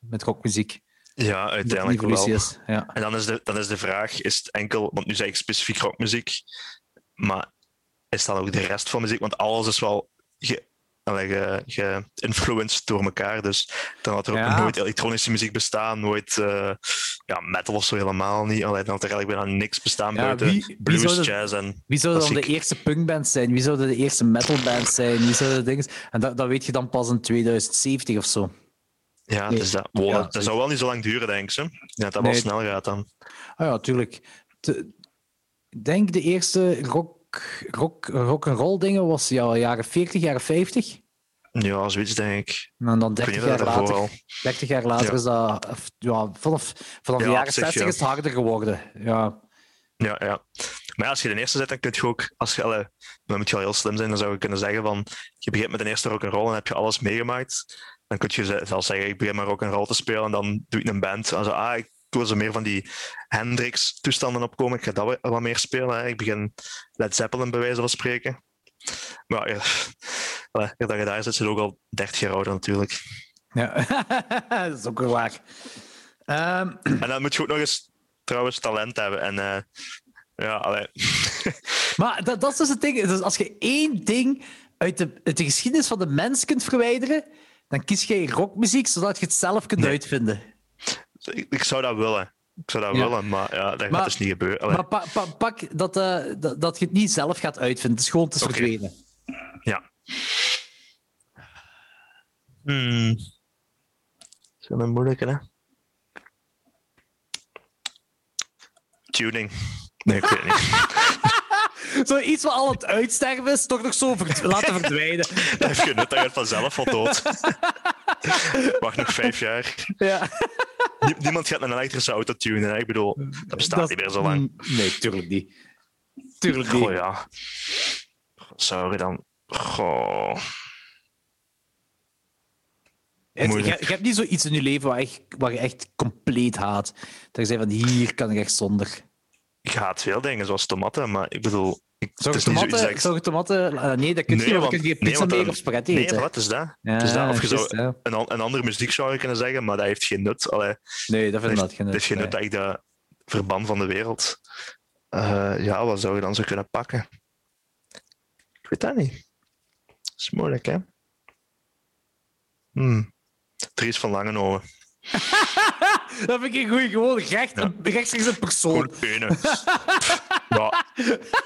met rockmuziek. Ja, uiteindelijk wel. Is, ja. En dan is, de, dan is de vraag, is het enkel, want nu zeg ik specifiek rockmuziek, maar is dan ook de rest van muziek? Want alles is wel ge, door elkaar. Dus dan had er ook ja. nooit elektronische muziek bestaan, nooit uh, ja, metal of zo helemaal niet. Allee, dan had er eigenlijk bijna niks bestaan ja, buiten wie, blues, wie jazz en Wie zou dan de eerste punkband zijn? Wie zou de eerste metalband zijn? Wie zou de dingen... En dat, dat weet je dan pas in 2070 of zo. Ja, nee. dus dat, wow, ja, dat zou wel niet zo lang duren, denk ik. Ja, dat nee. wel snel gaat dan. Ah ja, tuurlijk. Denk de eerste rock rock, rock, rock and roll dingen was ja, jaren 40, jaren 50. Ja, zoiets denk ik. En dan Ik weet 30 niet jaar later, al. 30 jaar later Ja. is dat... Ja, vanaf, vanaf de Ja, jaren op zich, 60 ja. is het harder geworden. Ja. Ja, ja. Maar als je de eerste zet, dan kun je ook, als je, dan moet je wel heel slim zijn, dan zou je kunnen zeggen van, je begint met de eerste rock'n'roll en heb je alles meegemaakt. Dan kun je ze- zelfs zeggen, ik begin maar rock'n'roll te spelen en dan doe ik een band. Also, ah, ik wil zo meer van die Hendrix-toestanden opkomen, ik ga dat wat- meer spelen. Hè. Ik begin Led Zeppelin bij wijze van spreken. Maar ja, <laughs> dat je daar zit, zit ook al 30 jaar ouder natuurlijk. ja. <laughs> dat is ook wel waar. Ehm, <clears throat> En dan moet je ook nog eens trouwens talent hebben. En eh, ja, allee. <laughs> maar dat, dat is dus het ding. Dus als je één ding uit de, uit de geschiedenis van de mens kunt verwijderen, dan kies je rockmuziek zodat je het zelf kunt Nee. uitvinden. Ik, ik zou dat willen. Ik zou dat Ja. willen, maar ja, dat Maar- gaat dus niet gebeuren. Allee. Maar pa- pa- pak dat, eh, dat, dat je het niet zelf gaat uitvinden. Het is gewoon te Oké. verdwenen. Ja. Hmm. Dat is wel een moeilijke, hè? Tuning. Nee, ik weet het niet. <laughs> Zo iets wat al aan het uitsterven is, toch nog zo verd- laten verdwijnen. <laughs> Dat heeft geen nut, dat gaat vanzelf wel dood. Wacht nog vijf jaar. Ja. Nie- Niemand gaat een elektrische auto tunen. Hè? Ik bedoel, dat bestaat Dat- niet meer zo lang. Mm, Nee, tuurlijk niet. Tuurlijk niet. Goh, ja. Je dan... Goh. Het- moeilijk. je, je hebt niet zoiets in je leven waar, echt, waar je echt compleet haat. Dat je zegt van hier kan ik echt zonder. Ik haat veel dingen, zoals tomaten, maar ik bedoel... Zou tomaten... ik- Zou je tomaten eh, nee, dat kun je want kun je pizza meer dan- of spaghetti Nee, eten. wat is dat? Ja, het is dat. Of je zou ja. een, een andere muziek zou je kunnen zeggen, maar dat heeft geen nut. Allee, Nee, dat vind ik dat geen heeft, dat heeft geen nee. nut dat ik dat verban van de wereld. Eh, ja, wat zou je dan zo kunnen pakken? Ik weet dat niet. Dat is moeilijk, hè? Hmm. Dries van Langenhoven. <laughs> Dat vind ik een goeie. Gewoon recht, Ja. rechtstreeks een persoon. <laughs> ja,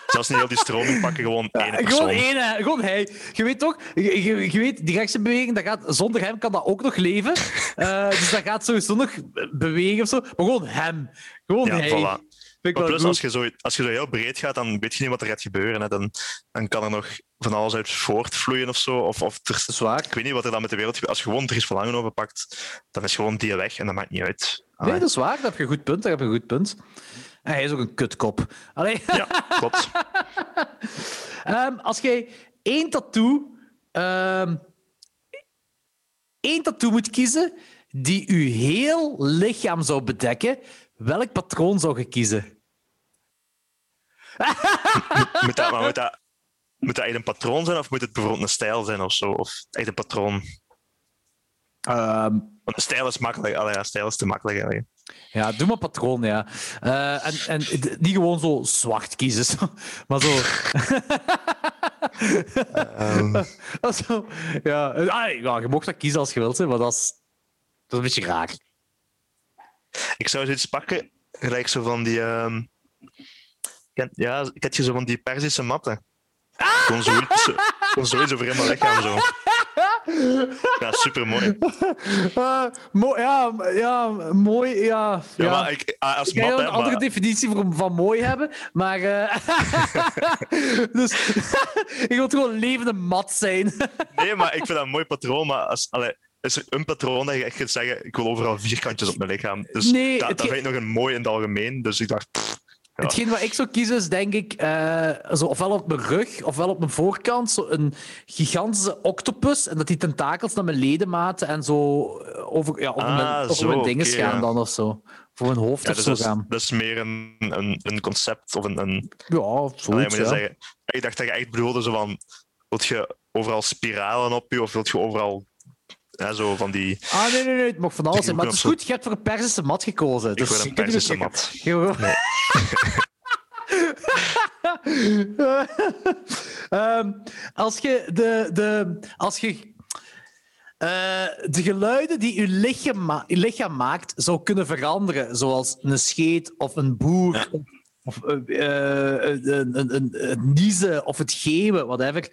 zelfs niet heel die stroming pakken, gewoon Ja, persoon. gewoon één, gewoon hij. Je weet toch, je, je, weet, die rechtse beweging, dat gaat, zonder hem kan dat ook nog leven. <laughs> Eh, dus dat gaat sowieso nog bewegen of zo. Maar gewoon hem. Gewoon Ja, hij. voilà. Maar plus, als je, zo, als je zo heel breed gaat, dan weet je niet wat er gaat gebeuren. Hè. Dan, dan kan er nog van alles uit voortvloeien of zo. Of, of er, Dat is waar. ik weet niet wat er dan met de wereld gebeurt. Als je gewoon Dries van Langenhoven pakt, dan is gewoon die weg en dat maakt niet uit. Nee, dat is waar. Daar heb je een goed punt. Daar heb je een goed punt. En hij is ook een kutkop. Allee. Ja, klopt. <laughs> Ehm, als jij één tattoo... ehm, één tattoo moet kiezen die uw heel lichaam zou bedekken, welk patroon zou je kiezen? Moet dat, maar moet dat, moet dat echt een patroon zijn of moet het bijvoorbeeld een stijl zijn of zo? Of echt een patroon? Ehm, Want een stijl is makkelijk. Allee, stijl is te makkelijk. Allee. Ja, doe maar patroon, ja. Eh, en, en niet gewoon zo zwart kiezen, zo. maar zo... Ehm, <laughs> zo ja. Ah, ja, je mag dat kiezen als je wilt, hè, maar dat is, dat is een beetje raar. ik zou zoiets pakken, gelijk zo van die... ehm, ken- ja, ik had je zo van die Perzische matten. <laughs> Gewoon zoiets, zo- gewoon zoiets over helemaal lichaam zo. <laughs> Ja, super mooi. <laughs> Mo- ja, ja, mooi, ja. Ja, ja. maar ik, ah, als Ik hè, een andere definitie van, van mooi hebben, maar... eh, <laughs> dus <laughs> ik wil gewoon levende mat zijn. nee, maar ik vind dat een mooi patroon. Maar als, allee, is er een patroon dat je echt kunt zeggen, ik wil overal vierkantjes op mijn lichaam. Dus Nee, dat, vind ik nog een mooi in het algemeen. Dus ik dacht, pff. Hetgeen wat ik zou kiezen is, denk ik, eh, zo ofwel op mijn rug ofwel op mijn voorkant, zo een gigantische octopus en dat die tentakels naar mijn ledematen en zo eh, over, ja, over Ah, mijn, over zo, mijn dinges oké, gaan dan of zo. Voor mijn hoofd ja, of dus zo dat, is, gaan. dat is meer een, een, een concept of een... een Ja, moet je ja. zeggen. Ik dacht dat je echt bedoelde zo van, wilt je overal spiralen op je of wilt je overal ja, zo van die... Ah, nee, nee, nee, het mag van alles zijn. Maar het is goed, je hebt voor een Persische mat gekozen. Ik Dus wil een Persische mat. <laughs> Ehm, als je de, de, als je, eh, de geluiden die je lichaam, ma- lichaam maakt zou kunnen veranderen, zoals een scheet of een boer of, of eh, eh, een, een, een, een niezen of het geven, whatever.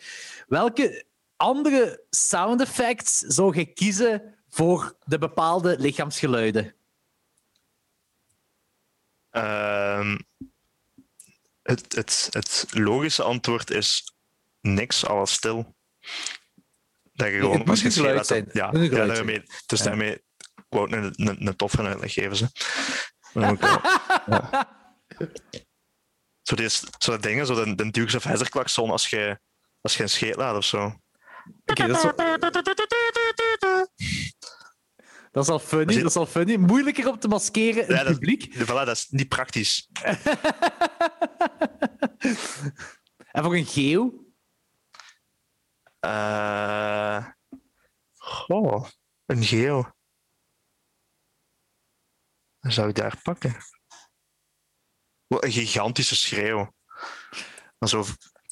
Welke andere sound effects zou je kiezen voor de bepaalde lichaamsgeluiden? Ehm, het, het, het logische antwoord is niks, alles stil. Dat je gewoon als je een geluid Ja, ja daarmee, dus Ja. daarmee ik wou een, een, een toffe uitleg geven. Ze. Dan <laughs> Zo, die, zo dat dingen, zo de, de Dukes of Hazzard klakson als je, als je een scheet laat of zo. Dat, is wel, dat is al funny. Dat is al funny. Moeilijker om te maskeren in Ja, het dat- publiek. Voilà, dat is niet praktisch. <laughs> En voor een. Eh goh, een geel. Wat zou ik daar pakken? Wat een gigantische schreeuw. Zo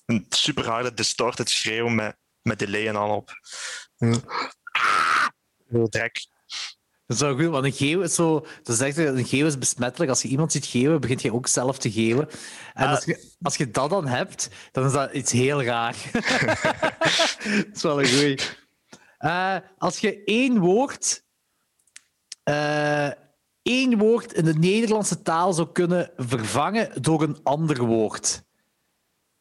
een super harde, distorted schreeuw met, met delay en al op. Heel trek. Dat is wel goed, want een geeuw is zo... Dat zegt dat een geeuw is besmettelijk. Als je iemand ziet geeuwen, begint je ook zelf te geeuwen. En Ah. als, je, als je dat dan hebt, dan is dat iets heel raar. <laughs> dat is wel een goeie. Eh, als je één woord... eh, één woord in de Nederlandse taal zou kunnen vervangen door een ander woord.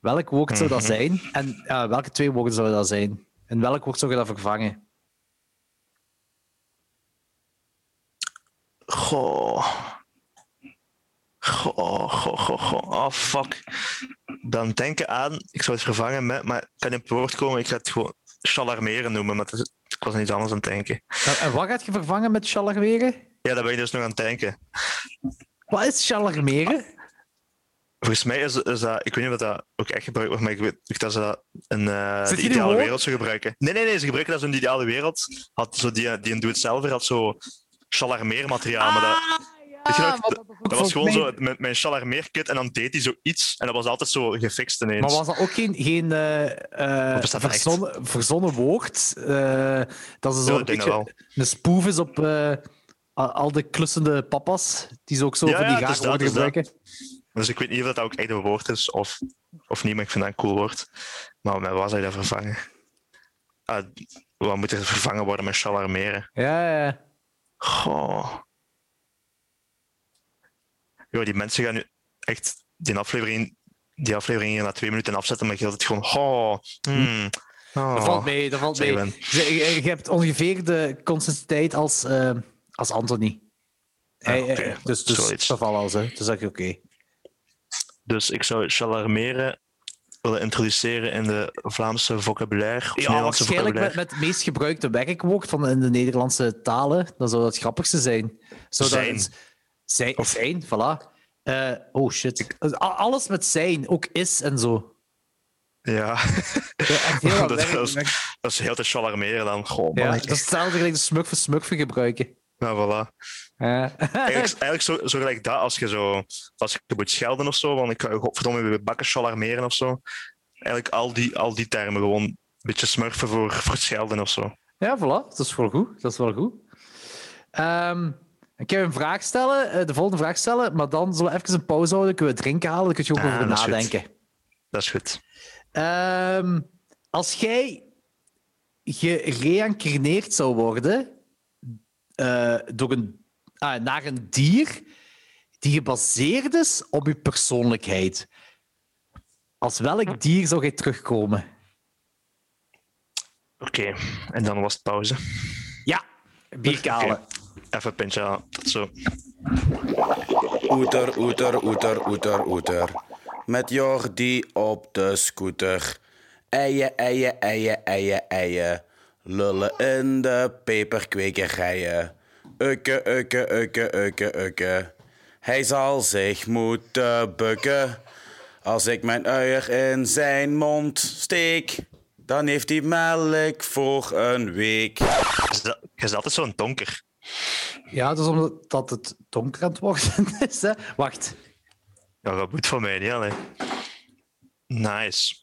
Welk woord zou dat Mhm. zijn? En welke twee woorden zouden dat zijn? En welk woord zou je dat vervangen? Goh. Goh, goh, goh, goh. Oh, fuck. Dan denken aan, ik zou het vervangen met, maar ik kan niet op het woord komen, ik ga het gewoon chalarmeren noemen, maar is- ik was aan iets anders aan het denken. En wat gaat je vervangen met chalarmeren? Ja, daar ben je dus nog aan het denken. Wat is chalarmeren? Volgens mij is, is dat, ik weet niet of dat ook echt gebruikt wordt, maar ik weet ik dat ze dat in eh de ideale wereld zo gebruiken. Nee, nee, nee, ze gebruiken dat zo in de ideale wereld. Had zo die, die een doe-het-zelver had zo chalarmeermateriaal, maar dat, Weet je nog, dat was gewoon zo met mijn chalarmeerkit en dan deed hij zoiets en dat was altijd zo gefixt ineens. Maar was dat ook geen, geen eh, eh, echt? verzonnen, verzonnen woord? Eh, dat ze Ja, zo een, beetje een spoef is op eh, al- de klussende papa's, die ze ook zo Ja, voor ja, die is is dat. gebruiken. Dus ik weet niet of dat ook echt een woord is of, of niet, maar ik vind dat een cool woord. Maar met wat zou je dat vervangen? Ah, wat moet er vervangen worden met chalarmeren? Ja, ja. Goh. Yo, die mensen gaan nu echt die aflevering, die aflevering hier na twee minuten afzetten, maar je het gewoon. Oh, hmm, oh. Dat valt mee, dat valt mee. Je, hebt ongeveer de consistentiteit als, eh, als Anthony. Hij, Ah, oké. eh, dus dus Zoiets. dat valt alles, hè. Dus dat is oké. Dus ik zou chalarmeren willen introduceren in de Vlaamse vocabulaire. Of Ja, Nederlandse waarschijnlijk met, vocabulaire. met het meest gebruikte werkwoord van in de Nederlandse talen. Dan zou dat het grappigste zijn. Zou dat Zijn. eens- Zijn, zijn, voilà. Eh, oh shit. A- Alles met zijn, ook is en zo. Ja, <laughs> Dat is- werk- dat is heel te chalarmeren dan. Goh. Ja, dat is hetzelfde gelijk de smurf voor smurfen gebruiken. Nou, voilà. Ja. Eigenlijk, <laughs> eigenlijk zo, zo gelijk dat, als je, zo, als je moet schelden of zo, want ik ga godverdomme weer bakken chalarmeren of zo. Eigenlijk al die, al die termen gewoon een beetje smurfen voor, voor het schelden of zo. Ja, voilà. Dat is wel goed. Dat is wel goed. Ehm, ik heb een vraag stellen, eh, de volgende vraag stellen, maar dan zullen we even een pauze houden. Kunnen we drinken halen, dan kun je ook Ah, over dat is goed. nadenken. Dat is goed. Ehm, als jij gereïncarneerd zou worden eh, door een, ah, naar een dier die gebaseerd is op je persoonlijkheid, als welk dier zou jij terugkomen? Oké, en dan was het pauze. Ja, bierkalen. Even een pintje aan. Tot zo. Oeter, oeter, oeter, oeter, oeter. Met Jordi op de scooter. Eien, eien, eien, eien, eien. Lullen in de peperkwekerijen. Ukke, ukke, ukke, ukke, ukke. Hij zal zich moeten bukken. Als ik mijn uier in zijn mond steek, dan heeft hij melk voor een week. Dat- is altijd zo'n donker. Ja, dat is omdat dat het donker aan het worden <laughs> is. Hè? Wacht. Ja, dat moet van mij niet, hè. Nice.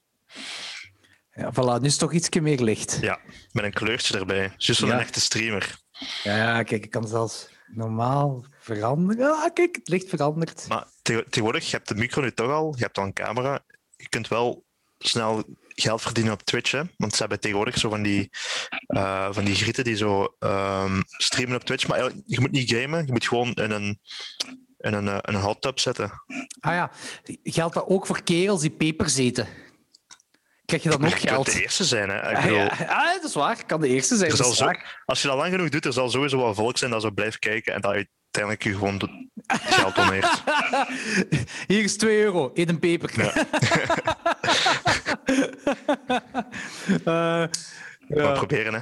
Ja, voilà, nu is het toch iets meer licht. Ja, met een kleurtje erbij. Juist zo'n Ja. echte streamer. Ja, kijk, ik kan zelfs normaal veranderen. Ah, kijk, het licht verandert. Maar te- tegenwoordig, je hebt de micro nu toch al, je hebt al een camera. Je kunt wel snel geld verdienen op Twitch, hè? want ze hebben tegenwoordig zo van die, eh, van die grieten die zo ehm, streamen op Twitch. Maar je moet niet gamen, je moet gewoon in een, in een, eh, een hot tub zetten. Ah ja, geldt dat ook voor kerels die pepers eten? Krijg je dan ook Je kunt geld. de eerste zijn, hè. Ik Ah, bedoel, ja, ah, dat is waar. Kan de eerste zijn. dat zal is zo, als je dat lang genoeg doet, er zal sowieso wel volk zijn dat zo blijft kijken en dat uiteindelijk je gewoon doet- geld. <laughs> Hier is 2 euro. Eet een peper. <laughs> Eh, Maar ja. proberen, hè.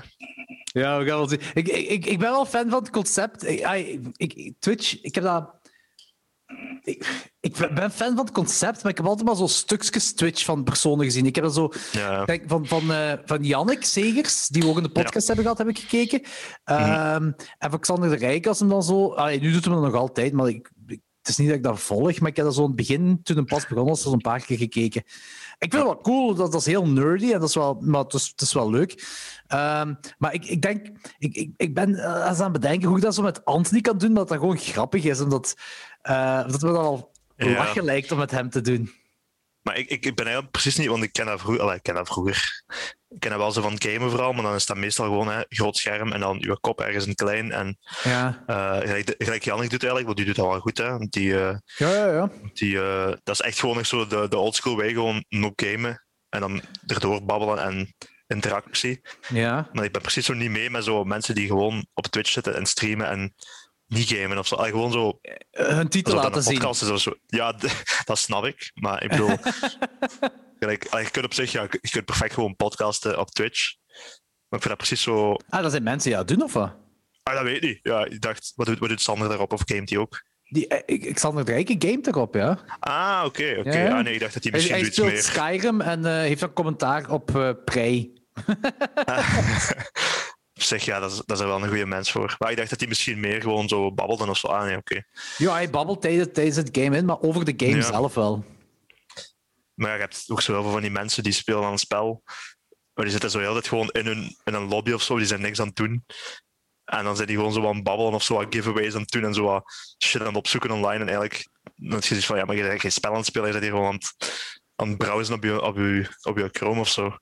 Ja, we gaan wel zien. Ik, ik, ik, ik ben wel fan van het concept. Ik, ik, Twitch, ik heb dat. Ik, ik ben fan van het concept, maar ik heb altijd maar zo stukjes Twitch van personen gezien. Ik heb dat zo. Ja. Van, van, eh van Jannik Segers, die we ook in de podcast hebben gehad, heb ik gekeken. Ehm, En van Xander de Rijk, als hem dan zo. Allee, nu doet hij dat nog altijd, maar ik, het is niet dat ik dat volg, maar ik heb dat zo in het begin, toen het pas begon, was, een paar keer gekeken. Ik vind het wel cool, dat, dat is heel nerdy, en dat is wel, maar het is, het is wel leuk. Ehm, maar ik, ik denk, ik, ik, ik ben eh, aan het bedenken hoe ik dat zo met Anthony kan doen, dat dat gewoon grappig is, omdat eh, dat me dan al Ja. lachen lijkt om met hem te doen. Maar ik, ik, ben eigenlijk precies niet, want ik ken dat vroeger. allee, Ik ken dat vroeger. Ik ken dat wel zo van gamen vooral, maar dan is dat meestal gewoon hè, groot scherm en dan je kop ergens in klein. En Ja, eh gelijk, gelijk Jannik doet eigenlijk, want die doet dat wel goed. Hè. Die, eh, ja, ja. ja. die, eh, dat is echt gewoon nog zo de, de oldschool way, gewoon nog gamen en dan erdoor babbelen en interactie. ja. Maar ik ben precies zo niet mee met zo mensen die gewoon op Twitch zitten en streamen en niet gamen of zo. Allee, gewoon zo hun titel laten een zien. is of zo. Ja, <laughs> dat snap ik. Maar ik bedoel, <laughs> gelijk, allee, je kunt op zich, ja, je kunt perfect gewoon podcasten op Twitch. Maar ik vind dat precies zo. Ah, dat zijn mensen die dat doen, of wat? Ah, dat weet ik niet. Ja, ik dacht, wat doet, wat doet Sander daarop of gamet hij ook? Die, eh, ik, ik zal nog rijke game erop, ja. Ah, oké, oké. Ja, ja. Ah, nee, ik dacht dat hij Hij, misschien hij zoiets speelt meer. Skyrim en eh, heeft een commentaar op eh Prey. <laughs> Op zich, ja, dat is, dat is er wel een goede mens voor. Maar ik dacht dat hij misschien meer gewoon zo babbelde of zo. Ah, nee, oké. Ja, hij babbelt tijdens, tijdens het game in, maar over de game Ja. zelf wel. Maar je hebt ook zoveel van die mensen die spelen aan een spel. Maar die zitten zo heel tijd gewoon in, hun, in een lobby of zo, die zijn niks aan het doen. En dan zijn die gewoon zo aan het babbelen of zo wat giveaways aan het doen en zo wat shit aan het opzoeken online. En eigenlijk, is je zoiets van, ja, maar je bent geen spel aan het spelen, je bent hier gewoon aan het, aan browsen op je, op, je, op je Chrome of zo.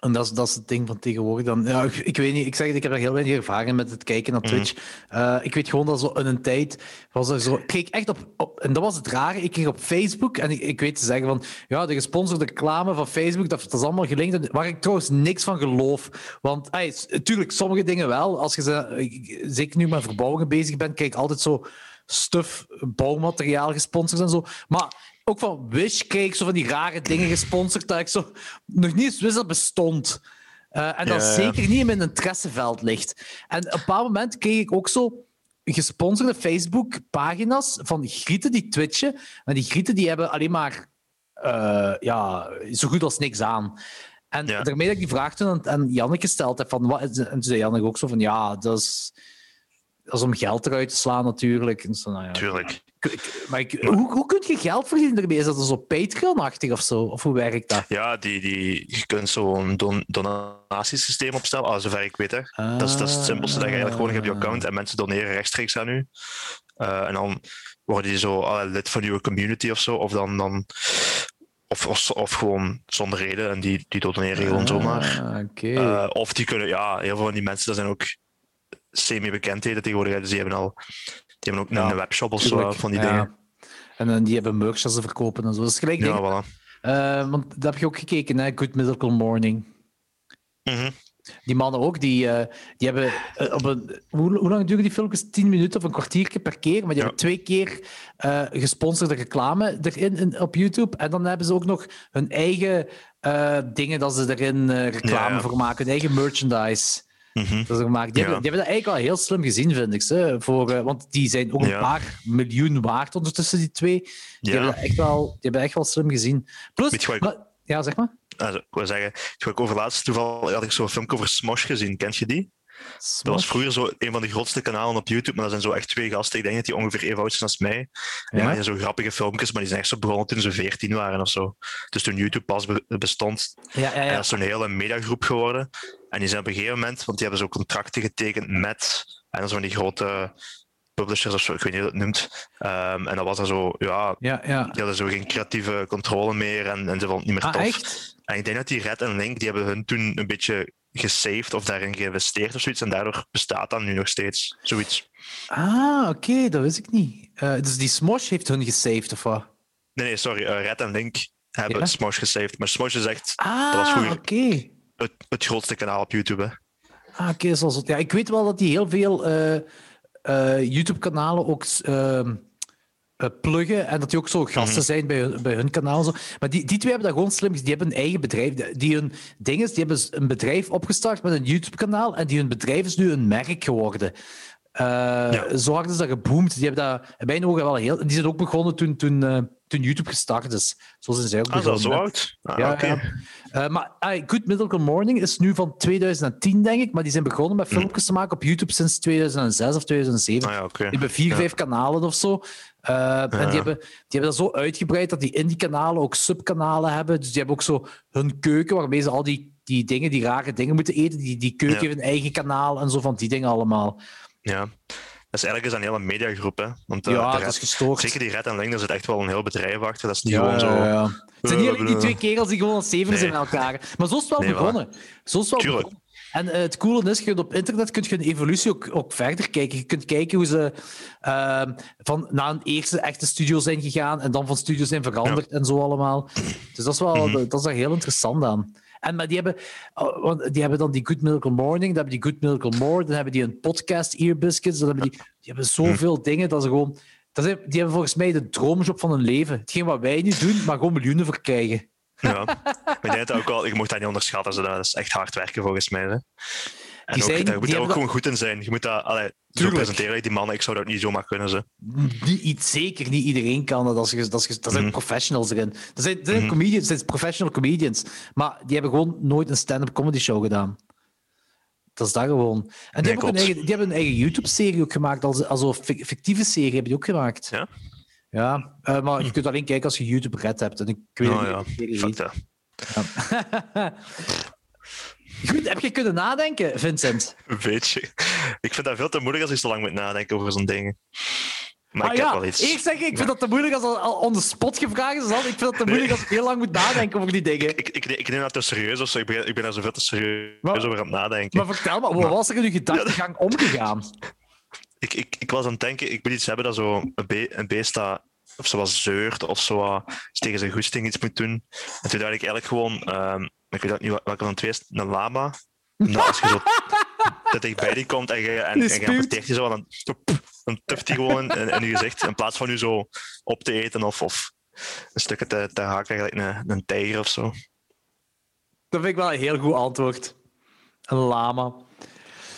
En dat is, dat is het ding van tegenwoordig. Dan, ja, ik, ik weet niet, ik zeg het, ik heb er heel weinig ervaring met het kijken naar Mhm. Twitch. Eh, ik weet gewoon dat zo in een tijd was er zo. Ik kreeg echt op, op. En dat was het rare. Ik kreeg op Facebook. En ik, ik weet te zeggen van. Ja, de gesponsorde reclame van Facebook. Dat, dat is allemaal gelinkt. Waar ik trouwens niks van geloof. Want natuurlijk, sommige dingen wel. Als je ze. Zeker nu met verbouwingen bezig bent, kijk ik altijd zo. Stuf, bouwmateriaal gesponsord en zo. Maar ook van Wish kreeg ik zo van die rare dingen gesponsord dat ik zo nog niet eens wist dat bestond. Eh, en dat Ja, ja. zeker niet in mijn interesseveld ligt. En op een bepaald moment kreeg ik ook zo gesponsorde Facebook-pagina's van grieten die twitchen. Maar die grieten die hebben alleen maar eh, ja, zo goed als niks aan. En Ja. daarmee dat ik die vraag toen aan, aan Janneke gesteld heb, van, wat, en toen zei Janneke ook zo van, ja, dat is, dat is om geld eruit te slaan natuurlijk. En zo, nou ja, Tuurlijk. maar ik, hoe, hoe kun je geld verdienen ermee? Is dat zo Patreon-achtig of zo? Of hoe werkt dat? Ja, die, die, je kunt zo'n don, donatiesysteem opstellen, ah, zover ik weet. Hè. Dat, is, dat is het simpelste dat je eigenlijk gewoon hebt op je account en mensen doneren rechtstreeks aan u. Eh, en dan worden die zo ah, lid van uw community of zo, of dan, dan of, of, of gewoon zonder reden en die, die doneren gewoon zomaar. Ah, Oké. Eh, of die kunnen, ja, heel veel van die mensen, dat zijn ook semi-bekendheden tegenwoordig. Dus die hebben al, die hebben ook Ja, een webshop of zo van die ja. dingen. En dan die hebben merch dat ze verkopen en zo. Dat is gelijk Ja, voilà. Eh, want dat heb je ook gekeken, hè? Good Mythical Morning. Mhm. Die mannen ook, die, eh, die hebben eh, op een... Hoe, hoe lang duren die filmpjes? 10 minuten of een kwartiertje per keer. Maar die Ja. hebben twee keer eh, gesponsorde reclame erin in, op YouTube. En dan hebben ze ook nog hun eigen eh, dingen dat ze erin eh, reclame ja. voor maken. Hun eigen merchandise. Mhm. Dat ze gemaakt. Die, Ja. hebben, die hebben dat eigenlijk wel heel slim gezien, vind ik. Ze, voor, eh, want die zijn ook een paar miljoen waard ondertussen, die twee. Die, Ja. hebben, dat echt wel, die hebben echt wel slim gezien. Plus, ik- maar- ja, zeg maar. Also, ik wil zeggen, ik over laatst toevallig had ik zo'n filmpje over Smosh gezien. Kent je die? Dat was vroeger zo een van de grootste kanalen op YouTube, maar dat zijn zo echt twee gasten. Ik denk dat die ongeveer even oud zijn als mij. Die Ja? maken zo grappige filmpjes, maar die zijn echt zo begonnen toen ze 14 waren of zo. Dus toen YouTube pas be- bestond. Ja, ja, En ja. dat is zo'n hele mediagroep geworden. En die zijn op een gegeven moment, want die hebben zo contracten getekend met, en dan van die grote publishers of zo, ik weet niet hoe je dat noemt. Ehm, en dat was dan zo, ja, ja, ja. die hadden zo geen creatieve controle meer en, en ze vonden het niet meer Ah, tof. echt? En ik denk dat die Red en Link, die hebben hun toen een beetje gesaved of daarin geïnvesteerd of zoiets. En daardoor bestaat dat nu nog steeds. Zoiets. Ah, oké, dat wist ik niet. Eh, dus die Smosh heeft hun gesaved, of wat? Nee, nee, sorry. eh, Red en Link hebben Ja? Smosh gesaved. Maar Smosh is echt Ah, was vroeger- oké. het, het grootste kanaal op YouTube. Hè. Ah, oké, zoals het. Ja, ik weet wel dat die heel veel eh, YouTube-kanalen ook eh, pluggen en dat die ook zo gasten Mhm. zijn bij hun, bij hun kanaal. Zo. Maar die, die twee hebben dat gewoon slim. Die hebben een eigen bedrijf. Die- Die hun ding is, die hebben een bedrijf opgestart met een YouTube-kanaal en die hun bedrijf is nu een merk geworden. Eh, Zo hard is dat geboomd. Die hebben dat in mijn ogen wel heel. Die zijn ook begonnen toen, toen, eh, toen YouTube gestart is. Zo zijn zij ook Ah, dat begonnen. zo hè. oud? Ah, Ja, oké. ja. Eh, maar ah, Good Mythical Morning is nu van 2010, denk ik. Maar die zijn begonnen met filmpjes te maken op YouTube sinds 2006 of 2007. Ah, ja. Die hebben vier, vijf kanalen of zo. En die hebben, die hebben dat zo uitgebreid dat die in die kanalen ook subkanalen hebben. Dus die hebben ook zo hun keuken, waarmee ze al die, die dingen, die rare dingen moeten eten. Die, die keuken Ja. heeft een eigen kanaal en zo van die dingen allemaal. Ja. Eigenlijk is dat een hele mediagroep. Hè? Want, eh, ja, dat is gestoord. Zeker die Red en Link, daar zit echt wel een heel bedrijf achter. Dat is niet Ja, gewoon zo... ja, ja. Het zijn niet alleen die eh. twee kerels die gewoon als zeven zijn met elkaar. Maar zo is het wel Nee, begonnen. Zo is het wel Tuurlijk. begonnen. En eh, het coole is, je op internet kun je een evolutie ook, ook verder kijken. Je kunt kijken hoe ze ehm, van naar een eerste echte studio zijn gegaan en dan van studio zijn veranderd en zo allemaal. Dus dat is, wel, Mhm. dat is daar heel interessant aan. En maar die hebben, oh, die hebben dan die Good Miracle Morning, dan hebben die Good Miracle More, dan hebben die een podcast Ear Biscuits, dan hebben die, die hebben zoveel dingen dat ze gewoon... Dat zijn, die hebben volgens mij de droomjob van hun leven. Hetgeen wat wij nu doen, maar gewoon miljoenen voor krijgen. Ja. Maar ik denk dat ook wel, je mocht dat niet onderschatten. Dat is echt hard werken volgens mij. Hè. En Die ook, zijn- daar moet je ook hebben gewoon goed in zijn. Je moet dat allee, zo presenteren. Die mannen, ik zou dat niet zomaar kunnen. Ze. Niet, zeker niet iedereen kan dat. Als je, dat, is, dat zijn Mhm. professionals erin. Er zijn, er zijn comedians, er zijn professional comedians. Maar die hebben gewoon nooit een stand-up comedy show gedaan. Dat is dat gewoon. En die, Nee, hebben, een eigen, die hebben een eigen YouTube-serie ook gemaakt. Als, als een fic- fictieve serie hebben die ook gemaakt. Ja? Ja, eh, maar je kunt alleen kijken als je YouTube Red hebt. En ik weet Oh niet ja, fuck heet. <laughs> Goed, heb je kunnen nadenken, Vincent? Een beetje. Ik vind dat veel te moeilijk als je zo lang moet nadenken over zo'n dingen. Maar ah ik heb wel iets. eerst zeg ik, ik vind dat te moeilijk als al, al on the spot gevraagd is. Dan. Ik vind dat te moeilijk als ik heel lang moet nadenken over die dingen. Ik, ik, ik neem dat te serieus of zo. Ik ben, ik ben daar zoveel te serieus Maar- over aan het nadenken. Maar vertel me, hoe was er in uw gedachtegang omgegaan? <laughs> ik, ik, ik was aan het denken, ik moet iets hebben dat zo een, be een beest dat of zo wat zeurt of zo wat tegen zijn goesting iets moet doen. En toen dacht ik eigenlijk gewoon, ehm, ik weet ook niet welke van twee is, een lama. <laughs> Omdat als je zo te dichtbij die komt en je, en, en je je zo, dan, dan tuft hij gewoon in, in je gezicht. In plaats van nu zo op te eten of, of een stukje te, te haken, eigenlijk een, een tijger of zo. Dat vind ik wel een heel goed antwoord. Een lama.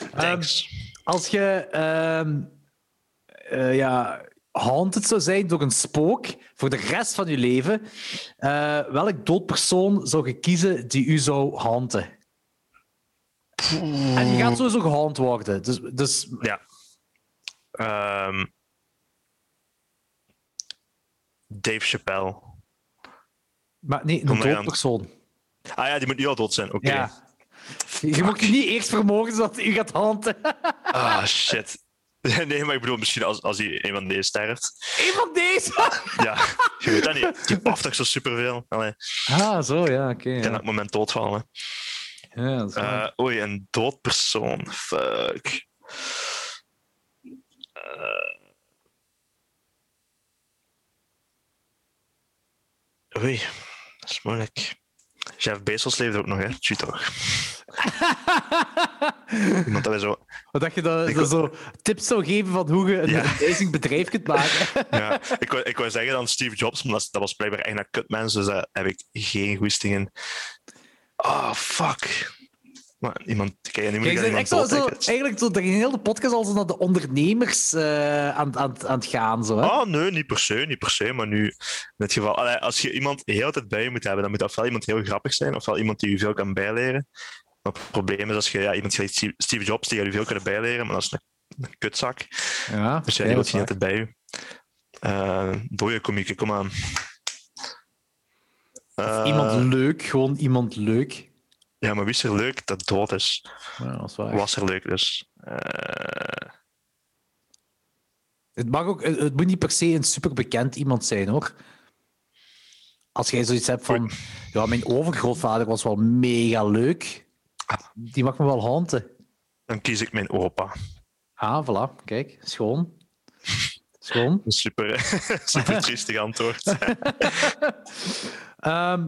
Ehm, Thanks. als je ehm, eh, ja, haunted zou zijn door een spook voor de rest van je leven, eh, welk doodpersoon zou je kiezen die u zou haunten? En je gaat sowieso gehaund worden. Dus, dus Ja. Ehm, Dave Chappelle. maar nee, een doodpersoon. Ah ja, die moet nu al dood zijn. Oké. Ja. Je moet je niet eerst vermogen zodat u gaat haunten. Ah, shit. <laughs> Nee, maar ik bedoel, misschien als, als die een van deze sterft. Eén van deze! <laughs> Ja, je weet dat niet. Die paft toch zo superveel. Allee, Ah, zo, ja, oké. kan ja. op het moment doodvallen. Ja, dat is waar. Eh oei, een dood persoon. Fuck. Eh. Oei, dat is moeilijk. Jeff Bezos leeft ook nog, hè? Tjie toch. <laughs> Iemand dat zo... Wat dacht je dat, Ik dat zo tips zou geven van hoe je een Ja. amazing bedrijf kunt maken? <laughs> Ja, ik, wou, ik wou zeggen dan Steve Jobs, maar dat, was blijkbaar echt een kutmens, dus daar heb ik geen goesting in. Ah, fuck. Maar iemand... Kijk, nu moet Kijk, ik iemand zo, zo, eigenlijk zo de hele podcast al naar de ondernemers eh, aan, aan, aan het gaan. Zo, hè? Ah, nee, niet per se, niet per se. Maar nu, in dit geval, allee, als je iemand de hele tijd bij je moet hebben, dan moet ofwel iemand heel grappig zijn, ofwel iemand die je veel kan bijleren. Maar het probleem is als je ja, iemand gelijk Steve- Jobs, die je veel kunnen bijleren, maar dat is een, een kutzak. Ja, Dus ja, oké, die is je niet altijd bij je. Uh, dode komieken, kom aan. Eh, Iemand leuk, gewoon iemand leuk. Ja, maar wie is er leuk dat dood is? Ja, dat is waar. Was er leuk dus? Eh, Het, mag ook, het het moet niet per se een superbekend iemand zijn, hoor. Als jij zoiets hebt van... Ja, mijn overgrootvader was wel mega leuk. Die mag me wel haunten. dan kies ik mijn opa. Ah, voilà. Kijk, schoon. Schoon. Super, <laughs> super triestig antwoord. <laughs> Ehm,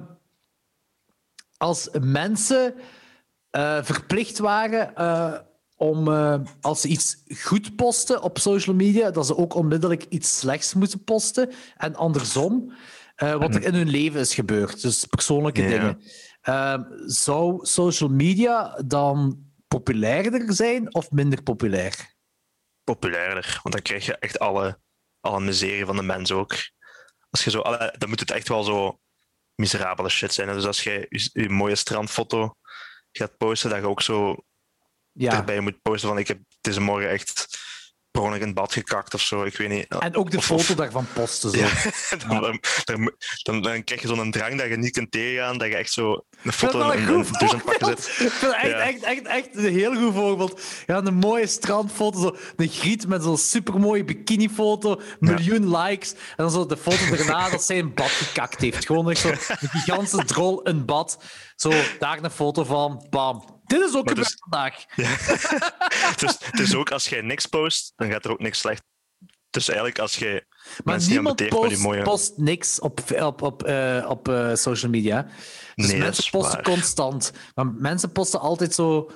als mensen eh, verplicht waren eh, om, eh, als ze iets goed posten op social media, dat ze ook onmiddellijk iets slechts moeten posten. En andersom, wat er in hun leven is gebeurd. Dus persoonlijke Ja. dingen. Ehm, zou social media dan populairder zijn of minder populair? Populairder, want dan krijg je echt alle, alle miserie van de mens ook. Als je zo, dan moet het echt wel zo miserabele shit zijn. Dus als jij je, je mooie strandfoto gaat posten, dat je ook zo Ja. erbij moet posten van ik heb deze morgen echt in het bad gekakt of zo. Ik weet niet. En ook de Of- foto daarvan posten. Zo. Ja, <laughs> dan, dan, dan, krijg je zo'n drang dat je niet kunt tegengaan, dat je echt zo een foto in een een goed douche aan het pakken voorbeeld. zit. Ik vind echt, Ja. echt, echt, echt een heel goed voorbeeld. Ja, een mooie strandfoto, zo, een griet met zo'n supermooie bikinifoto, miljoen likes. En dan zo de foto daarna <laughs> dat zij in bad gekakt heeft. Gewoon echt zo een gigantische drol in bad. Zo, daar een foto van, bam. Dit is ook gebeurd dus- vandaag. <laughs> Dus, dus ook als jij niks post, dan gaat er ook niks slecht. Dus eigenlijk als je Maar niemand met die post, mooie... post niks op, op, op, eh, op eh, social media. Dus Nee, mensen posten waar. constant. Maar mensen posten altijd zo...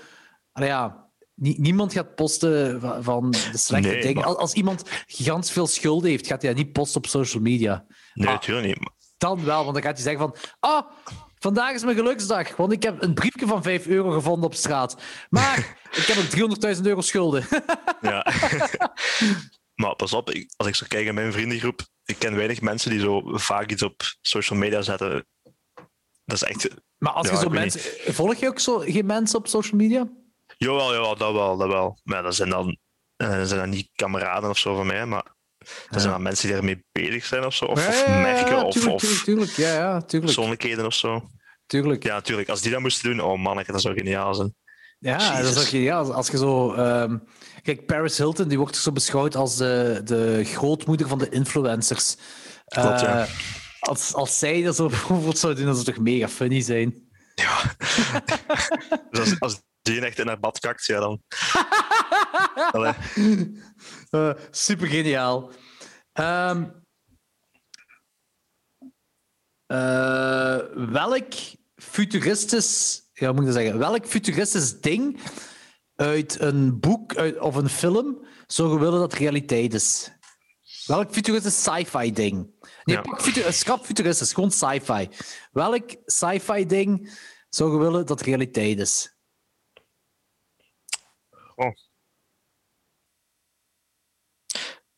Ja, nie- niemand gaat posten van, de slechte Nee, dingen. maar- Als, iemand gigantisch veel schulden heeft, gaat hij dat niet posten op social media. Nee, natuurlijk niet. Dan wel, want dan gaat hij zeggen van... Ah, vandaag is mijn geluksdag, want ik heb een briefje van 5 euro gevonden op straat. Maar <laughs> ik heb ook 300.000 euro schulden. <laughs> Ja. <laughs> maar pas op, als ik zo kijk in mijn vriendengroep, ik ken weinig mensen die zo vaak iets op social media zetten. Dat is echt... Maar als Ja, je zo mensen... Volg je ook zo geen mensen op social media? Jawel, jawel, dat wel, dat wel. Maar dat zijn dan, eh, dat zijn dan niet kameraden of zo van mij, maar dat zijn dan mensen die ermee bezig zijn of zo. Of, of merken of, tuurlijk, of tuurlijk, tuurlijk. Ja, ja, tuurlijk. persoonlijkheden of zo. tuurlijk. Ja, natuurlijk. Als die dat moesten doen, oh manneke, dat zou geniaal zijn. Ja, dat is ook geniaal. Als- Als je zo... ehm, Kijk, Paris Hilton die wordt zo beschouwd als de, de grootmoeder van de influencers. Klopt, ja. Eh, als, als zij dat zo <laughs> bijvoorbeeld zou doen, dat zou toch mega funny zijn. Ja. <laughs> dus als, als die echt in haar bad kakt, ja dan... <laughs> Allee. Eh, super geniaal. Ehm, eh, welk futuristisch, ja, moet ik dat zeggen? Welk futuristisch ding uit een boek uit, of een film zou je willen dat realiteit is? Welk futuristisch sci-fi ding? Nee, Ja. pak futu- schrap futuristisch, gewoon sci-fi. Welk sci-fi ding zou je willen dat realiteit is?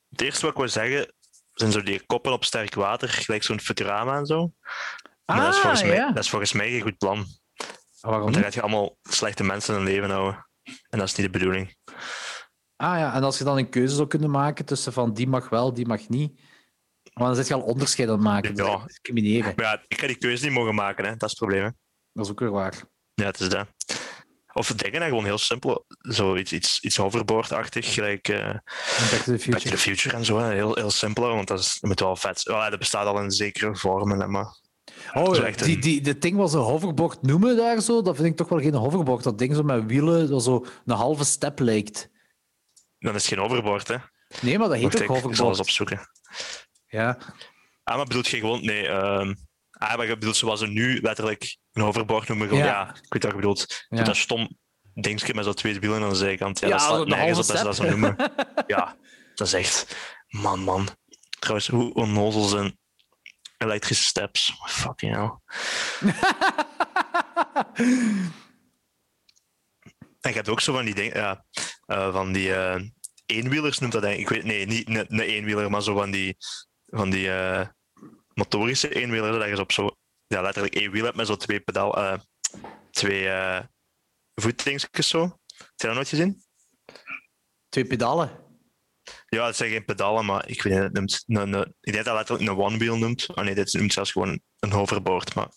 Het eerste wat ik wil zeggen, zijn zo die koppen op sterk water, gelijk zo'n Futurama en zo. Maar dat, is volgens mij, ja. dat is volgens mij geen goed plan. Ah, waarom Want dan gaat je allemaal slechte mensen in hun leven houden. En dat is niet de bedoeling. Ah ja, en als je dan een keuze zou kunnen maken tussen van die mag wel, die mag niet. Maar dan zit je al onderscheid aan het maken. Ja. Ja. Discrimineren. Maar ja, ik ga die keuze niet mogen maken, hè. dat is het probleem. Hè. Dat is ook weer waar. Ja, het is dat. Of dingen, hè, gewoon heel simpel. Zoiets iets, iets hoverboardachtig, gelijk eh, Back to the Back to Future. the Future en zo. Hè. Heel, heel simpel, want dat, is, dat moet wel vet zijn. Wel, ja, dat bestaat al in zekere vormen, maar... Oh, echt die, een- die, dat ding wat ze hoverboard noemen daar zo, dat vind ik toch wel geen hoverboard. Dat ding zo met wielen, dat zo een halve step lijkt. Dan is het geen overboard, hè. Nee, maar dat heet ook ik zal eens hoverboard. opzoeken. Ja. Ah, maar bedoelt je gewoon... Nee, ehm ah, maar je bedoelt zoals ze nu letterlijk een hoverboard noemen. Gewoon, Ja. ja. ik weet wat je bedoelt. Ja. Dat stom dingetje met zo twee wielen aan de zijkant. Ja, Ja, dat staat nergens op dat ze dat zo noemen. <laughs> ja, dat is echt... Man, man. Trouwens, hoe onnozel zijn elektrische steps. Fucking hell. <laughs> En je hebt ook zo van die dingen... Ja, eh, van die... eh, eenwielers noemt dat eigenlijk. Ik weet, nee, niet een, een eenwieler, maar zo van die, van die eh, motorische eenwielers. Dat je op zo, ja, letterlijk één wiel hebt met zo twee pedaal, eh, twee eh voetdingsjes zo. Heb je dat nooit gezien? Twee pedalen. Ja, het zijn geen pedalen, maar ik weet niet, het noemt, een, een, ik denk dat het letterlijk een one-wheel noemt. Oh nee, dit noemt zelfs gewoon een hoverboard. Maar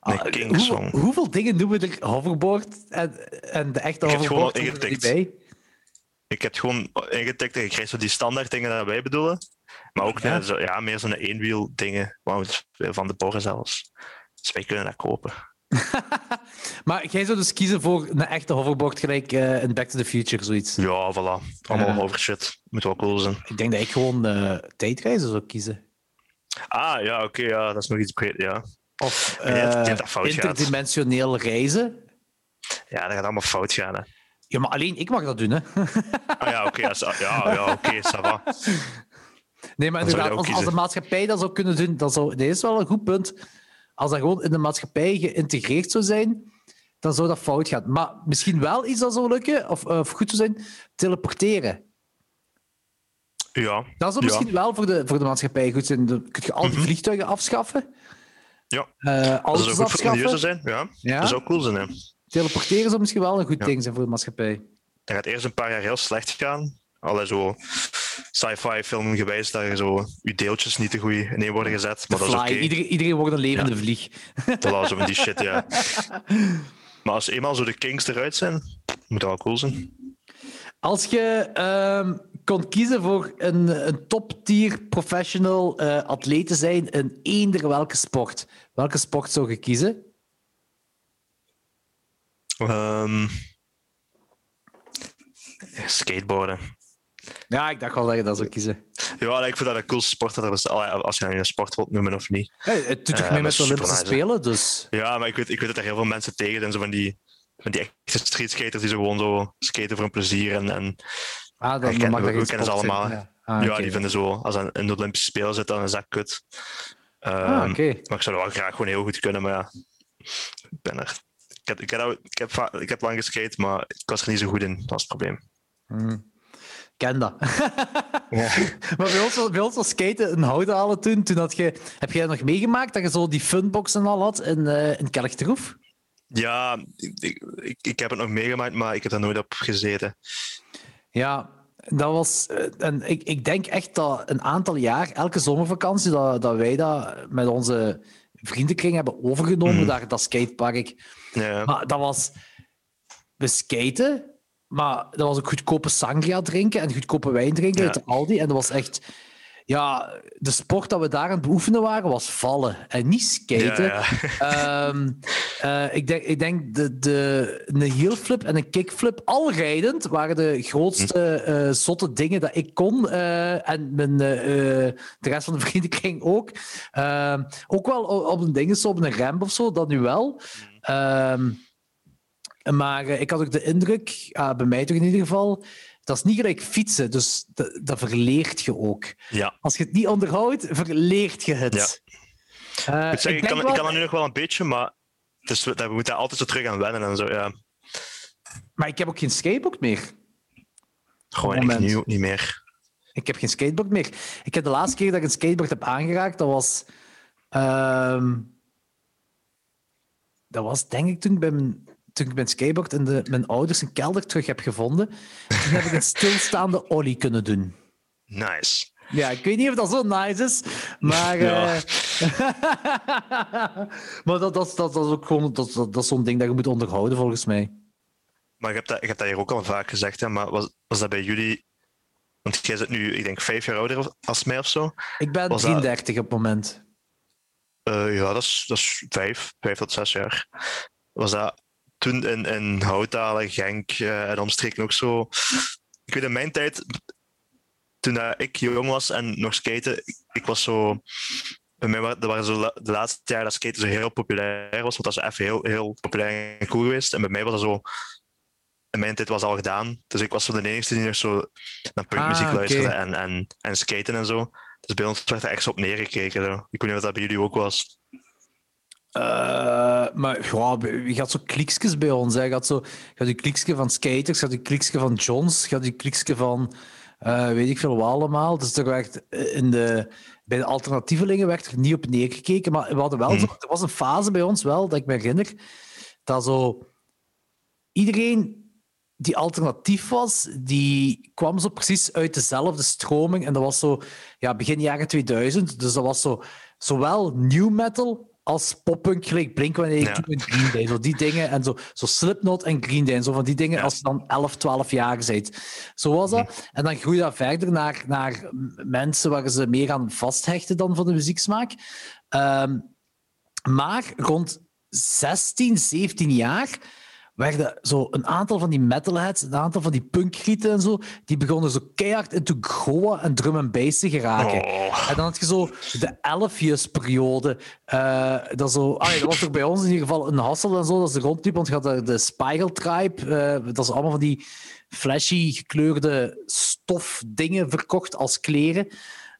Ah, King hoeveel, Song. hoeveel dingen noemen er hoverboard en, en de echte Ik heb het gewoon hoverboard ingetikt. ik heb het gewoon ingetikt en je krijgt zo die standaard dingen dat wij bedoelen. Maar ook Ja. ja. Meer zo'n eenwiel dingen. Van de borren zelfs. Dus wij kunnen dat kopen. <laughs> maar jij zou dus kiezen voor een echte hoverboard gelijk eh, in Back to the Future, zoiets. Ja, voilà. Allemaal Ja. hover shit. Moet wel cool zijn. Ik denk dat ik gewoon eh, tijdreizen zou kiezen. Ah, ja, oké, ja, dat is nog iets breed, ja. Of eh, gaat. interdimensioneel reizen. Ja, dat gaat allemaal fout gaan, hè. Ja, maar alleen ik mag dat doen, hè. Ah ja, oké, ja, ja, ja, oké, ça va. <laughs> Nee, maar inderdaad, als, als de maatschappij dat zou kunnen doen, dan zou, dit is wel een goed punt. Als dat gewoon in de maatschappij geïntegreerd zou zijn, dan zou dat fout gaan. Maar misschien wel iets dat zou lukken, of, of goed zou zijn, teleporteren. Ja, Dat zou Ja. misschien wel voor de, voor de maatschappij goed zijn. Dan kun je al die vliegtuigen afschaffen. ja. eh Dat auto's zou goed voor milieu zijn, ja. Ja. Dat zou cool zijn, hè. Teleporteren zou misschien wel een goed Ja. ding zijn voor de maatschappij. Dat gaat eerst een paar jaar heel slecht gaan. Alle zo sci-fi film gewijs dat je zo je deeltjes niet te goed ineen worden gezet. Maar dat is oké. iedereen, iedereen wordt een levende vlieg. Voilà, zo van die shit, ja. <laughs> Maar als eenmaal zo de kings eruit zijn, moet dat wel cool zijn. Als je ehm, kon kiezen voor een, een top-tier professional eh atleet te zijn in eender welke sport, welke sport zou je kiezen? Ehm, skateboarden. Ja, ik dacht wel dat je dat zou kiezen. Ja, ik vind dat een cool sport. Dat er Als je dat nu een sport wilt noemen of niet. Het doet toch Eh, mee dat met de is Olympische. Spelen, dus... Ja, maar ik weet, ik weet dat er heel veel mensen tegen zijn. Zo van die, van die echte streetskaters die zo gewoon zo skaten voor een plezier. En, en Ah, Herken- dan mag we- dat kennen ze allemaal. Ja, ah, ja, die vinden zo, als ze in de Olympische Spelen zitten, dan is dat kut. Ah, oké. Maar ik zou dat wel graag gewoon heel goed kunnen, maar ja, ik ben er. Ik heb, ik, heb, ik, heb, ik heb lang geskate, maar ik was er niet zo goed in. Dat is het probleem. Hmm. Ken dat. <laughs> maar bij ons, was- bij ons was skaten een hout halen toen. toen had je, heb jij nog meegemaakt dat je zo die funboxen al had in, eh in Kelchtroef? Ja, ik, ik, ik heb het nog meegemaakt, maar ik heb er nooit op gezeten. Ja, dat was. eh, En ik, ik denk echt dat een aantal jaar, elke zomervakantie, dat, dat wij dat met onze vriendenkring hebben overgenomen, daar, dat skatepark. Ja, Maar dat was. We skaten, maar dat was ook goedkope sangria drinken en goedkope wijn drinken uit de Aldi. En dat was echt. Ja, de sport dat we daar aan het beoefenen waren, was vallen en niet skaten. <laughs> Ehm, eh, ik denk, ik denk de, de, een heel flip en een kickflip, al rijdend, waren de grootste eh, zotte dingen dat ik kon. eh, en mijn, de rest van de <laughs> vriendenkring ook. Ehm, ook wel op, een ding, op een ramp of zo, dat nu wel. Ehm, maar eh, ik had ook de indruk, ah, bij mij toch in ieder geval, dat is niet gelijk fietsen, dus dat, dat verleert je ook. ja. Als je het niet onderhoudt, verleert je het. Eh, Ik, kan, wel- ik kan dat nu nog wel een beetje, maar het is, we moeten altijd zo terug aan wennen en zo. Ja. Maar ik heb ook geen skateboard meer. Gewoon echt niet meer. Ik heb geen skateboard meer. Ik heb de laatste keer dat ik een skateboard heb aangeraakt, dat was. ehm, dat was denk ik toen ik bij mijn, toen ik mijn skateboard in de, mijn ouders een kelder terug heb gevonden. Toen heb ik een stilstaande ollie kunnen doen. Nice. Ja, ik weet niet of dat zo nice is, maar. Ja. eh, <laughs> maar dat, dat, dat, dat is ook gewoon dat, dat, dat zo'n ding dat je moet onderhouden, volgens mij. Maar ik heb dat, ik heb dat hier ook al vaak gezegd, hè, maar was, was dat bij jullie... Want jij zit nu, ik denk, vijf jaar ouder als mij of zo. Ik ben Was dat- 33 op het moment. Eh, ja, dat is, dat is vijf, vijf tot zes jaar. Was dat toen in, in Houtalen, Genk eh, en omstreken ook zo? Ik weet in mijn tijd, toen ik jong was en nog skaten, ik, was zo... Bij mij waren, waren zo de laatste jaren dat skaten zo heel populair was, want dat is even heel, heel populair en cool geweest. En bij mij was dat zo... In mijn tijd was al gedaan, dus ik was zo de enige die nog zo naar punkmuziek Ah, luisterde en, en, en skaten en zo. Dus bij ons werd er echt zo op neergekeken. Zo. Ik weet niet of dat bij jullie ook was. Eh, maar ja, je had zo kliksjes bij ons. Hè. Je had zo je had die kliksje van skaters, je had die kliksje van Johns, je had die kliksje van eh, weet ik veel wat allemaal. Dus er werd eh, in de, bij de alternatievelingen werd er niet op neergekeken. Maar we hadden wel Hmm. zo, er was een fase bij ons wel, dat ik me herinner, dat zo iedereen die alternatief was, die kwam zo precies uit dezelfde stroming. En dat was zo ja, begin jaren 2000. Dus dat was zo zowel new metal als poppunk, gelijk Blink-182 Ja. en Green Day. Zo die dingen. En zo, zo Slipknot en Green Day. En zo van die dingen als je dan 11, 12 jaar bent. Zo was dat. En dan groeide dat verder naar, naar mensen waar ze meer aan vasthechten dan van de muzieksmaak. Ehm, maar rond 16, 17 jaar werden zo een aantal van die metalheads, een aantal van die punkgrieten en zo, die begonnen zo keihard into goa en drum en bass te geraken. Oh. En dan had je zo de elfjesperiode. eh dat, zo, ah, dat was ook bij ons in ieder geval een hassel en zo, dat is de rondliep, want je had de, de Spiral Tribe, eh, dat is allemaal van die flashy gekleurde stofdingen verkocht als kleren.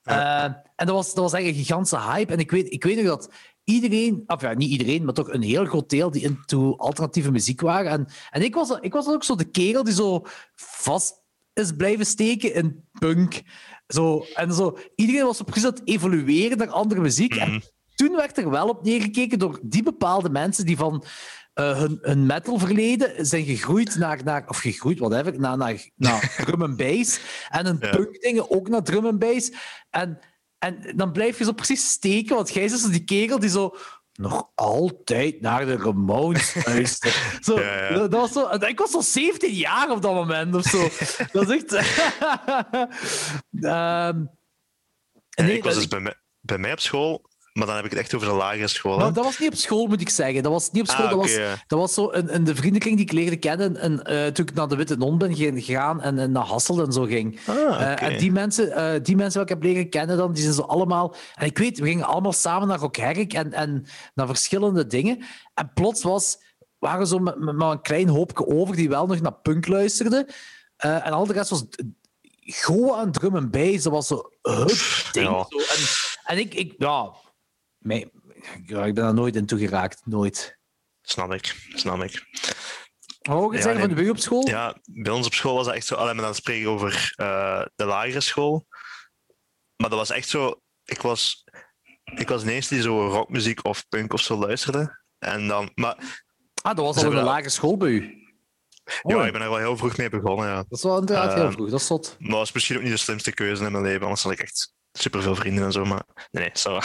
Eh, en dat was, dat was eigenlijk een gigantische hype. En ik weet, ik weet nog dat iedereen, of ja, niet iedereen, maar toch een heel groot deel die into alternatieve muziek waren. En, en ik, was, ik was ook zo de kerel die zo vast is blijven steken in punk. Zo, en zo, iedereen was precies aan het evolueren naar andere muziek. En toen werd er wel op neergekeken door die bepaalde mensen die van eh, hun, hun metalverleden zijn gegroeid naar, naar of gegroeid, whatever, naar, naar, naar <laughs> drum en bass. En hun Ja. punkdingen ook naar drum en bass. En, en dan blijf je zo precies steken, want jij is zo die kerel die zo nog altijd naar de Ramones <laughs> luistert. Zo, Ja, ja. Dat, was zo, ik was zo 17 jaar op dat moment of zo. <laughs> dat is echt. <laughs> Ehm, nee, ik was dus bij mij, bij mij op school, maar dan heb ik het echt over de lagere school. Maar dat was niet op school, moet ik zeggen. Dat was niet op school. Ah, dat, oké, was, ja. dat was zo een, een, de vriendenkring die ik leerde kennen. En, eh, toen ik naar de Witte Non ben ge- gegaan en, en naar Hassel en zo ging. Ah, Eh, en die mensen, eh, die mensen wat ik heb leren kennen, dan, die zijn zo allemaal. En ik weet, we gingen allemaal samen naar Rockherk en, en naar verschillende dingen. En plots was, waren zo met, met maar een klein hoopje over die wel nog naar punk luisterden. En al de rest was Goa en drum en bass. Dat was zo ding. Ja. Zo. En, en ik, ik, ja, mij, ja, ik ben daar nooit in toegeraakt. Nooit. Snap ik, snap ik. Je Ja, zeggen nee. van de bij u op school? Ja, bij ons op school was dat echt zo. Alleen maar ik over eh, de lagere school. Maar dat was echt zo. Ik was, ik was eerste die zo rockmuziek of punk of zo luisterde. En dan, maar Ah, dat was al in de lagere school bij u. ja, Oh, ik ben er wel heel vroeg mee begonnen. Ja. Dat is wel inderdaad heel Ehm, vroeg. Dat is zot. Maar dat was misschien ook niet de slimste keuze in mijn leven. Anders had ik echt superveel vrienden en zo. Maar nee, nee, zo.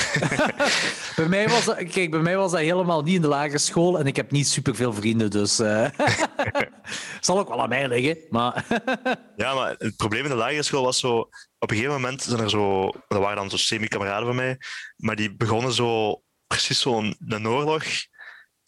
<laughs> Bij mij, was dat, kijk, bij mij was dat helemaal niet in de lagere school en ik heb niet superveel vrienden, dus... eh <laughs> zal ook wel aan mij liggen, maar... <laughs> Ja, maar het probleem in de lagere school was zo... Op een gegeven moment zijn er zo... Er waren dan zo semi-kameraden van mij, maar die begonnen zo... Precies zo'n een oorlog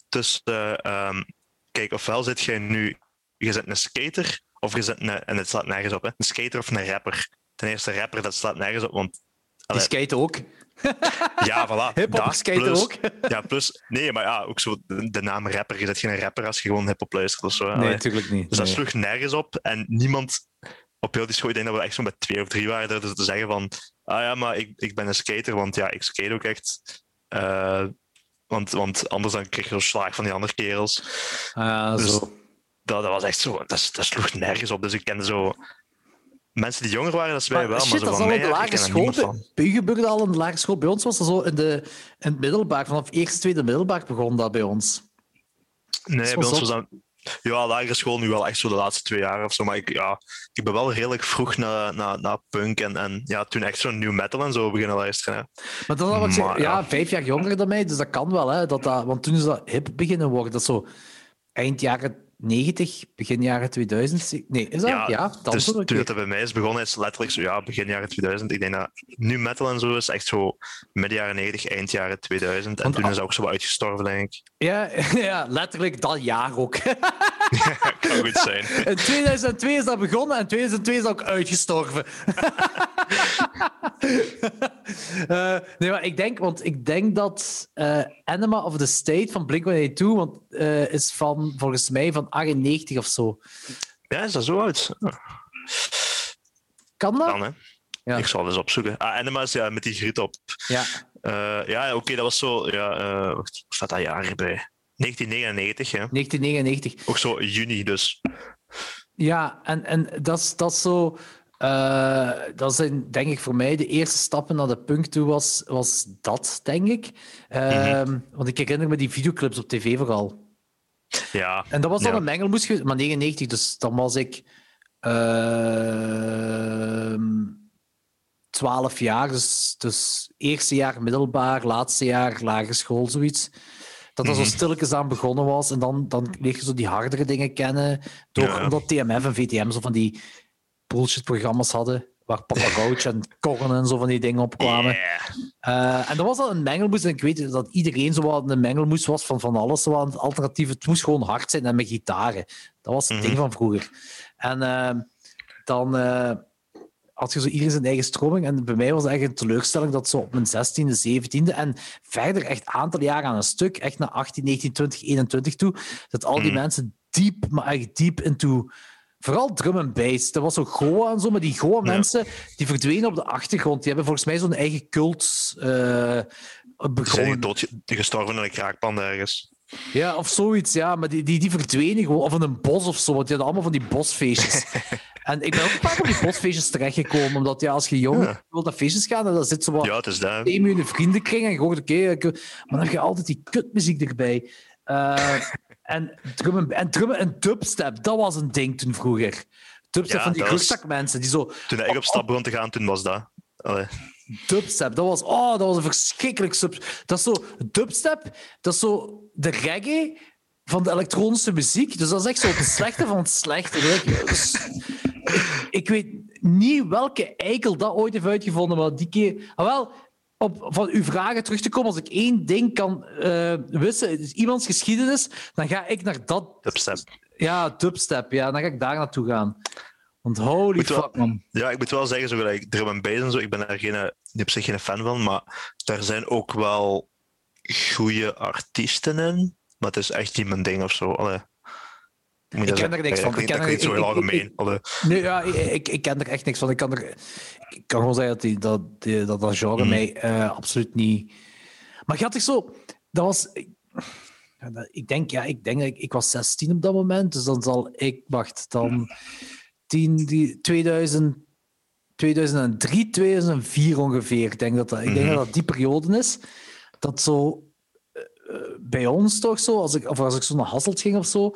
tussen... ehm, kijk, ofwel zit jij nu... Je zit een skater, of je zit een... En het staat nergens op, hè. Een skater of een rapper. Ten eerste rapper, dat staat nergens op, want... Die skaten ook. <laughs> ja, voilà. Hip-hop ook. <laughs> Ja, plus... Nee, maar ja, ook zo de, de naam rapper. Je zit geen rapper als je gewoon hip-hop luistert of zo. Nee, natuurlijk niet. Dus dat Nee. sloeg nergens op. En niemand op heel die school, ik denk dat we echt zo met twee of drie waren, dus te zeggen van, ah ja, maar ik, ik ben een skater, want ja, ik skate ook echt. Eh, want, want anders dan kreeg je zo'n slaag van die andere kerels. Ah, Dus zo. dat, dat was echt zo, dat, dat sloeg nergens op. Dus ik kende zo mensen die jonger waren, dat is wij Maar wel, shit, maar zo dat is van al in de lagere er school. al in de lagere school. Bij ons was dat zo in, de, in het middelbaar. Vanaf eerste, tweede middelbaar begon dat bij ons. Nee, is bij ons was dat... Ja, lagere school nu wel echt zo de laatste twee jaar of zo. Maar ik, ja, ik ben wel redelijk vroeg naar, naar, naar punk en, en ja, toen echt zo'n new metal en zo beginnen luisteren. hè. Maar dat was ja, ja. vijf jaar jonger dan mij, dus dat kan wel. Hè, dat dat, want toen is dat hip beginnen worden. Dat is zo eind jaren 90, begin jaren 2000. Nee, is dat? Ja, Ja, dan dus toen het bij mij is begonnen, is letterlijk zo, ja, begin jaren 2000. Ik denk dat nu metal en zo is echt zo midden jaren 90, eind jaren 2000. En Want toen is dat ook zo wat uitgestorven, denk ik. <laughs> Ja, <laughs> ja, letterlijk dat jaar ook. <laughs> kan goed zijn. In 2002 is dat begonnen en in 2002 is dat ook uitgestorven. Eh, nee, maar ik denk, want ik denk dat eh Enema of the State van Blink-182 want, eh, is van, volgens mij van 98 of zo. Ja, is dat zo oud? Kan dat? Dan, hè. Ja. Ik zal het eens opzoeken. Ah, Enema is ja, met die griet op. Ja. Eh, ja, oké, dat was zo... Ja, hoe staat dat jaar erbij? 1999, hè. 1999. Ook zo juni, dus. Ja, en, en dat, is, dat zo. eh, dat zijn denk ik voor mij de eerste stappen naar de punk toe was, was dat, denk ik. Ehm, Want ik herinner me die videoclips op tv vooral. Ja. En dat was dan Ja. een mengelmoes, ge- maar 99, dus dan was ik ehm 12 jaar. Dus, dus eerste jaar middelbaar, laatste jaar lagere school, zoiets. Dat dat Mhm. zo stilletjes aan begonnen was. En dan, dan leer je zo die hardere dingen kennen. Door, Ja. Omdat TMF en VTM zo van die bullshit-programma's hadden. Waar Papa Roach en Korn en zo van die dingen opkwamen. Yeah. Uh, en dat was al een mengelmoes. En ik weet dat iedereen zo wat een mengelmoes was van van alles. Zo het alternatief. Het moest gewoon hard zijn en met gitaren. Dat was het Mhm. ding van vroeger. En uh, dan uh, had je zo iedereen zijn eigen stroming. En bij mij was het echt een teleurstelling dat zo op mijn 16e, 17e en verder echt een aantal jaren aan een stuk, echt naar 18, 19, 20, 21 toe, dat al die Mhm. mensen diep, maar echt diep into Vooral drum en bass. Dat was zo Goa en zo, maar die Goa-mensen die verdwenen op de achtergrond. Die hebben volgens mij zo'n eigen cult uh, Die begonnen. zijn dood, gestorven in een kraakpand ergens. Ja, of zoiets, ja. Maar die, die, die verdwenen gewoon. Of in een bos of zo, want die hadden allemaal van die bosfeestjes. <laughs> en ik ben ook een paar van die bosfeestjes terechtgekomen, omdat ja, als je jong Ja. wilt naar feestjes gaan, dan zit zo wat Ja, het is dat. twee minuten vriendenkring en je hoort, oké, maar dan heb je altijd die kutmuziek erbij. Eh, en, drummen, en drummen en dubstep, dat was een ding toen vroeger. Dubstep Ja, van die rugzakmensen, die zo... Toen ik op stap begon te gaan, toen was dat. Allee. Dubstep, dat was, oh, dat was een verschrikkelijk sub. Dat is zo, dubstep, dat is zo de reggae van de elektronische muziek. Dus dat is echt zo het slechte van het slechte. Dus, ik weet niet welke eikel dat ooit heeft uitgevonden, maar die keer... Ah, wel, op van uw vragen terug te komen, als ik één ding kan eh wissen, is iemands geschiedenis, dan ga ik naar dat... Dubstep. Ja, dubstep, ja, dan ga ik daar naartoe gaan. Want holy wel- fuck, man. Ja, ik moet wel zeggen, zo gelijk drum en bass en zo, ik ben daar geen, op zich geen fan van, maar daar zijn ook wel goede artiesten in. Maar het is echt niet mijn ding of zo. Allee. Ik ken er niks Ja, van. Ik ken er- klinkt zo heel algemeen. Nee, ja, ik, ik, ken er echt niks van. Ik kan, er, ik kan gewoon zeggen dat die, dat, die, dat, dat genre Mhm. mij eh, absoluut niet. Maar had toch zo. Dat was. Ik, denk, ja, ik denk dat ik, ik was 16 op dat moment. Dus dan zal ik. Wacht, dan. 10, die, 2000, 2003, 2004 ongeveer. Ik denk dat dat, ik denk Mhm. dat, dat die periode is. Dat zo. eh, eh, bij ons toch zo, als ik, of als ik zo naar Hasselt ging of zo.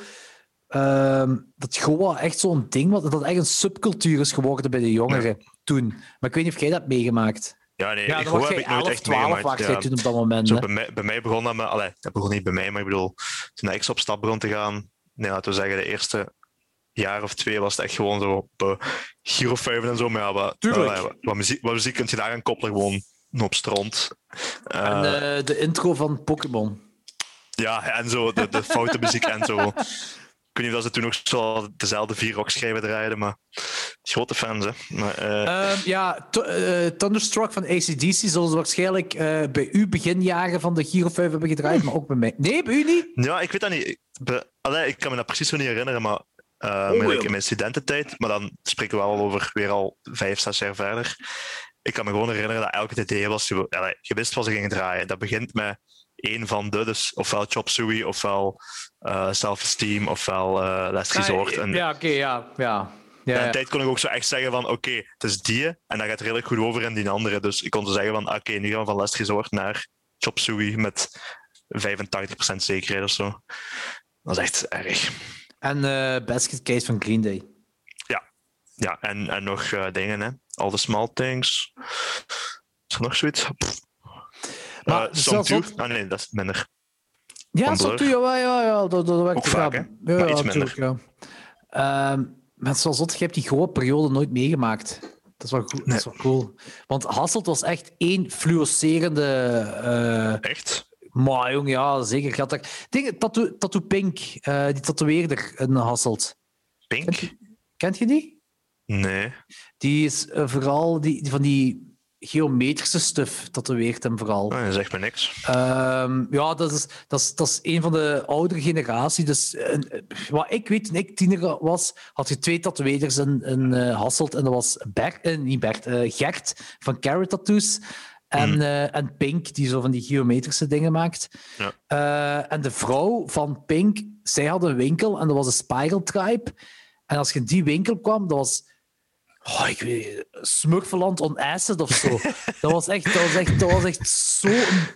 Ehm, dat Goa echt zo'n ding was, dat het echt een subcultuur is geworden bij de jongeren toen. Maar ik weet niet of jij dat hebt meegemaakt. Ja, nee, Ja, was heb ik nooit 11, echt 12 meegemaakt. Ja. toen op dat moment. Zo, bij, mij, bij mij begon dat met... Allee, dat begon niet bij mij, maar ik bedoel, toen ik op stap begon te gaan, nee, laten we zeggen, de eerste jaar of twee was het echt gewoon zo op uh, Giro 5 en zo. Maar ja, wat, muziek, wat muziek kun je daar aan koppelen? Gewoon op strand. Eh, En eh, de intro van Pokémon. Ja, en zo, de, de foute muziek en zo. <laughs> Ik weet niet of ze toen ook zo dezelfde vier rockschijven draaiden, maar grote fans, hè. Maar, eh, Ehm, ja, Th- eh, Thunderstruck van ACDC zullen ze waarschijnlijk eh, bij u beginjaren van de Giro 5 hebben gedraaid, maar ook bij mij. Nee, bij u niet? Ja, ik weet dat niet. Be- allee, ik kan me dat precies zo niet herinneren, maar eh, Oh, maar in mijn studententijd, maar dan spreken we wel al over weer al vijf, zes jaar verder. Ik kan me gewoon herinneren dat elke idee was, je wist wat ze gingen draaien. Dat begint met één van de, dus ofwel Chop Suey, ofwel eh Self-Esteem, ofwel eh Last Resort. En, Ja, oké, ja. ja. in ja, een tijd kon ik ook zo echt zeggen van, oké, het is die, en dan gaat het redelijk goed over in die andere. Dus ik kon zo zeggen van, oké, nu gaan we van Last Resort naar Chop Suey met 85% zekerheid of zo. Dat is echt erg. En eh Basket Case van Green Day. Ja, en, en nog eh, dingen, hè. All the small things. Is er nog zoiets? Pff. Maar zelfs Song ook- 2? Ah nee, dat is minder. Ja, je wel, ja, ja, dat, dat werkt vaak? Ja, Maar ja, iets natuurlijk, ja. Ehm, maar zoals dat, je hebt die goede periode nooit meegemaakt. Dat is wel, goed, dat is wel cool. Want Hasselt was echt één fluorescerende... eh Echt? maar jong, ja, zeker. Had daar... Ding, tattoo, tattoo Pink, eh, die tatoeëerder in Hasselt. Pink? Kent je die? Nee. Die is eh, vooral die van die geometrische stuff tatoeëert hem vooral. Ah, dat zegt me niks. Ehm, ja, dat is, dat, is, dat is een van de oudere generatie. Dus, eh, wat ik weet, toen ik tiener was, had je twee tatoeëerders in, in eh, Hasselt. En dat was Bert, eh, niet Bert, Gert van Carrot Tattoos. En, Hmm. en Pink, die zo van die geometrische dingen maakt. Ja. En de vrouw van Pink, zij had een winkel en dat was een Spiral Tribe. En als je in die winkel kwam, dat was... Oh, ik weet Smurfeland on acid of zo. dat, was echt, dat, was echt, dat was echt zo...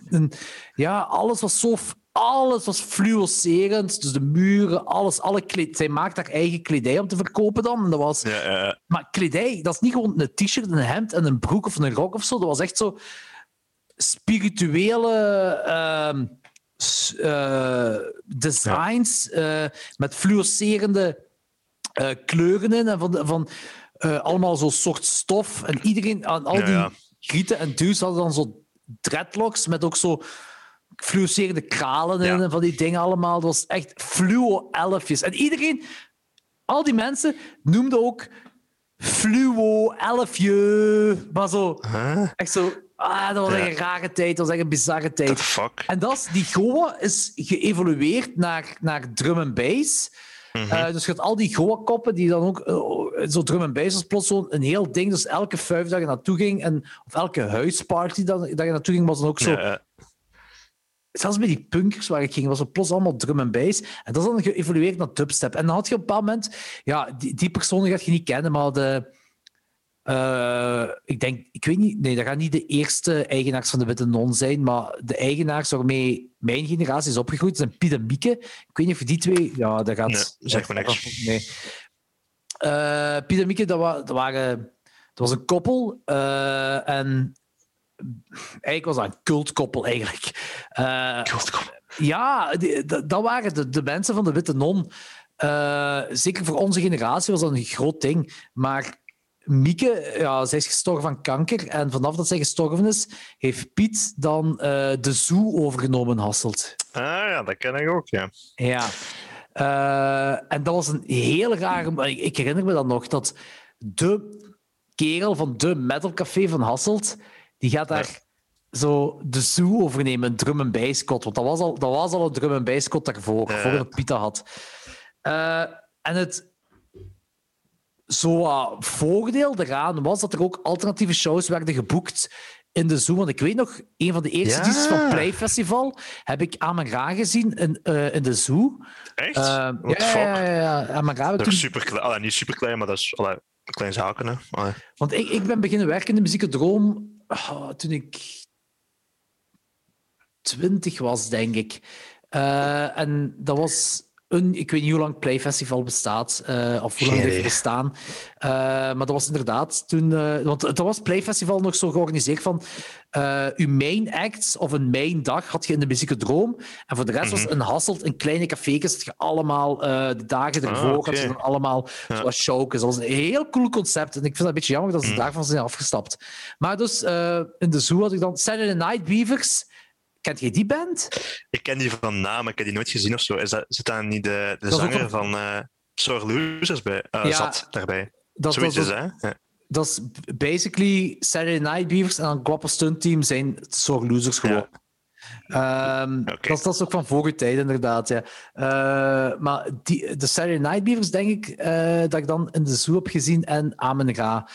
Een, ja, alles was zo... Alles was fluorescerend. Dus de muren, alles. Alle kleed, zij maakt haar eigen kledij om te verkopen dan. En dat was, Ja, maar kledij, dat is niet gewoon een t-shirt, een hemd en een broek of een rok of zo. Dat was echt zo spirituele ehm, eh, designs eh, met fluorescerende eh, kleuren in. En van, van, eh, allemaal zo'n soort stof. En iedereen, aan al Ja, die ja. grieten en dudes hadden dan zo dreadlocks met ook zo fluorescerende kralen Ja. en van die dingen allemaal. Dat was echt fluo-elfjes. En iedereen, al die mensen, noemden ook fluo-elfje. Maar zo, Huh? echt zo... Ah, dat was echt een rare tijd. Dat was echt een bizarre The tijd. fuck? En dat is, die Goa is geëvolueerd naar, naar drum and bass. Mhm. Eh, dus je had al die Goa-koppen die dan ook... eh, zo drum and bass was plots zo'n een heel ding. Dus elke vijf dat je naartoe ging, en, of elke huisparty dat, dat je naartoe ging, was dan ook zo... Ja. Zelfs bij die punkers waar ik ging, was het plots allemaal drum and bass. En dat is dan geëvolueerd naar dubstep. En dan had je op een bepaald moment... Ja, die, die personen gaat je niet kennen, maar de... eh, ik denk, ik weet niet, nee, dat gaan niet de eerste eigenaars van de Witte Non zijn, maar de eigenaars waarmee mijn generatie is opgegroeid zijn Piet en Mieke. Ik weet niet of die twee, ja, dat gaat. Nee, zeg maar niks. Nee. Eh, Piet en Mieke, dat, wa- dat waren, dat was een koppel eh, en eigenlijk was dat een cultkoppel eigenlijk. Ja, die- dat, waren de, de mensen van de Witte Non. Zeker voor onze generatie was dat een groot ding. Maar Mieke, ja, zij is gestorven van kanker. En vanaf dat zij gestorven is, heeft Piet dan eh, de zoo overgenomen Hasselt. Ah ja, dat ken ik ook, ja. Ja. Eh, en dat was een heel rare... Ik, herinner me dan nog dat de kerel van de metalcafé van Hasselt, die gaat daar zo de zoo overnemen, een drum en bijskot. Want dat was al, dat was al een drum en bijskot daarvoor, Ja. voordat Piet dat had. Eh, en het zo wat voordeel eraan was dat er ook alternatieve shows werden geboekt in de Zoo. Want ik weet nog, een van de eerste Ja. edities van Playfestival heb ik Amara gezien in, eh, in de Zoo. Echt? Eh, What ja, ja, fuck? ja, ja. Amara heb ik Dat toen- is super klein. Allee, niet super klein, maar dat is allee, een klein zaken. Hè. Allee. Want ik, ik ben beginnen werken in de muziekdroom ah, toen ik twintig was, denk ik. Eh, en dat was een, ik weet niet hoe lang Playfestival bestaat, eh, of hoe lang idee. bestaan. Eh, maar dat was inderdaad toen, eh, want het was Playfestival nog zo georganiseerd van eh uw main acts of een main dag had je in de muziekdroom. En voor de rest was Mhm. een Hasselt, een kleine café's, dat je allemaal eh, de dagen ervoor Ah, oké. had je dan allemaal Ja. zoals showcase. Dat was een heel cool concept. En ik vind het een beetje jammer dat ze Mhm. daarvan zijn afgestapt. Maar dus eh, in de zoo had ik dan Saturday Night Beavers. Kent je die band? Ik ken die van naam, ik heb die nooit gezien of zo. Is dat, zit daar niet de, de ook zanger van Sore Losers bij? Eh, Ja. Zat daarbij. Dat, Zoiets dat, is hè? Ja. dat is basically Saturday Night Beavers en dan Guapo Stunt Team zijn soort losers gewoon. Ehm, dat, is- dat is ook van vorige tijd, inderdaad. Ja. Eh, maar die, de Saturday Night Beavers, denk ik, dat ik dan in de zoo heb gezien en Amen Ra.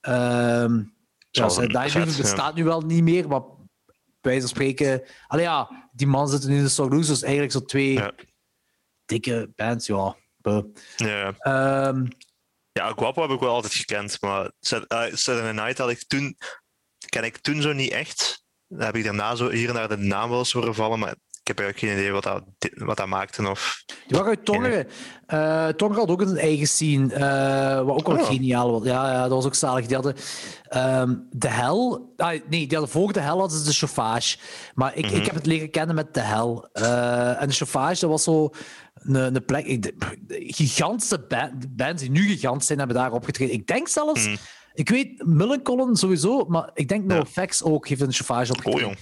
Ehm ja, Saturday een Night Beavers bestaat nu wel niet meer, maar wijze van spreken... Allee, ja, die man zitten nu in de Soul Losers. Eigenlijk zo twee Ja. dikke bands, ja. Ja. Ehm, ja, Guapo heb ik wel altijd gekend, maar eh, Saturday Night had ik toen, ken ik toen zo niet echt. Dan heb ik daarna zo hier en daar de naam wel eens horen vallen, maar heb eigenlijk geen idee wat dat, wat dat maakte. Of... Die waren uit Tongeren. Tongeren had ook een eigen scene, eh, wat ook wel Oh. geniaal was. Ja, ja, dat was ook zalig. Die hadden ehm, de hel... Ah, nee, die hadden voor de hel hadden ze de chauffage. Maar ik, Mhm. ik heb het leren kennen met de hel. Eh, en de chauffage, dat was zo een, een plek... Ik, de gigantische band, bands die nu gigant zijn, hebben daar opgetreden. Ik denk zelfs... Mhm. Ik weet, Millencolin sowieso, maar ik denk Ja. NoFX ook heeft een chauffage Oh opgetreden. jong.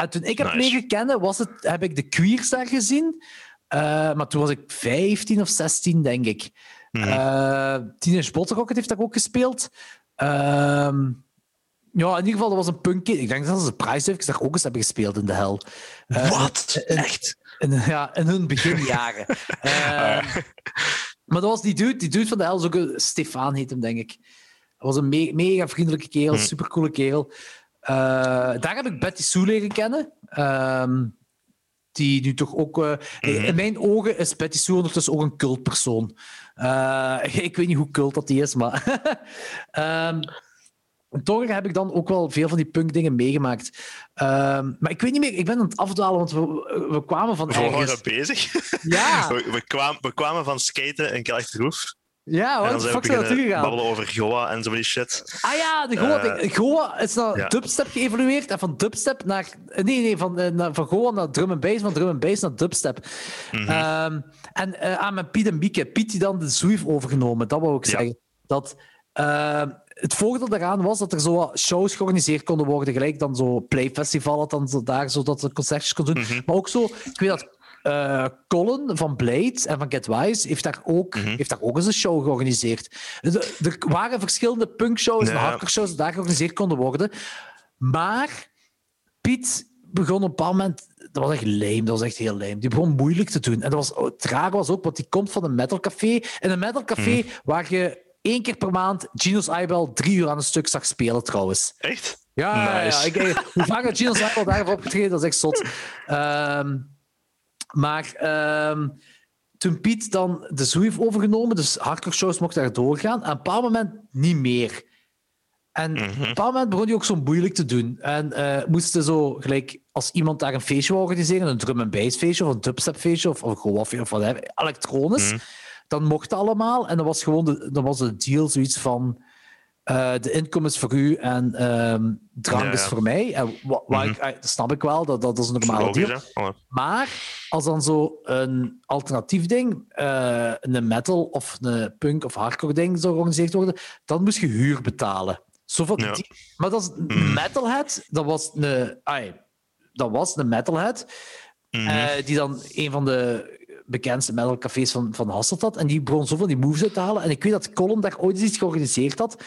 En toen ik heb Nice. leren kennen, was het, heb ik de Queers daar gezien. Eh, maar toen was ik 15 of 16, denk ik. Mhm. Eh, Teenage Bottle heeft daar ook gespeeld. Ehm, ja, in ieder geval, dat was een punkje. Ik denk dat ze de daar ook eens hebben gespeeld in de hel. Eh, Wat? Echt? In, ja, in hun beginjaren. <laughs> Eh, maar dat was die dude, die dude van de hel, is ook een Stefan heet hem, denk ik. Dat was een me- mega vriendelijke kerel, Hm. supercoole kerel. Eh, daar heb ik Betty Sue leren kennen. Ehm, die nu toch ook... eh, Mhm. In mijn ogen is Betty Sue ondertussen ook een cultpersoon. Eh, <laughs> ik weet niet hoe cult dat die is, maar... <laughs> Ehm toch heb ik dan ook wel veel van die punkdingen meegemaakt. Ehm, maar ik weet niet meer, ik ben aan het afdwalen, want we, we kwamen van We ergens... waren bezig. Ja, <laughs> We, we, kwamen, we kwamen van skaten in Kelchterhoef. Ja wat de fuck naartoe beginnen gegaan? babbelen over Goa en zo die shit. Ah ja, de Goa, Eh, Goa is naar ja. dubstep geëvolueerd. En van dubstep naar... Nee, nee, van, eh, naar, van Goa naar drum and bass, van drum and bass naar dubstep. Mhm. Ehm, en eh, aan mijn Piet en Bieke. Piet die dan de Zoef overgenomen, dat wou ik Ja. zeggen. Dat eh, het voordeel daaraan was dat er zo wat shows georganiseerd konden worden, gelijk dan zo Playfestival had dan zo daar, zodat ze concertjes kon doen. Mhm. Maar ook zo, ik weet dat eh, Colin van Blade en van Get Wise heeft daar ook, Mhm. heeft daar ook eens een show georganiseerd. Er, waren verschillende punkshows en Ja. hardcore shows die daar georganiseerd konden worden. Maar Piet begon op een bepaald moment... Dat was echt lame, dat was echt heel lame. Die begon moeilijk te doen. En dat was, het rare was ook, want die komt van een metalcafé. En een metalcafé Mhm. waar je één keer per maand Gino's Eyeball drie uur aan een stuk zag spelen, trouwens. Echt? Ja, ja. Ik, hoe vaak dat Gino's Eyeball daar heeft opgetreden, dat is echt zot. <laughs> Ehm, maar ehm, toen Piet dan de Zoo heeft overgenomen, dus hardcore shows mochten daar doorgaan, aan een bepaald moment niet meer. En op een bepaald moment begon hij ook zo moeilijk te doen. En eh moesten zo, gelijk, als iemand daar een feestje wou organiseren, een drum and bass feestje of een dubstep feestje of, of gewoon of whatever, elektronisch, dan mocht het allemaal. En dan was gewoon de, dan was de deal zoiets van eh, de inkomens voor u en ehm, drank Ja, is voor mij. En wa- wa- ik- eh, dat snap ik wel, dat, dat is een normale Logisch, deal. Oh, Maar als dan zo een alternatief ding, eh, een metal of een punk of hardcore ding zou georganiseerd worden, dan moest je huur betalen. Zo van Ja. die- maar dat is een metalhead, dat was een, ai, dat was een metalhead, Mhm. eh, die dan een van de bekendste metalcafés van, van Hasselt had. En die begon zo van die moves uit te halen. En ik weet dat Colin daar ooit eens iets georganiseerd had.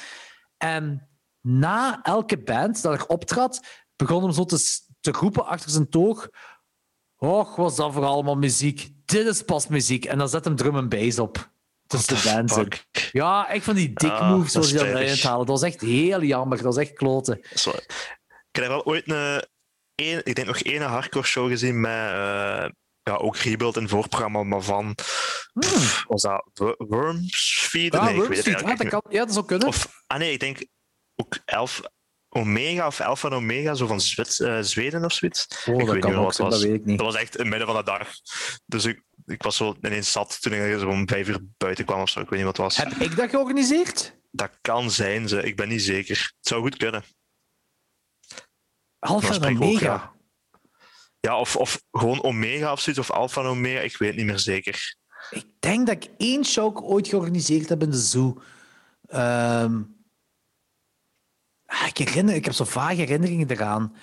En na elke band dat er optrad, begon hem zo te, te roepen achter zijn toog. Och, was dat voor allemaal muziek? Dit is pas muziek. En dan zet hem drum en bass op. Tussen de bands. Ja, echt van die dik Ah, moves zoals hij dat eruit halen. Dat was echt heel jammer. Dat was echt kloten. Ik heb wel ooit een, ik denk nog één hardcore show gezien met eh, ja, ook Rebuild in het voorprogramma, maar van pff, was dat Wo- Wormsfeed? Ja, nee, ik weet het eigenlijk ja, niet dat kan, ja, dat zou kunnen. Of, ah nee, ik denk ook Elf Omega of Alpha en Omega, zo van Zwits, eh, Zweden of zoiets. oh, ik dat weet kan niet wat zijn, dat was. weet ik niet. Dat was echt in het midden van de dag. Dus ik, ik was zo ineens zat toen ik zo om vijf uur buiten kwam of zo. Ik weet niet wat het was. Heb ik dat georganiseerd? Dat kan zijn, ze. ik ben niet zeker. Het zou goed kunnen. Alpha en ook, Omega. ja. Ja, of, of gewoon Omega of zoiets, of Alpha en Omega, ik weet niet meer zeker. Ik denk dat ik één show ooit georganiseerd heb in de zoo. Ehm, ah, ik, herinner, ik heb zo vage herinneringen eraan.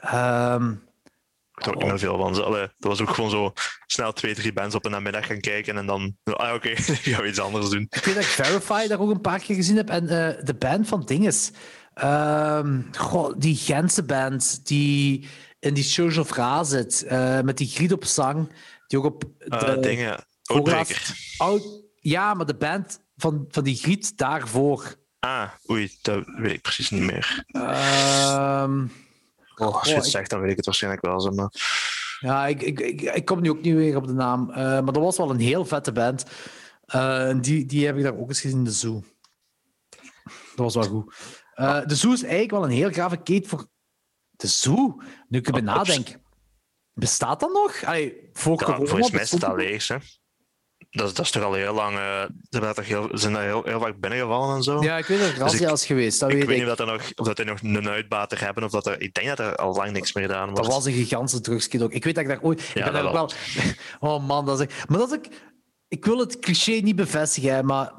Ehm, Ik weet er ook niet meer veel van. Ze- Allee, dat was ook gewoon zo snel twee, drie bands op een namiddag gaan kijken en dan, ah oké, <laughs> gaan we iets anders doen. ik weet dat ik Verify daar ook een paar keer gezien heb. En eh, de band van Dinges. Ehm, goh, die Gentse band die in die Church of Ra zit. eh, met die griet op zang. Die ook op Eh de dingen, Outbreaker. Oud- ja, maar de band van, van die griet daarvoor. Ah, oei, dat weet ik precies niet meer. Ehm, Als je het zegt, dan weet ik het waarschijnlijk wel. Zo, maar... Ja, ik, ik, ik, ik kom nu ook niet meer op de naam. Eh, maar dat was wel een heel vette band. Eh, die, die heb ik daar ook eens gezien in de Zoo. Dat was wel goed. De Zoo is eigenlijk wel een heel grave kate voor de Zoo. Nu ik erbij nadenk. Bestaat dat nog? Allee, voor Ja, corona volgens mij is het bestond al leeg, hè. Dat, is- dat is toch al heel lang... eh, ze toch heel, zijn daar heel, heel vaak binnengevallen en zo. Ja, ik weet dat er razzia ik- is geweest. Dat ik weet weet ik. niet of, dat er nog, of dat die nog een uitbater hebben, of dat er... Ik denk dat er al lang niks meer gedaan wordt. Dat was een gigantische drugskid ook. Ik weet dat ik daar ooit... ik ben ook wel... <laughs> Oh man, dat is... Maar dat is ook... Ik wil het cliché niet bevestigen, maar...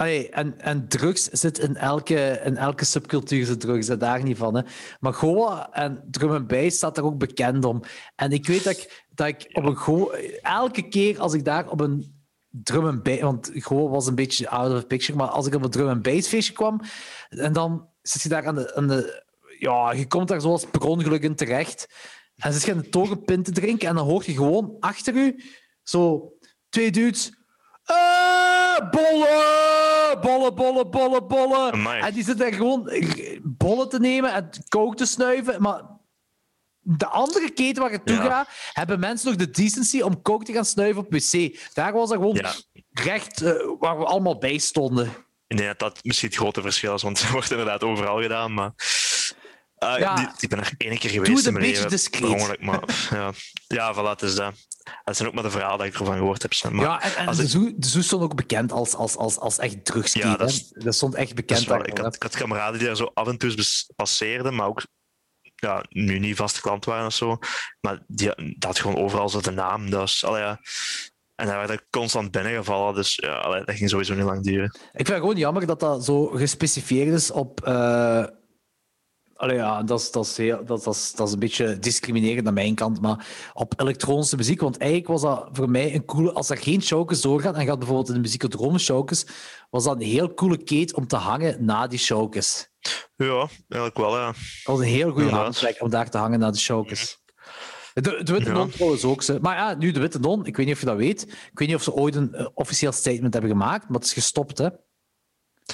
Allee, en, en drugs zit in elke, in elke subcultuur zit drugs, daar niet van. Hè. Maar Goa en drum en bass staat daar ook bekend om. En ik weet dat ik, dat ik op een Goa... Elke keer als ik daar op een drum en bass... Want Goa was een beetje out of picture, maar als ik op een drum en bass feestje kwam, en dan zit je daar aan de... Ja, je komt daar zoals per ongeluk in terecht. En zit je een te drinken en dan hoor je gewoon achter u zo twee dudes. "Eh, bollen, bollen, bollen, bollen, bollen. Amai. En die zitten daar gewoon bollen te nemen en kook te snuiven. Maar de andere keten waar je toe Ja. gaat, hebben mensen nog de decency om kook te gaan snuiven op wc. Daar was dat gewoon Ja. recht eh, waar we allemaal bij stonden. Ik denk dat dat misschien het grote verschil is, want het <laughs> wordt inderdaad overal gedaan, maar... Ja. die, ik ben er één keer Doe geweest het in een mijn beetje leven. discreet. maar ja, ja voilà, het is dat. Dat zijn ook maar de verhalen die ik ervan gehoord heb. Maar ja, en, en als de, ik- zoo, de zoo stond ook bekend als, als, als, als echt drugsketen. Ja, dat is- hè. dat stond echt bekend. ik, had, ik had kameraden die daar zo af en toe passeerden, maar ook ja, nu niet vaste klant waren of zo. Maar die, dat had gewoon overal zo de naam. Dus, allee, ja. En daar werd ik constant binnengevallen. Dus ja, allee, dat ging sowieso niet lang duren. Ik vind het gewoon jammer dat dat zo gespecificeerd is op. eh allee, ja, dat is, dat, is heel, dat, dat, is, dat is een beetje discriminerend aan mijn kant, maar op elektronische muziek. Want eigenlijk was dat voor mij een coole. Als er geen showcase doorgaat en gaat bijvoorbeeld in de muziekdrome showcase, was dat een heel coole kate om te hangen na die showcase. Ja, eigenlijk wel, ja. Dat was een heel goede hangplek om daar te hangen na de showcase. De, de Witte Ja. Non trouwens ook. Ze. Maar ja, nu de Witte Non, ik weet niet of je dat weet. Ik weet niet of ze ooit een eh, officieel statement hebben gemaakt, maar het is gestopt, hè.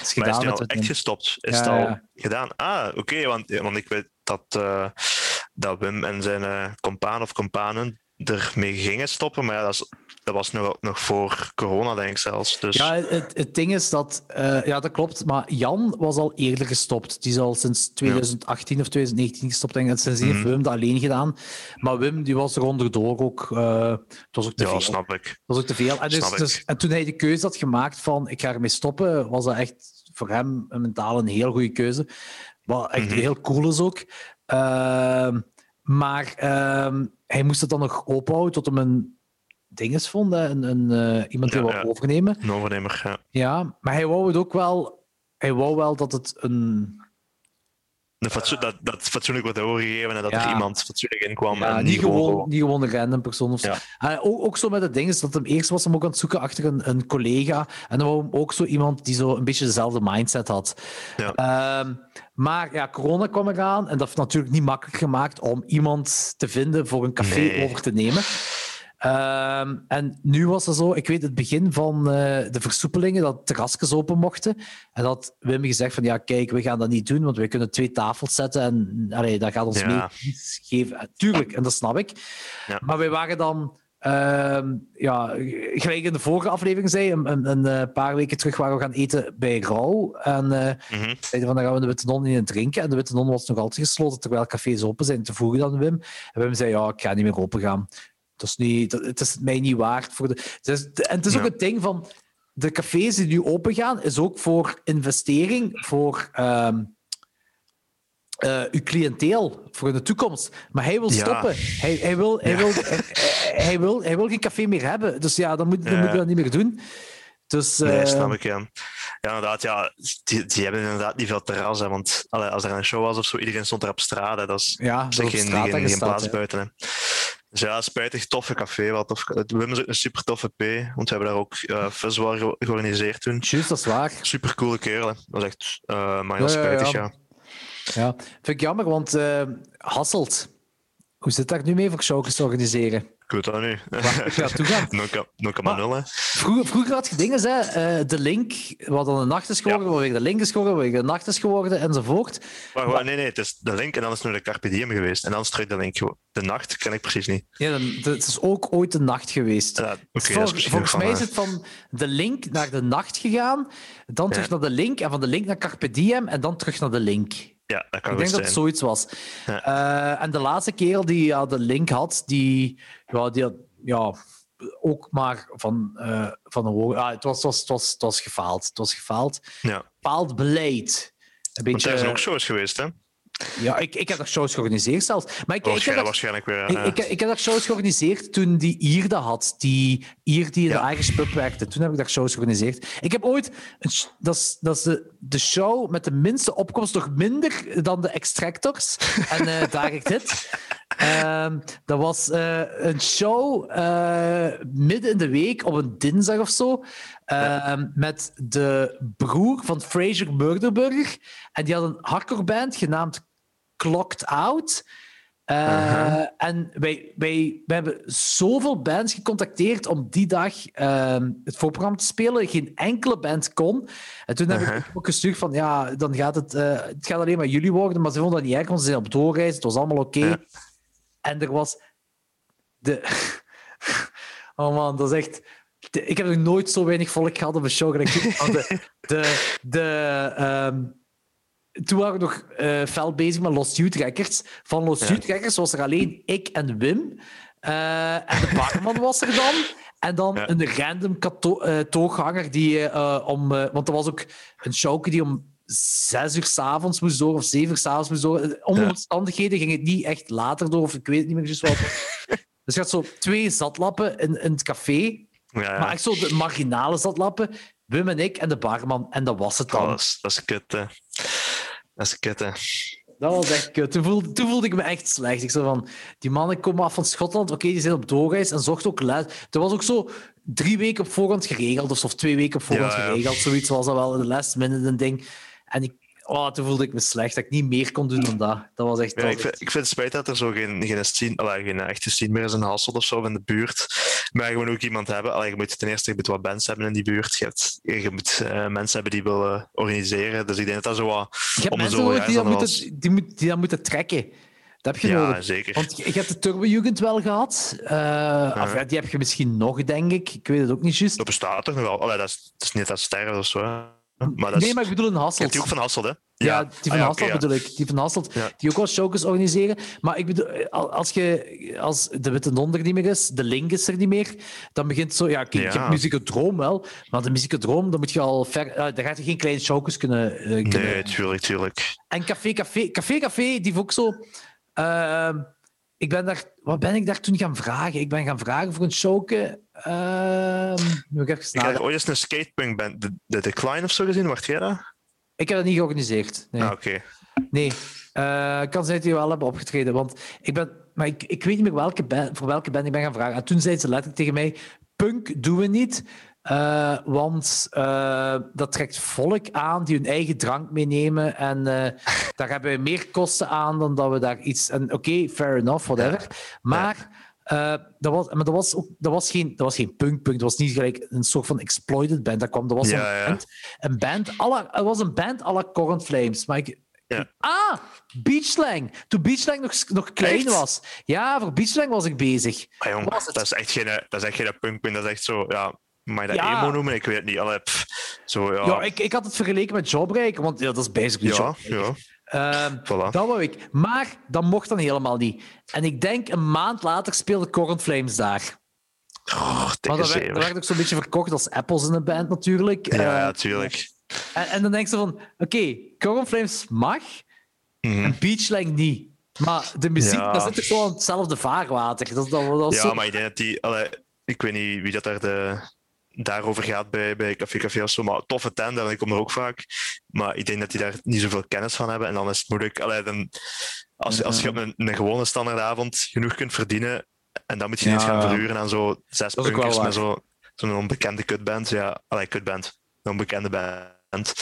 Is Maar is nu al echt gestopt? Is Ja, het al ja. gedaan? Ah, oké, want, want ik weet dat, eh, dat Wim en zijn eh compaan of companen ermee gingen stoppen, maar ja, dat, is, dat was nog, nog voor corona, denk ik zelfs. Dus Ja, het, het ding is dat... eh, ja, dat klopt. Maar Jan was al eerder gestopt. Die is al sinds 2018 of 2019 gestopt. Denk ik. En sindsdien heeft Mhm. Wim dat alleen gedaan. Maar Wim die was er onderdoor ook... eh, het was ook te ja, veel. snap ik. Dat was ook te veel. En, dus, dus- en toen hij de keuze had gemaakt van ik ga ermee stoppen, was dat echt voor hem een mentaal een heel goede keuze. Wat echt Mhm. heel cool is ook. Ehm, maar ehm, hij moest het dan nog ophouden tot hem een dinges vond, hè, een, een, eh, iemand die Ja, wou ja. overnemen. Een overnemer, ja. Ja, maar hij wou het ook wel... Hij wou wel dat het een... Een fatsoen, dat, dat fatsoenlijk wordt doorgegeven en dat Ja. er iemand fatsoenlijk in kwam. Ja, en niet, gewoon, gewoon- niet gewoon een random persoon. Of zo. Ja. Eh, ook, ook zo met het ding is dat hem eerst was hem ook aan het zoeken achter een, een collega. En dan wou ook zo iemand die zo een beetje dezelfde mindset had. Ja. Ehm, maar ja, corona kwam eraan en dat heeft natuurlijk niet makkelijk gemaakt om iemand te vinden voor een café Nee. over te nemen. Ehm, en nu was het zo, ik weet het begin van eh, de versoepelingen, dat terrasjes open mochten. En dat Wim gezegd van, ja kijk, we gaan dat niet doen, want we kunnen twee tafels zetten en allee, dat gaat ons Ja. mee geven. Eh, Tuurlijk, en dat snap ik. Ja. Maar wij waren dan, ehm, ja, gelijk in de vorige aflevering zei, een, een, een eh, paar weken terug waren we gaan eten bij Rauw. En Mhm. zeiden van, dan gaan we de Witte Non in drinken. En de Witte Non was nog altijd gesloten, terwijl cafés open zijn. Toen vroegen dan Wim. En Wim zei, ja, ik ga niet meer open gaan. Dat is niet, dat, het is mij niet waard. Voor de, het is, en het is ook het ding van, de cafés die nu open gaan, is ook voor investering, voor... eh, uw cliënteel voor de toekomst. Maar hij wil Ja. stoppen. Hij, hij, wil, hij, Ja. wil, hij, hij wil, hij wil geen café meer hebben. Dus ja, dan moet, dan moet je dat niet meer doen. Dus, Nee, eh, snap ik, ja. Ja, inderdaad, ja. Die, die hebben inderdaad niet veel terras, hè, want allee, als er een show was of zo, iedereen stond er op straat, hè, dat is ja, op dat op zich geen, plaats buiten. Hè. Dus ja, spijtig, toffe café. Wel tof. Wim is ook een super toffe P, want we hebben daar ook uh, festival ge- georganiseerd toen. Juist, dat is waar. Super coole kerel. hè. Dat was echt eh maar heel Ja, spijtig, ja. ja. Ja, vind ik jammer, want eh Hasselt, hoe zit daar nu mee voor shows te organiseren? Ik weet dat nu. Waar gaat toe gaan? <laughs> 0,0 hè. Vroeger, vroeger had je dingen, hè, eh, de link, wat dan een nacht is geworden, wat weer de link is geworden, wat weer de nacht is geworden, enzovoort. Maar, maar nee, nee, het is de link en dan is het nu de Carpe Diem geweest. En dan is het terug de link. gewoon. De nacht ken ik precies niet. Ja, dan, het is ook ooit de nacht geweest. Ja, dat is volgens mij is het van de link naar de nacht gegaan, dan terug Ja. naar de link, en van de link naar Carpe Diem, en dan terug naar de link. Ja, dat kan Ik denk dat het zoiets was. Ja. Eh, en de laatste kerel die ja, de link had, die, ja, die had ja, ook maar van, eh, van een woord. Ah, het, was, het, was, het, was, het was gefaald. Het was gefaald. Ja, Bepaald beleid. Een want beetje, daar zijn ook shows geweest, hè? Ja, ik, ik heb er shows georganiseerd zelfs. Maar ik, ik, heb er, waarschijnlijk weer. ik, eh, ik, ik heb daar shows georganiseerd toen die Ier dat had. Die Ier die in Ja. de Irish Pub werkte. Toen heb ik daar shows georganiseerd. Ik heb ooit... Een, dat is, dat is de, de show met de minste opkomst, nog minder dan de Extractors. <laughs> en eh, daar ik dit. Ehm, dat was eh, een show midden in de week, op een dinsdag of zo, ehm, met de broer van Fraser Murderburger. En die had een hardcore band genaamd Clocked Out. Eh. En wij, wij, wij hebben zoveel bands gecontacteerd om die dag ehm, het voorprogramma te spelen. Geen enkele band kon. En toen heb ik ook gestuurd van, ja, dan gaat het, eh, het gaat alleen maar jullie worden. Maar ze vonden dat niet erg, want ze zijn op doorreis. Het was allemaal oké. En er was de... <laughs> Oh man, dat is echt... de- Ik heb nog nooit zo weinig volk gehad op een show. De, de, de, ehm, toen waren we nog eh fel bezig met Lost Youth Records. Van Lost Ja. Youth Records was er alleen ik en Wim. Eh, en de barman was er dan. En dan Ja. een random kato- eh, tooghanger die om... want er was ook een showke die om zes uur s'avonds moest door, of zeven uur s'avonds moest door. Om Ja. omstandigheden ging het niet echt later door, of ik weet niet meer juist wat. <laughs> dus je had zo twee zatlappen in, in het café. Ja. Maar echt zo de marginale zat lappen. Wim en ik en de barman. En dat was het dan. Oh, dat, is, dat is kut, hè. Dat is kut, hè. Dat was echt kut. Toen voelde, toen voelde ik me echt slecht. Ik zo van, die mannen komen af van Schotland. Oké, die zijn op doorreis en zochten ook les. Er was ook zo drie weken op voorhand geregeld. Of, of twee weken op voorhand Ja, geregeld. Zoiets was dat wel in de last minute een ding. En ik, oh, toen voelde ik me slecht. Dat ik niet meer kon doen dan dat. Dat was echt... Ja, dat ik, vind, echt- ik vind het spijt dat er zo geen, geen, scene, allee, geen echte scene meer is in Hasselt of zo in de buurt. Maar je moet ook iemand hebben. Allee, je moet ten eerste je moet wat bands hebben in die buurt. Je, hebt, je moet eh, mensen hebben die willen organiseren. Dus ik denk dat dat zo wat. Ik heb om de mensen nodig die dat, moeten, die, moet- die dat moeten trekken. Dat heb je Ja, nodig. zeker. Want je, je hebt de Turbo-jugend wel gehad. Eh, of ja, die heb je misschien nog, denk ik. Ik weet het ook niet juist. Dat bestaat toch nog wel? Allee, dat, is, dat is niet dat sterren of zo. Hè. Maar dat is, Nee, maar ik bedoel een je Hasselt. hebt die ook van Hasselt, hè? Ja, die van Ah, ja, Hasselt ja. bedoel ik. Die van Hasselt, Ja. die ook wel showcase organiseren. Maar ik bedoel, al- als, je, als de Witte Donder niet meer is, de Link is er niet meer, dan begint zo... Ja, je hebt Muziekodroom wel, maar de Muziekodroom, dan moet je al ver... eh, daar gaat je geen kleine showcase kunnen... eh, kunnen Nee, tuurlijk, tuurlijk. En Café Café, Café Café, die ook zo... ehm, ik ben daar... Wat ben ik daar toen gaan vragen? Ik ben gaan vragen voor een showke. Ehm moet ik even Ik heb ooit eens een skatepunk band, de, de Decline of zo gezien. Wacht jij dat? Ik heb dat niet georganiseerd. Nee. Ah, oké. Nee, eh kan zijn dat die wel hebben opgetreden. Want ik ben, maar ik, ik weet niet meer welke band, voor welke band ik ben gaan vragen. En toen zei ze letterlijk tegen mij: Punk doen we niet. eh, want eh, dat trekt volk aan die hun eigen drank meenemen. En <laughs> daar hebben we meer kosten aan dan dat we daar iets. En oké, fair enough, whatever. Maar, eh, dat, was, maar dat, was ook, dat, was geen, dat was geen punk-punk. Dat was niet gelijk een soort van exploited band. Dat, kwam, dat was Ja, een, ja. band, een band. la- Het was een band à la Current Flames. Maar ik, Ja. Ah, Beachslang. Toen Beachslang nog, nog klein Echt? was. Ja, voor Beachslang was ik bezig. Maar jong, Was het? dat is echt geen, dat is echt geen punkpunt. Dat is echt zo, ja, mag je dat Ja. emo noemen? Ik weet het niet. Allee, zo, ja. Ja, ik, ik had het vergeleken met Jobbreaker, want ja, dat is basically ja, ja, Ehm, voilà. dat wou ik. Maar dat mocht dan helemaal niet. En ik denk een maand later speelde Current Flames daar. Oh, Maar dat werd, dat werd ook zo'n beetje verkocht als Apples in een band natuurlijk. Ja, ja, Eh, tuurlijk. en, en dan denk je van, oké, Current Flames mag, Mhm. en Beachslang niet. Maar de muziek, Ja. dat zit toch gewoon hetzelfde vaarwater. Dat, dat, dat Ja, zo- maar ik denk dat die... Allee, ik weet niet wie dat daar de, daarover gaat bij, bij Café Café of zo, maar toffe tent, en ik kom er ook vaak. Maar ik denk dat die daar niet zoveel kennis van hebben. En dan is het moeilijk... Allee, dan, als, als je op een, een gewone standaardavond genoeg kunt verdienen, en dan moet je niet gaan verhuren aan zo zes punkers met zo- zo'n onbekende kutband. Ja, allee, kutband. Een onbekende band.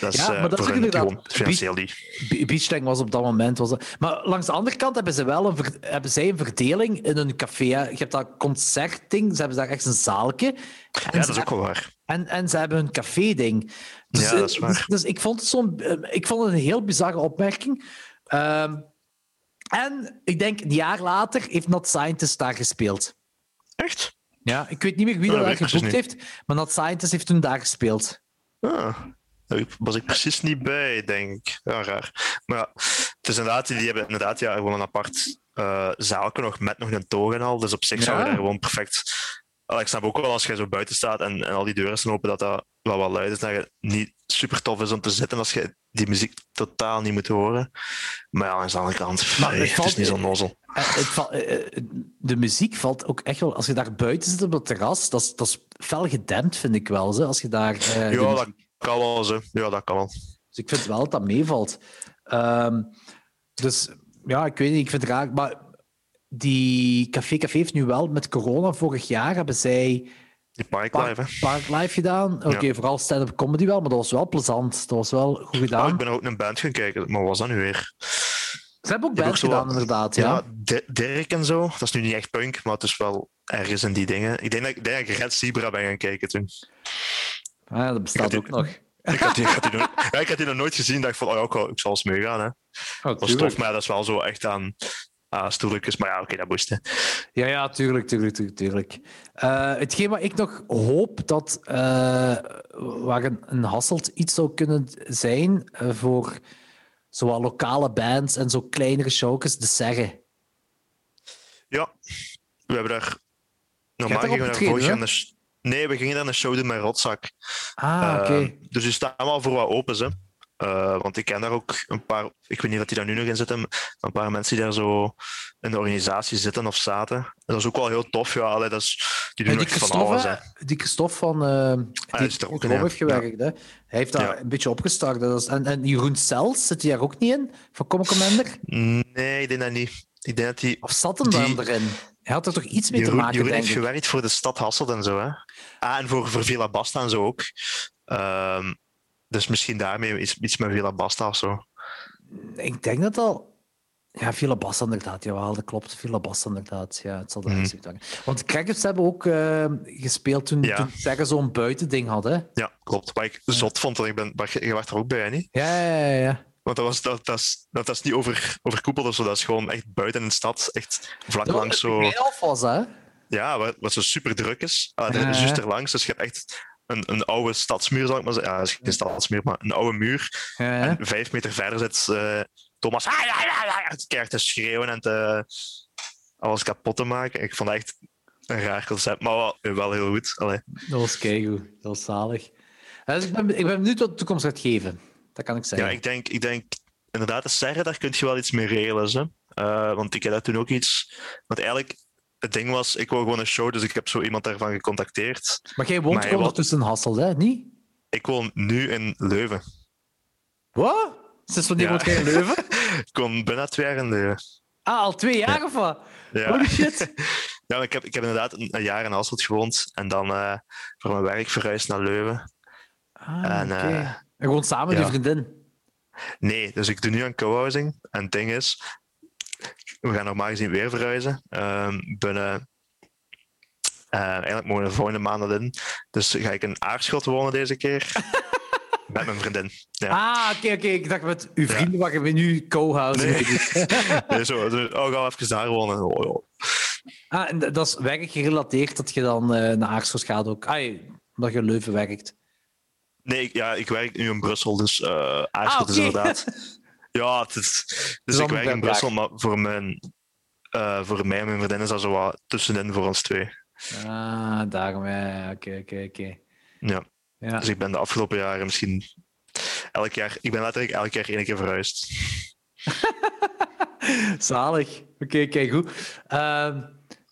Dat Ja, eh, maar dat is hun inderdaad- financieel niet. Be- Beachtank was op dat moment. Was dat- Maar langs de andere kant hebben, ze wel een hebben zij een verdeling in een café. Je hebt dat concertding, ze hebben daar echt een zaaltje. En, Ja, dat is ook wel waar. en, en ze hebben een café-ding. Dus, Ja, dat is eh, waar. Dus, dus ik, vond het zo'n, eh, ik vond het een heel bizarre opmerking. Ehm, en ik denk, een jaar later heeft Not Scientist daar gespeeld. Echt? Ja, ik weet niet meer wie Oh, dat dat daar weet ik geboekt heeft, maar Not Scientist heeft toen daar gespeeld. Ah, daar was ik precies niet bij, denk ik. Ja, raar. Maar ja, het is inderdaad, die hebben inderdaad ja, gewoon een apart eh zaalje nog met nog een toog en al. Dus op zich zou je daar gewoon perfect... Allee, ik snap ook wel als je zo buiten staat en, en al die deuren zijn open, dat dat wel wat luid is. Dat het niet super tof is om te zitten als je die muziek totaal niet moet horen. Maar ja, aan de andere kant, Maar nee, het het, valt- is niet zo nozel. Eh, eh, eh, de muziek valt ook echt wel. Als je daar buiten zit op het terras, dat is, dat is fel gedempt, vind ik wel. Zo, als je daar, eh, Ja, kan wel zo. Ja, dat kan wel. Dus ik vind wel dat dat meevalt. Ehm, dus ja, ik weet niet, ik vind het raar. Maar die Café Café heeft nu wel met corona vorig jaar hebben zij Die Park Park, Live, hè. Park Live gedaan. Oké, vooral stand-up comedy wel, maar dat was wel plezant. Dat was wel goed Oh, gedaan. ik ben ook een band gaan kijken, maar wat was dat nu weer? Ze hebben ook band gedaan, wat- inderdaad. Ja. Ja, Di- Dirk en zo. Dat is nu niet echt punk, maar het is wel ergens in die dingen. Ik denk dat ik, denk dat ik Red Zebra ben gaan kijken toen. Ah, dat bestaat ook nog. <laughs> Ik had die, ik had die, nog, ja, ik had die nog nooit gezien. dacht van, oh ja, ik, zal eens meegaan. Hè. Oh, Dat was tof, maar dat is wel zo echt aan stoeltjes. Maar ja, oké, dat moest. hè. Ja, ja, tuurlijk, tuurlijk, tuurlijk. tuurlijk. Eh, hetgeen wat ik nog hoop dat eh, waar een, een Hasselt iets zou kunnen zijn eh, voor zowel lokale bands en zo kleinere showjes, de Serre. Ja, we hebben daar... Normaal we daar Nee, we gingen daar een show doen met Rotzak. Ah, oké. Ehm, dus die staan wel voor wat open, hè. Eh, want ik ken daar ook een paar, ik weet niet of die daar nu nog in zitten, maar een paar mensen die daar zo in de organisatie zitten of zaten. Dat is ook wel heel tof, ja. Allee, dat is, die doen En die van alles. Hè. Die Christophe van uh, die er ook in, heeft gewerkt. Hè? Hij heeft daar Ja. een beetje opgestart. Dat is, en, en Jeroen Sels, zit hij daar ook niet in? Van Commander? Nee, ik denk dat niet. Ik denk dat die... Of zat hem Die- dan erin? Hij had er toch iets mee te Jeroen, maken, Jeroen denk heeft ik. gewerkt voor de stad Hasselt en zo, hè. Ah, en voor, voor Villa Basta en zo ook. Ehm, dus misschien daarmee iets, iets met Villa Basta of zo. Ik denk dat al... Ja, Villa Bas inderdaad. Jawel, dat klopt. Villa Bas inderdaad. Ja, het zal daar iets mee te maken Want de Crackers hebben ook eh, gespeeld toen, Ja. toen Zeggen zo'n buitending hadden. Ja, klopt. Wat ik zot vond, want ik ben, je was er ook bij, hè, niet? Ja, ja, ja. ja. Want dat, was, dat, dat, is, dat, dat is niet over, overkoepeld of zo. Dat is gewoon echt buiten in de stad. Echt vlak Dat langs zo... was, hè? Ja, wat, wat zo super druk is. Ah, Ja, er is juist er langs. Dus je hebt echt een, een oude stadsmuur, zal ik maar zeggen. Ja, dat is geen stadsmuur, maar een oude muur. Ja, ja. En vijf meter verder zit eh, Thomas. "Ah, ja, ja, ja," Het keihard te schreeuwen en te, alles kapot te maken. Ik vond het echt een raar concept, maar wel, wel heel goed. Allee. Dat was keigoed. Dat was zalig. Eh, Dus ik, ben, ik ben benieuwd wat de toekomst gaat geven. Dat kan ik zeggen. Ja, ik denk, ik denk inderdaad, de serre, daar kun je wel iets mee regelen. Eh, want ik heb daar toen ook iets. Want eigenlijk, het ding was, ik wou gewoon een show, dus ik heb zo iemand daarvan gecontacteerd. Maar jij woont Maar gewoon ondertussen in Hasselt, hè? Niet? Ik woon nu in Leuven. Wat? Sinds wanneer Ja. woont jij in Leuven? <laughs> Ik woon bijna twee jaar in Leuven. Ah, al twee jaar of wat? Ja. Holy shit. <laughs> Ja, maar ik heb, ik heb inderdaad een, jaar in Hasselt gewoond en dan eh, voor mijn werk verhuisd naar Leuven. Ah, En, oké. eh, En gewoon samen met ja. je vriendin. Nee, dus ik doe nu aan co-housing. En het ding is, we gaan normaal gezien weer verhuizen. Ehm, binnen, eh, eigenlijk mogen we de volgende maanden in. Dus ga ik in Aarschot wonen deze keer. <laughs> met mijn vriendin. Ja. Ah, oké, oké. Ik dacht met uw vrienden waar je bij nu co-housing Nee. <laughs> Nee, zo, zo, oh, ga even daar wonen. Oh, ja. Ah, en dat is werkgerelateerd dat je dan eh, naar Aarschot gaat ook. Ah, omdat je Leuven werkt. Nee, ik, ja, ik werk nu in Brussel, dus eh Aarschot Ah, is inderdaad. <laughs> Ja, het is, dus ik werk in Brussel, maar voor, mijn, eh, voor mij en mijn vriendin is dat zo wat tussenin voor ons twee. Ah, daarom. Ja, oké, oké, oké. Ja. Ja. Dus ik ben de afgelopen jaren misschien elk jaar, ik ben letterlijk elk jaar één keer verhuisd. <laughs> Zalig. Oké, kijk goed. Ehm,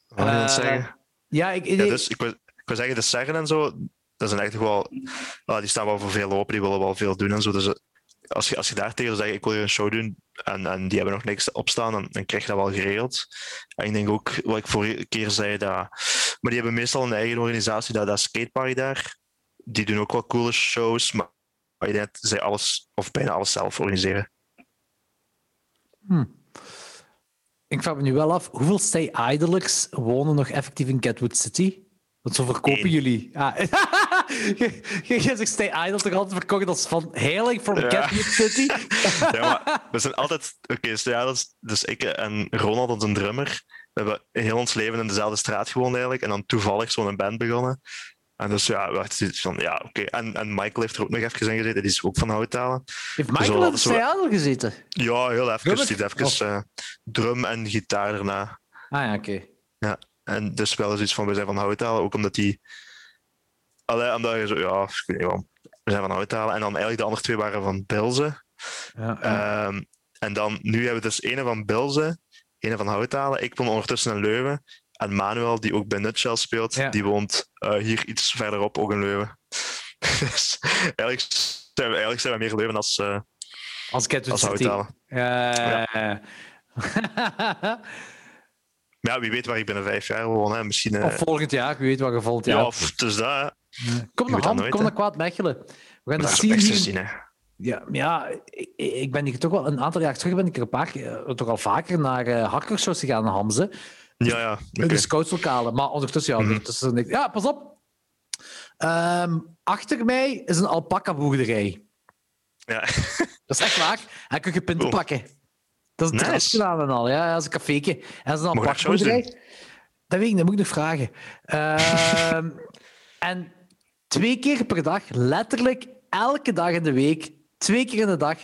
Wat wil je dat zeggen? ja, ik, Ja, dus ik wil, ik wil zeggen, de zeggen en zo, dat zijn echt wel, ah, die staan wel voor veel open, die willen wel veel doen en zo. Dus eh, als je, als je daar tegen zegt, ik wil hier een show doen, en, en die hebben nog niks opstaan, dan, dan krijg je dat wel geregeld. En ik denk ook, wat ik vorige keer zei, dat, maar die hebben meestal een eigen organisatie, dat, dat skatepark daar. Die doen ook wel coole shows, maar, maar ik denk dat zij alles, of bijna alles zelf organiseren. ik vraag me nu wel af, hoeveel Stay Idlers wonen nog effectief in Catwood City? Want zo verkopen jullie. Ah. <laughs> je, je, zegt Stay Idle toch altijd verkocht als van heilig from Ja. Catwood City? <laughs> Ja, maar we zijn altijd... Oké, dus ja, dat is- dus ik en Ronald, onze drummer, we hebben heel ons leven in dezelfde straat gewoond eigenlijk. En dan toevallig zo'n band begonnen. En dus ja, we van, ja, oké. En, en Michael heeft er ook nog even in gezeten. Die is ook van houttalen. Heeft Zo, Michael dat in Stay Idle gezeten? Ja, heel even. Die heeft even eh, drum en gitaar daarna. Ah ja, oké. En dus wel eens iets van, we zijn van houttalen. Ook omdat die... Allee, omdat je zo, ja, ik weet niet waarom. We zijn van houttalen. En dan eigenlijk de andere twee waren van Bilze. Ja, ja. Ehm, en dan, nu hebben we dus ene van Bilze, ene van Houthalen. Ik woon ondertussen in Leuven. En Manuel, die ook bij Nutshell speelt, Ja. die woont eh, hier iets verderop, ook in Leuven. <laughs> dus eigenlijk zijn we, eigenlijk zijn we meer Leuven als, eh als als ja, ja. <laughs> <laughs> Maar ja, wie weet waar ik binnen vijf jaar woon. Hè. Misschien... eh, of volgend jaar, wie weet wat je volgend ja, jaar... of het is dat. Kom naar Ham, kom naar Kwaad Mechelen. We gaan Dat de echt te zien, hè. Ja, ja ik, ik ben hier toch wel een aantal jaar terug ben ik er een paar eh, toch al vaker naar uh, hackershows gegaan in Hamze. Ja, ja. In oké. de scoutslokalen. Maar ondertussen, ja, Mhm. ondertussen. Ja, pas op. Ehm, achter mij is een alpaca-boerderij. Ja. Dat is echt waar. Hij kun je pinten Cool. pakken. Dat is het Nice. terrasje gedaan en al. Ja, dat is een cafeetje. En dat is een alpaca-boerderij. Dat weet ik, dat moet ik nog vragen. Ehm, <laughs> en twee keer per dag, letterlijk elke dag in de week, twee keer in de dag,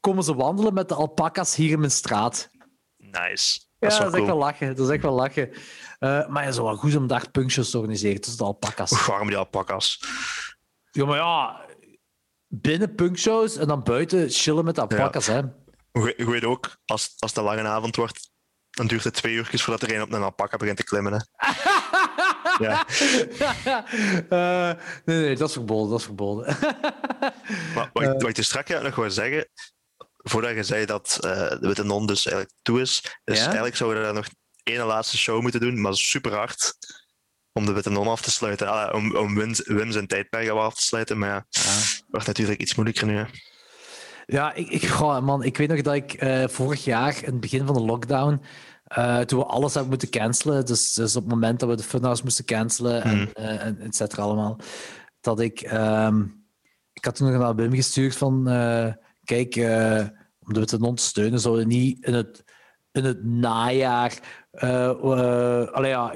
komen ze wandelen met de alpaca's hier in mijn straat. Nice. Ja, Dat is wel dat is echt wel lachen. Dat is echt wel lachen. Eh, maar ja, zo wel goed om daar punkshows te organiseren tussen de alpaca's. Warm die alpakas. Ja, maar ja, binnen punkshows en dan buiten chillen met alpacas. Hè. Je weet ook, als, als het een lange avond wordt, dan duurt het twee uurtjes voordat er een op een alpaca begint te klimmen. Hè. <laughs> ja. Uh, nee, nee, dat is verboden. Dat is verboden. <laughs> maar wat, ik, wat je straks nog wil zeggen, voordat je zei dat uh, de Witte Non dus eigenlijk toe is, dus ja? eigenlijk zouden we daar nog één laatste show moeten doen, maar super hard om de Witte Non af te sluiten. Om, om Wim, Wim zijn tijdperk af te sluiten, maar ja, ja. wordt natuurlijk iets moeilijker nu. Hè. Ja, ik, ik, goh, man, ik weet nog dat ik uh, vorig jaar, in het begin van de lockdown, uh, toen we alles hebben moeten cancelen, dus, dus op het moment dat we de funhouse moesten cancelen en, mm. uh, en et cetera allemaal, dat ik... Um, ik had toen nog een album gestuurd van... kijk, om Non te steunen, zouden we niet in het, in het najaar... allee, ja,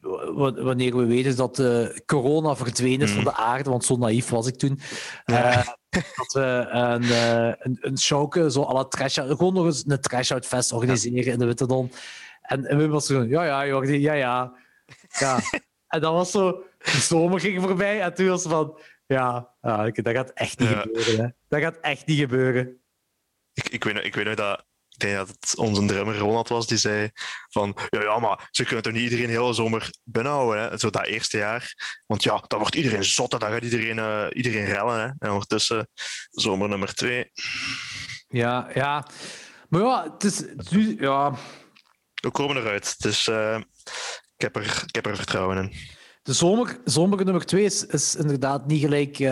wanneer we weten dat corona verdwenen is mm. van de aarde, want zo naïef was ik toen. Ja. <laughs> dat we een, uh, een, een showke, zo alle trash gewoon nog eens een trash-out fest organiseren in de Witte Don. En, en we was zo, ja, ja, Jordi, ja, ja. ja. <laughs> en dan was zo, de zomer ging voorbij en toen was van, ja, ja dat gaat echt niet ja. gebeuren. Hè. Dat gaat echt niet gebeuren. Ik, ik, weet, ik weet nog dat denk dat het onze drummer Ronald was, die zei van ja, ja, maar ze kunnen toch niet iedereen de hele zomer binnenhouden, hè? zo dat eerste jaar. Want ja, dan wordt iedereen zot en dan gaat iedereen, uh, iedereen rellen. Hè? En ondertussen zomer nummer twee. Ja, ja. Maar ja, het is... Ja. We komen eruit, dus uh, ik, heb er, ik heb er vertrouwen in. De zomer, zomer nummer 2 is, is inderdaad niet gelijk uh,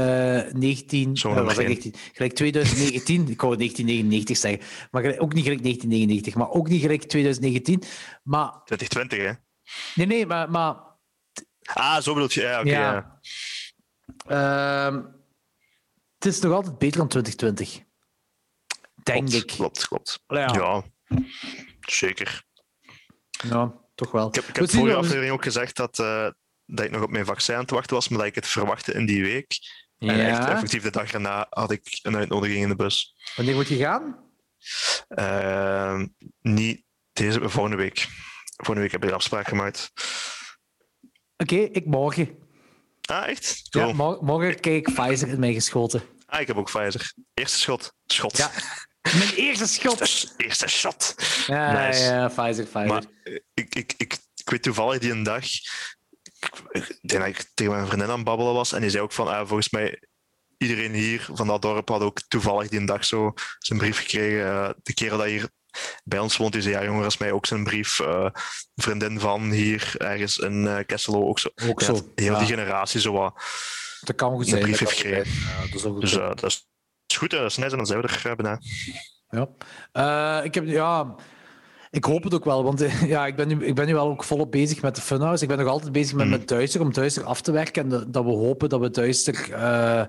19, uh, 19, gelijk 2019. ik wou 1999 zeggen, maar ook niet gelijk 1999, maar ook niet gelijk 2019. Maar, 2020, hè? Nee, nee, maar. maar ah, zo bedoel je. Ja, oké. Okay, ja. ja. Uh, het is nog altijd beter dan 2020. Denk klopt, ik. Klopt, klopt. Ja. ja, zeker. Ja, toch wel. Ik heb, ik heb vorige aflevering ook gezegd dat. Dat ik nog op mijn vaccin aan het wachten was, maar dat ik het verwachtte in die week. Ja. En echt effectief de dag erna had ik een uitnodiging in de bus. Wanneer moet je gaan? Uh, niet deze, volgende week. Volgende week heb ik een afspraak gemaakt. Oké, okay, ik morgen. Ah, echt? Cool. Ja, morgen, morgen kijk ik Pfizer in mij geschoten. Ah, ik heb ook Pfizer. Eerste schot. Schot. Ja. Mijn eerste schot. Eerste, eerste shot. Ja, nice. ja, Pfizer, Pfizer. Maar ik, ik, ik, ik weet toevallig die een dag ik denk dat ik tegen mijn vriendin aan het babbelen was. En die zei ook van, ah, volgens mij, iedereen hier van dat dorp had ook toevallig die dag zo zijn brief gekregen. Uh, de kerel dat hier bij ons woont, die zei, ja jongen, is mij ook zijn brief. Uh, vriendin van hier, ergens in uh, Kesselo, ook zo. Ook zo. heel ja. die generatie zo wat dat kan goed zijn. brief heeft gekregen. Ja, dat is ook dus dat is goed, dat is net en dan zijn we er bijna. Ja. ik heb, ja... Ik hoop het ook wel, want ja, ik, ben nu, ik ben nu wel ook volop bezig met de Funhouse. Ik ben nog altijd bezig met, mm. met Duister, om Duister af te werken. En dat we hopen dat we Duister uh,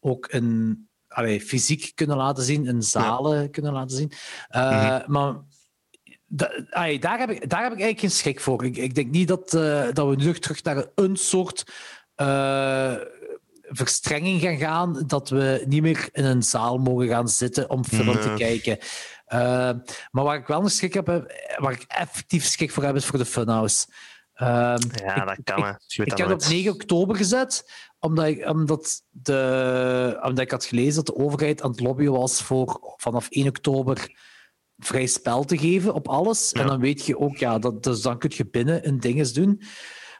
ook in, allee, fysiek kunnen laten zien, in zalen ja. kunnen laten zien. Uh, mm. Maar da, allee, daar, heb ik, daar heb ik eigenlijk geen schrik voor. Ik, ik denk niet dat, uh, dat we nu terug naar een soort verstrenging gaan gaan, dat we niet meer in een zaal mogen gaan zitten om film nee. te kijken. Uh, maar waar ik wel een schrik heb, waar ik effectief schrik voor heb, is voor de Funhouse. Uh, ja, dat kan. Ik, ik, ik heb het op 9 oktober gezet, omdat ik, omdat, de, omdat ik had gelezen dat de overheid aan het lobbyen was voor vanaf 1 oktober vrij spel te geven op alles. Ja. En dan weet je ook, ja, dat, dus dan kun je binnen een dinges doen.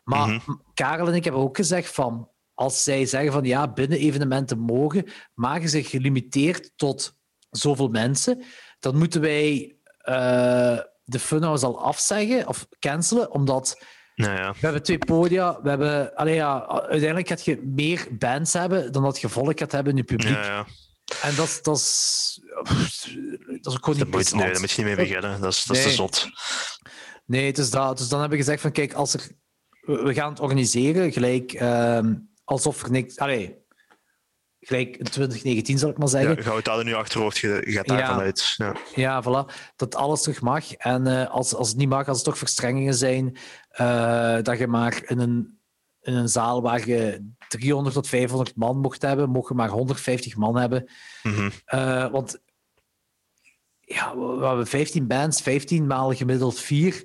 Maar mm -hmm. Karel en ik hebben ook gezegd van, als zij zeggen van ja, binnen evenementen mogen, maken ze gelimiteerd tot zoveel mensen, dan moeten wij uh, de funhouse al afzeggen of cancelen, omdat nou ja. we hebben twee podia. We hebben, allee, ja, uiteindelijk gaat je meer bands hebben dan dat je volk gaat hebben in je publiek. Ja, ja. En dat, dat, is, dat is ook gewoon niet moet, Nee, daar moet je niet mee beginnen. Dat is, dat is nee. te zot. Nee, het is dat. Dus dan hebben we gezegd van kijk, als er, we gaan het organiseren gelijk uh, alsof er niks... Allee, gelijk in 2019 zal ik maar zeggen. Ja, we het daar nu achterhoofd, je gaat daarvan ja. uit. Ja. ja, voilà. Dat alles terug mag. En uh, als, als het niet mag, als er toch verstrengingen zijn, uh, dat je maar in een, in een zaal waar je 300 tot 500 man mocht hebben, mocht je maar 150 man hebben. Mm -hmm. uh, want ja, we hebben 15 bands, 15 maal gemiddeld 4.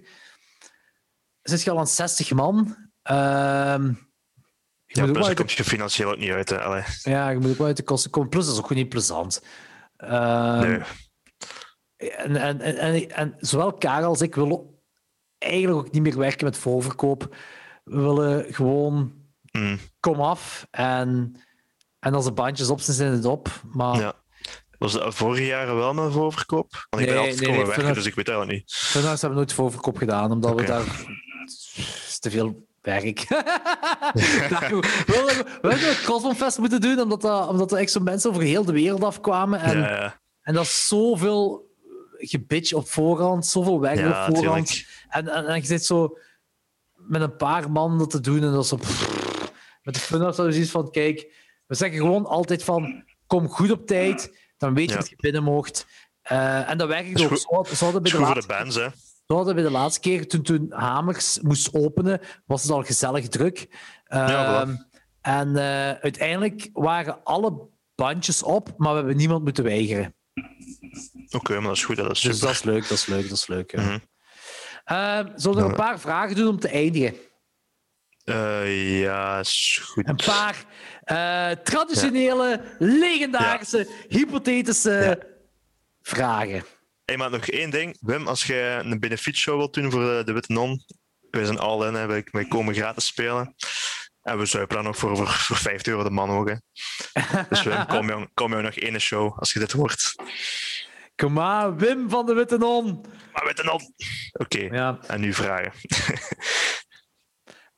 Zit je al aan 60 man. Ehm, Je Ja, moet ook uit je financieel ook niet uit. Hè. Allee, ja, je moet ook wel uit de kosten komen. Plus, dat is ook gewoon niet plezant. Ehm, nee. en, en, en, en, en zowel Karel als ik willen eigenlijk ook niet meer werken met voorverkoop. We willen gewoon Mm, kom af en, en als de bandjes op zijn, zijn het op. Maar ja. Was dat vorig jaar wel met voorverkoop? Want ik ben Nee, altijd nee, komen nee, werken, dus ik weet dat niet. Vandaag hebben we nooit voorverkoop gedaan, omdat we daar... Te veel werk. <laughs> We hadden een Crossbone moeten doen, omdat, dat, omdat er echt zo mensen over heel de wereld afkwamen. En, ja, en dat is zoveel gebitch op voorhand, zoveel werk Ja, op voorhand. En, en, en je zit zo met een paar man dat te doen en dat is zo... Met de funhouse hadden zoiets van, kijk, we zeggen gewoon altijd van, kom goed op tijd, dan weet je Ja. dat je binnen mocht. Eh, en dat werkt is ook. Zo zo bij de bands, hè. Zo hadden we de laatste keer, toen, toen Hamers moest openen, was het al gezellig druk. Ja, Ehm, en eh, uiteindelijk waren alle bandjes op, maar we hebben niemand moeten weigeren. Oké, maar dat is goed. Dat is Dus super. dat is leuk, dat is leuk, dat is leuk. ja. Mhm. Ehm, zullen we nog een paar vragen doen om te eindigen? Eh, ja, is goed. Een paar eh, traditionele, legendarische, hypothetische Ja. vragen. Hey, maar nog één ding. Wim, als je een benefietshow wilt doen voor de, de Witte Non, wij zijn all in, hè. Wij, wij komen gratis spelen. En we zuipen dan nog voor, voor, voor 50 euro de man ook. hè. Dus Wim, kom jou, kom nog één show als je dit hoort. Kom maar, Wim van de Witte Non. Maar Witte Non! Oké, Ja. en nu vragen. <laughs>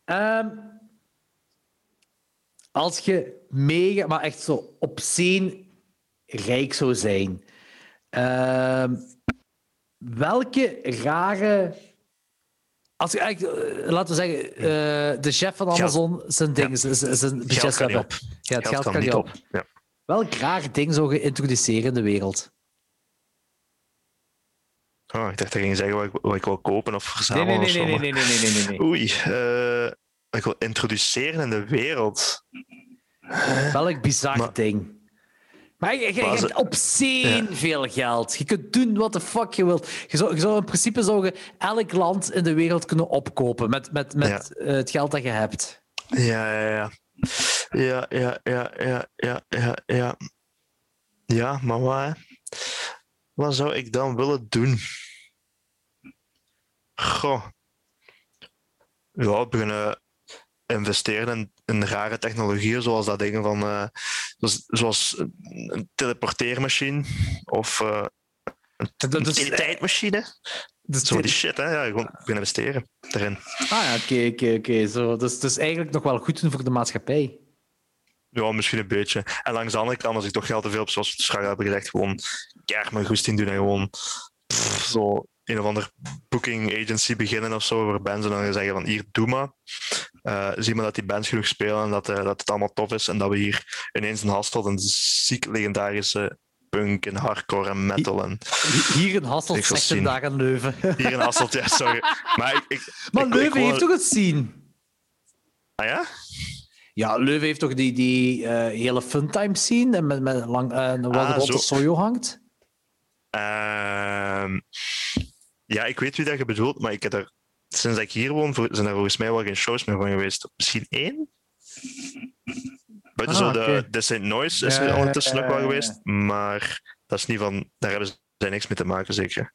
Ehm, als je mega, maar echt zo obscene rijk zou zijn, ehm, welke rare. Als je eigenlijk, eh, laten we zeggen, eh, de chef van Amazon, zijn ding, zijn, zijn- zijn budget Geld niet op. Ja, het Geld kan niet op. Ja. Welk raar ding zou je introduceren in de wereld? Oh, ik dacht dat ging zeggen wat ik, wat ik wil kopen of Nee, verzamelen nee, of nee, zo. nee, nee, maar- nee, nee, nee, nee, nee. Oei, wat ik wil introduceren in de wereld. Welk bizar Maar- ding. Maar je, je, je Maar hebt obscene veel geld. Je kunt doen wat de fuck je wilt. Je zou, je zou in principe zou je elk land in de wereld kunnen opkopen met, met, met eh, het geld dat je hebt. Ja, ja, ja. Ja, ja, ja, ja, ja, ja, ja. Ja, maar wat? Wat zou ik dan willen doen? Goh. Ja, beginnen investeren in, in rare technologieën, zoals dat dingen van... eh, zoals, zoals een teleporteermachine of eh, Dat, een dus, tijdmachine. dus, Zo die shit, hè. Ja, gewoon investeren erin. ah ja, oké, oké, oké. Zo, Dus, dus eigenlijk nog wel goed doen voor de maatschappij. Ja, misschien een beetje. En langs de andere kant, als ik toch geld te veel heb, zoals we het straks hebben gezegd, gewoon keihard mijn goesting doen en gewoon pff, zo een of ander booking agency beginnen of zo voor bands en dan zeggen van hier, doe maar. Eh, zie maar dat die bands genoeg spelen en dat, eh, dat het allemaal tof is en dat we hier ineens een Hasselt een ziek legendarische punk en hardcore en metal en Hier in Hasselt, slechte zien. dag in Leuven. hier in Hasselt, ja, sorry. Maar ik, ik, Maar ik- ik Leuven heeft toch het zien? Ah ja? Ja, Leuven heeft toch die, die eh, hele funtime scene en met, met lang, eh, waar Ah, de rotte sojo hangt? Ehm, ja, ik weet wie dat je bedoelt, maar ik heb er, sinds ik hier woon, zijn er volgens mij wel geen shows meer van geweest. Misschien één? Buiten Ah, zo de, oké. de St. Noise is er ondertussen ja, wel geweest, maar dat is niet van, daar hebben ze niks mee te maken, zeker.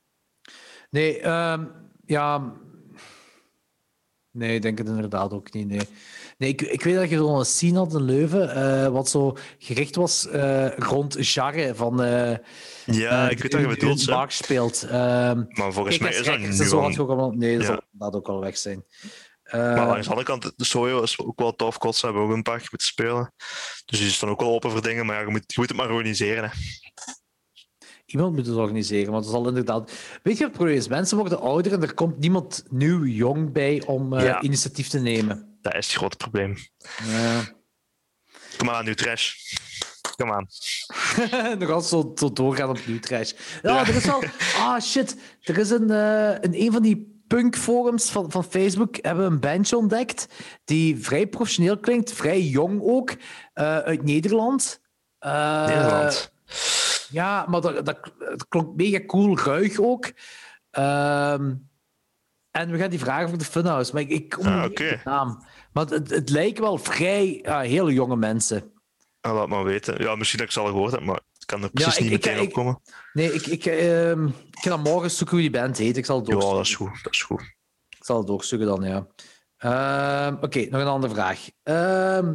Nee, ehm, ja. Nee, ik denk het inderdaad ook niet. Nee, nee ik, ik weet dat je zo'n scene had in Leuven, eh, wat zo gericht was eh, rond Jarre van. eh Ja, ik weet wat je bedoelt. Mark speelt. Ehm maar volgens mij is dat nu zo had ook allemaal. Nee, dat Ja. zal inderdaad ook al weg zijn. Maar langs de andere kant, de Sojo is ook wel tof. Kots hebben ook een paar keer moeten spelen. Dus die staan ook wel open voor dingen, maar ja, je, moet, je moet het maar organiseren. Hè. Iemand moet het organiseren, want het zal inderdaad. Weet je wat het probleem is? Mensen worden ouder en er komt niemand nieuw jong bij om Ja. initiatief te nemen. Dat is het grote probleem. Ja. Kom aan, nu trash. Kom aan. <laughs> Nog altijd zo, zo doorgaan op nieuw trash. Ja, Ja. er is wel... Ah, shit. Er is een, in een van die punkforums van, van Facebook hebben we een bandje ontdekt die vrij professioneel klinkt, vrij jong ook, eh, uit Nederland. Eh, Nederland. Ja, maar dat, dat, het klonk mega cool, ruig ook. Ehm, En we gaan die vragen voor de Funhouse. Maar ik, ik kom Ah, niet op de naam. Maar het, het lijken wel vrij ja, hele jonge mensen. Ah, laat maar weten. Ja, misschien dat ik ze al gehoord heb, maar ik kan er precies ik- niet ik- meteen ik- opkomen. Nee, ik, ik, ehm, ik ga dan morgen zoeken hoe die band heet. Ik zal het Ja, doorsturen. dat is goed. Dat is goed. Ik zal het doorsturen dan, ja. Ehm, Oké, nog een andere vraag. Ehm,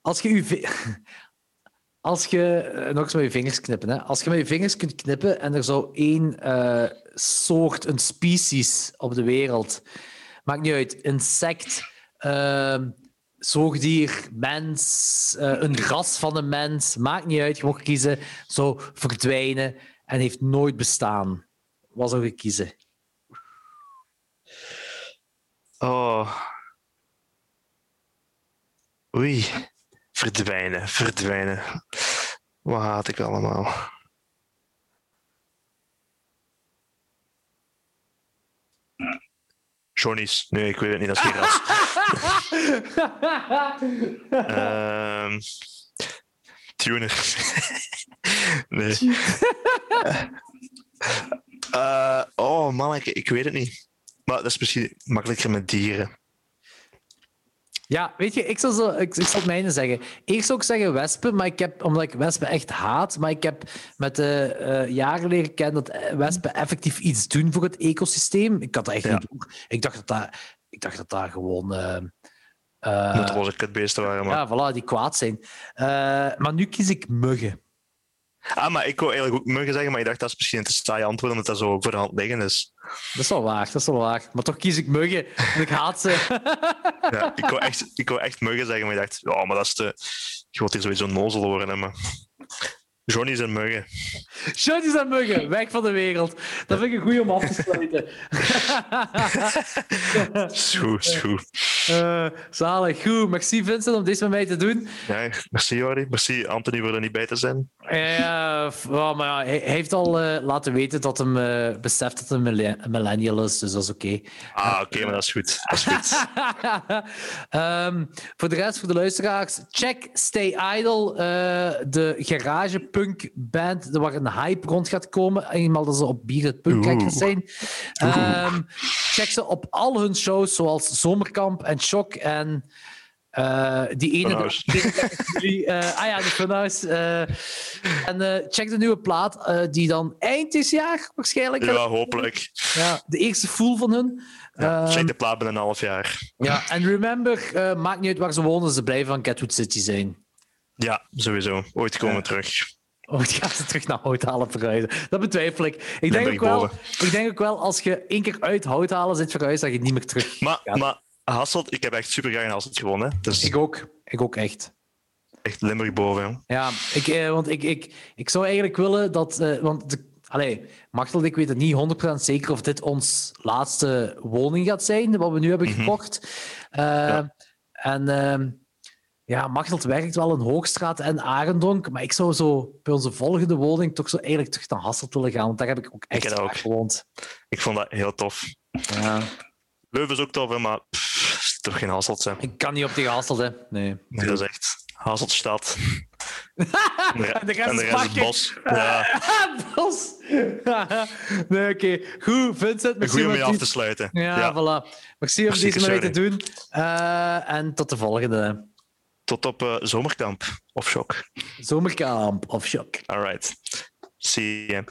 als je je... <laughs> Als je... eh, nog eens met je vingers knippen, hè. Als je met je vingers kunt knippen en er zou één eh, soort, een species op de wereld... Maakt niet uit. Insect, ehm, zoogdier, mens, eh, een ras van een mens. Maakt niet uit. Je mag kiezen. Zou verdwijnen en heeft nooit bestaan. Wat zou je kiezen? Oh. Oei. Verdwijnen, verdwijnen. Wat haat ik allemaal? Johnny's. Nee, ik weet het niet. Dat is geen ras. <laughs> Ehm tuner. <laughs> nee. <laughs> Eh, oh man, ik, ik weet het niet. Maar dat is misschien makkelijker met dieren. Ja, weet je, ik zal, zo, ik, ik zal het mijne zeggen. Eerst zou ik zeggen wespen, maar ik heb, omdat ik wespen echt haat, maar ik heb met de eh, jaren leren kennen dat eh, wespen effectief iets doen voor het ecosysteem. Ik had dat echt Ja. niet door. Ik dacht dat dat, ik dacht dat, dat gewoon... eh, eh, Dat roze kutbeesten waren. Maar... ja, voilà, die kwaad zijn. Maar nu kies ik muggen. Ah, maar ik wou eigenlijk ook muggen zeggen, maar ik dacht dat is misschien een te saai antwoord, omdat dat zo voor de hand liggen is. Dat is wel waar, dat is wel waar. Maar toch kies ik muggen, want ik haat ze. <laughs> Ja, ik, wou echt, ik wou echt muggen zeggen, maar ik dacht, ja, maar dat is te... Je wilt hier sowieso nozel worden, hè, maar... Johnny's en muggen. Shotjes en muggen, weg van de wereld. Dat vind ik een goeie om af te sluiten. <laughs> Is goed. Eh, zalig, goed. Merci Vincent om dit met mij te doen. Ja, merci Jordi. Merci Anthony voor er niet bij te zijn. Ja, maar ja, hij hij heeft al eh, laten weten dat hem eh, beseft dat hij een mille- een millennial is, dus dat is oké. Ah, oké, maar dat is goed. Dat is goed. <laughs> Ehm, voor de rest, voor de luisteraars, check Stay Idle, de garagepunk band waar een hype rond gaat komen. Eenmaal dat ze op bier het zijn. Ehm, check ze op al hun shows, zoals Zomerkamp en Shock en eh, die ene... 31 juli, eh, ah ja, de Funhouse. eh, en check de nieuwe plaat, die dan eind dit jaar waarschijnlijk... Ja, hopelijk. Ja, de eerste full van hun. Ja, Ehm, check de plaat binnen een half jaar. ja, en remember, maakt niet uit waar ze wonen, ze blijven van Catwood City zijn. Ja, sowieso. Ooit komen we terug. Ooit gaan ze terug naar Houthalen verhuizen. Dat betwijfel ik. Ik denk, ook wel, ik denk ook wel, als je één keer uit Houthalen zit verhuisd, dat je niet meer terug Maar, gaat. maar Hasselt, ik heb echt super graag in Hasselt gewonnen. Dus Ik ook. Ik ook echt. echt Limburg boven. jong. Ja, ik, eh, want ik, ik, ik zou eigenlijk willen dat... eh, want de, allee, Machtel, ik weet het niet 100% zeker of dit ons laatste woning gaat zijn, wat we nu hebben gekocht. Eh, En ehm, ja, Machteld werkt wel in Hoogstraat en Arendonk, maar ik zou zo bij onze volgende woning toch zo eigenlijk terug naar Hasselt willen gaan, want daar heb ik ook echt ook. gewoond. Ik vond dat heel tof. Ja. Leuven is ook tof, hè, maar pff, is toch geen Hasselt. Hè. Ik kan niet op tegen Hasselt, hè. Nee. Nee, dat is echt Hasseltstad. <laughs> En de, rest en de rest is bos. Ja, <laughs> Bos! <laughs> nee, oké. Goed, Vincent. een merci goede om om mee het af te sluiten. Ja, voilà. Merci om Merci, deze mij te doen. Eh, en tot de volgende. Tot op eh, zomerkamp of shock. Zomerkamp of shock. All right. See you.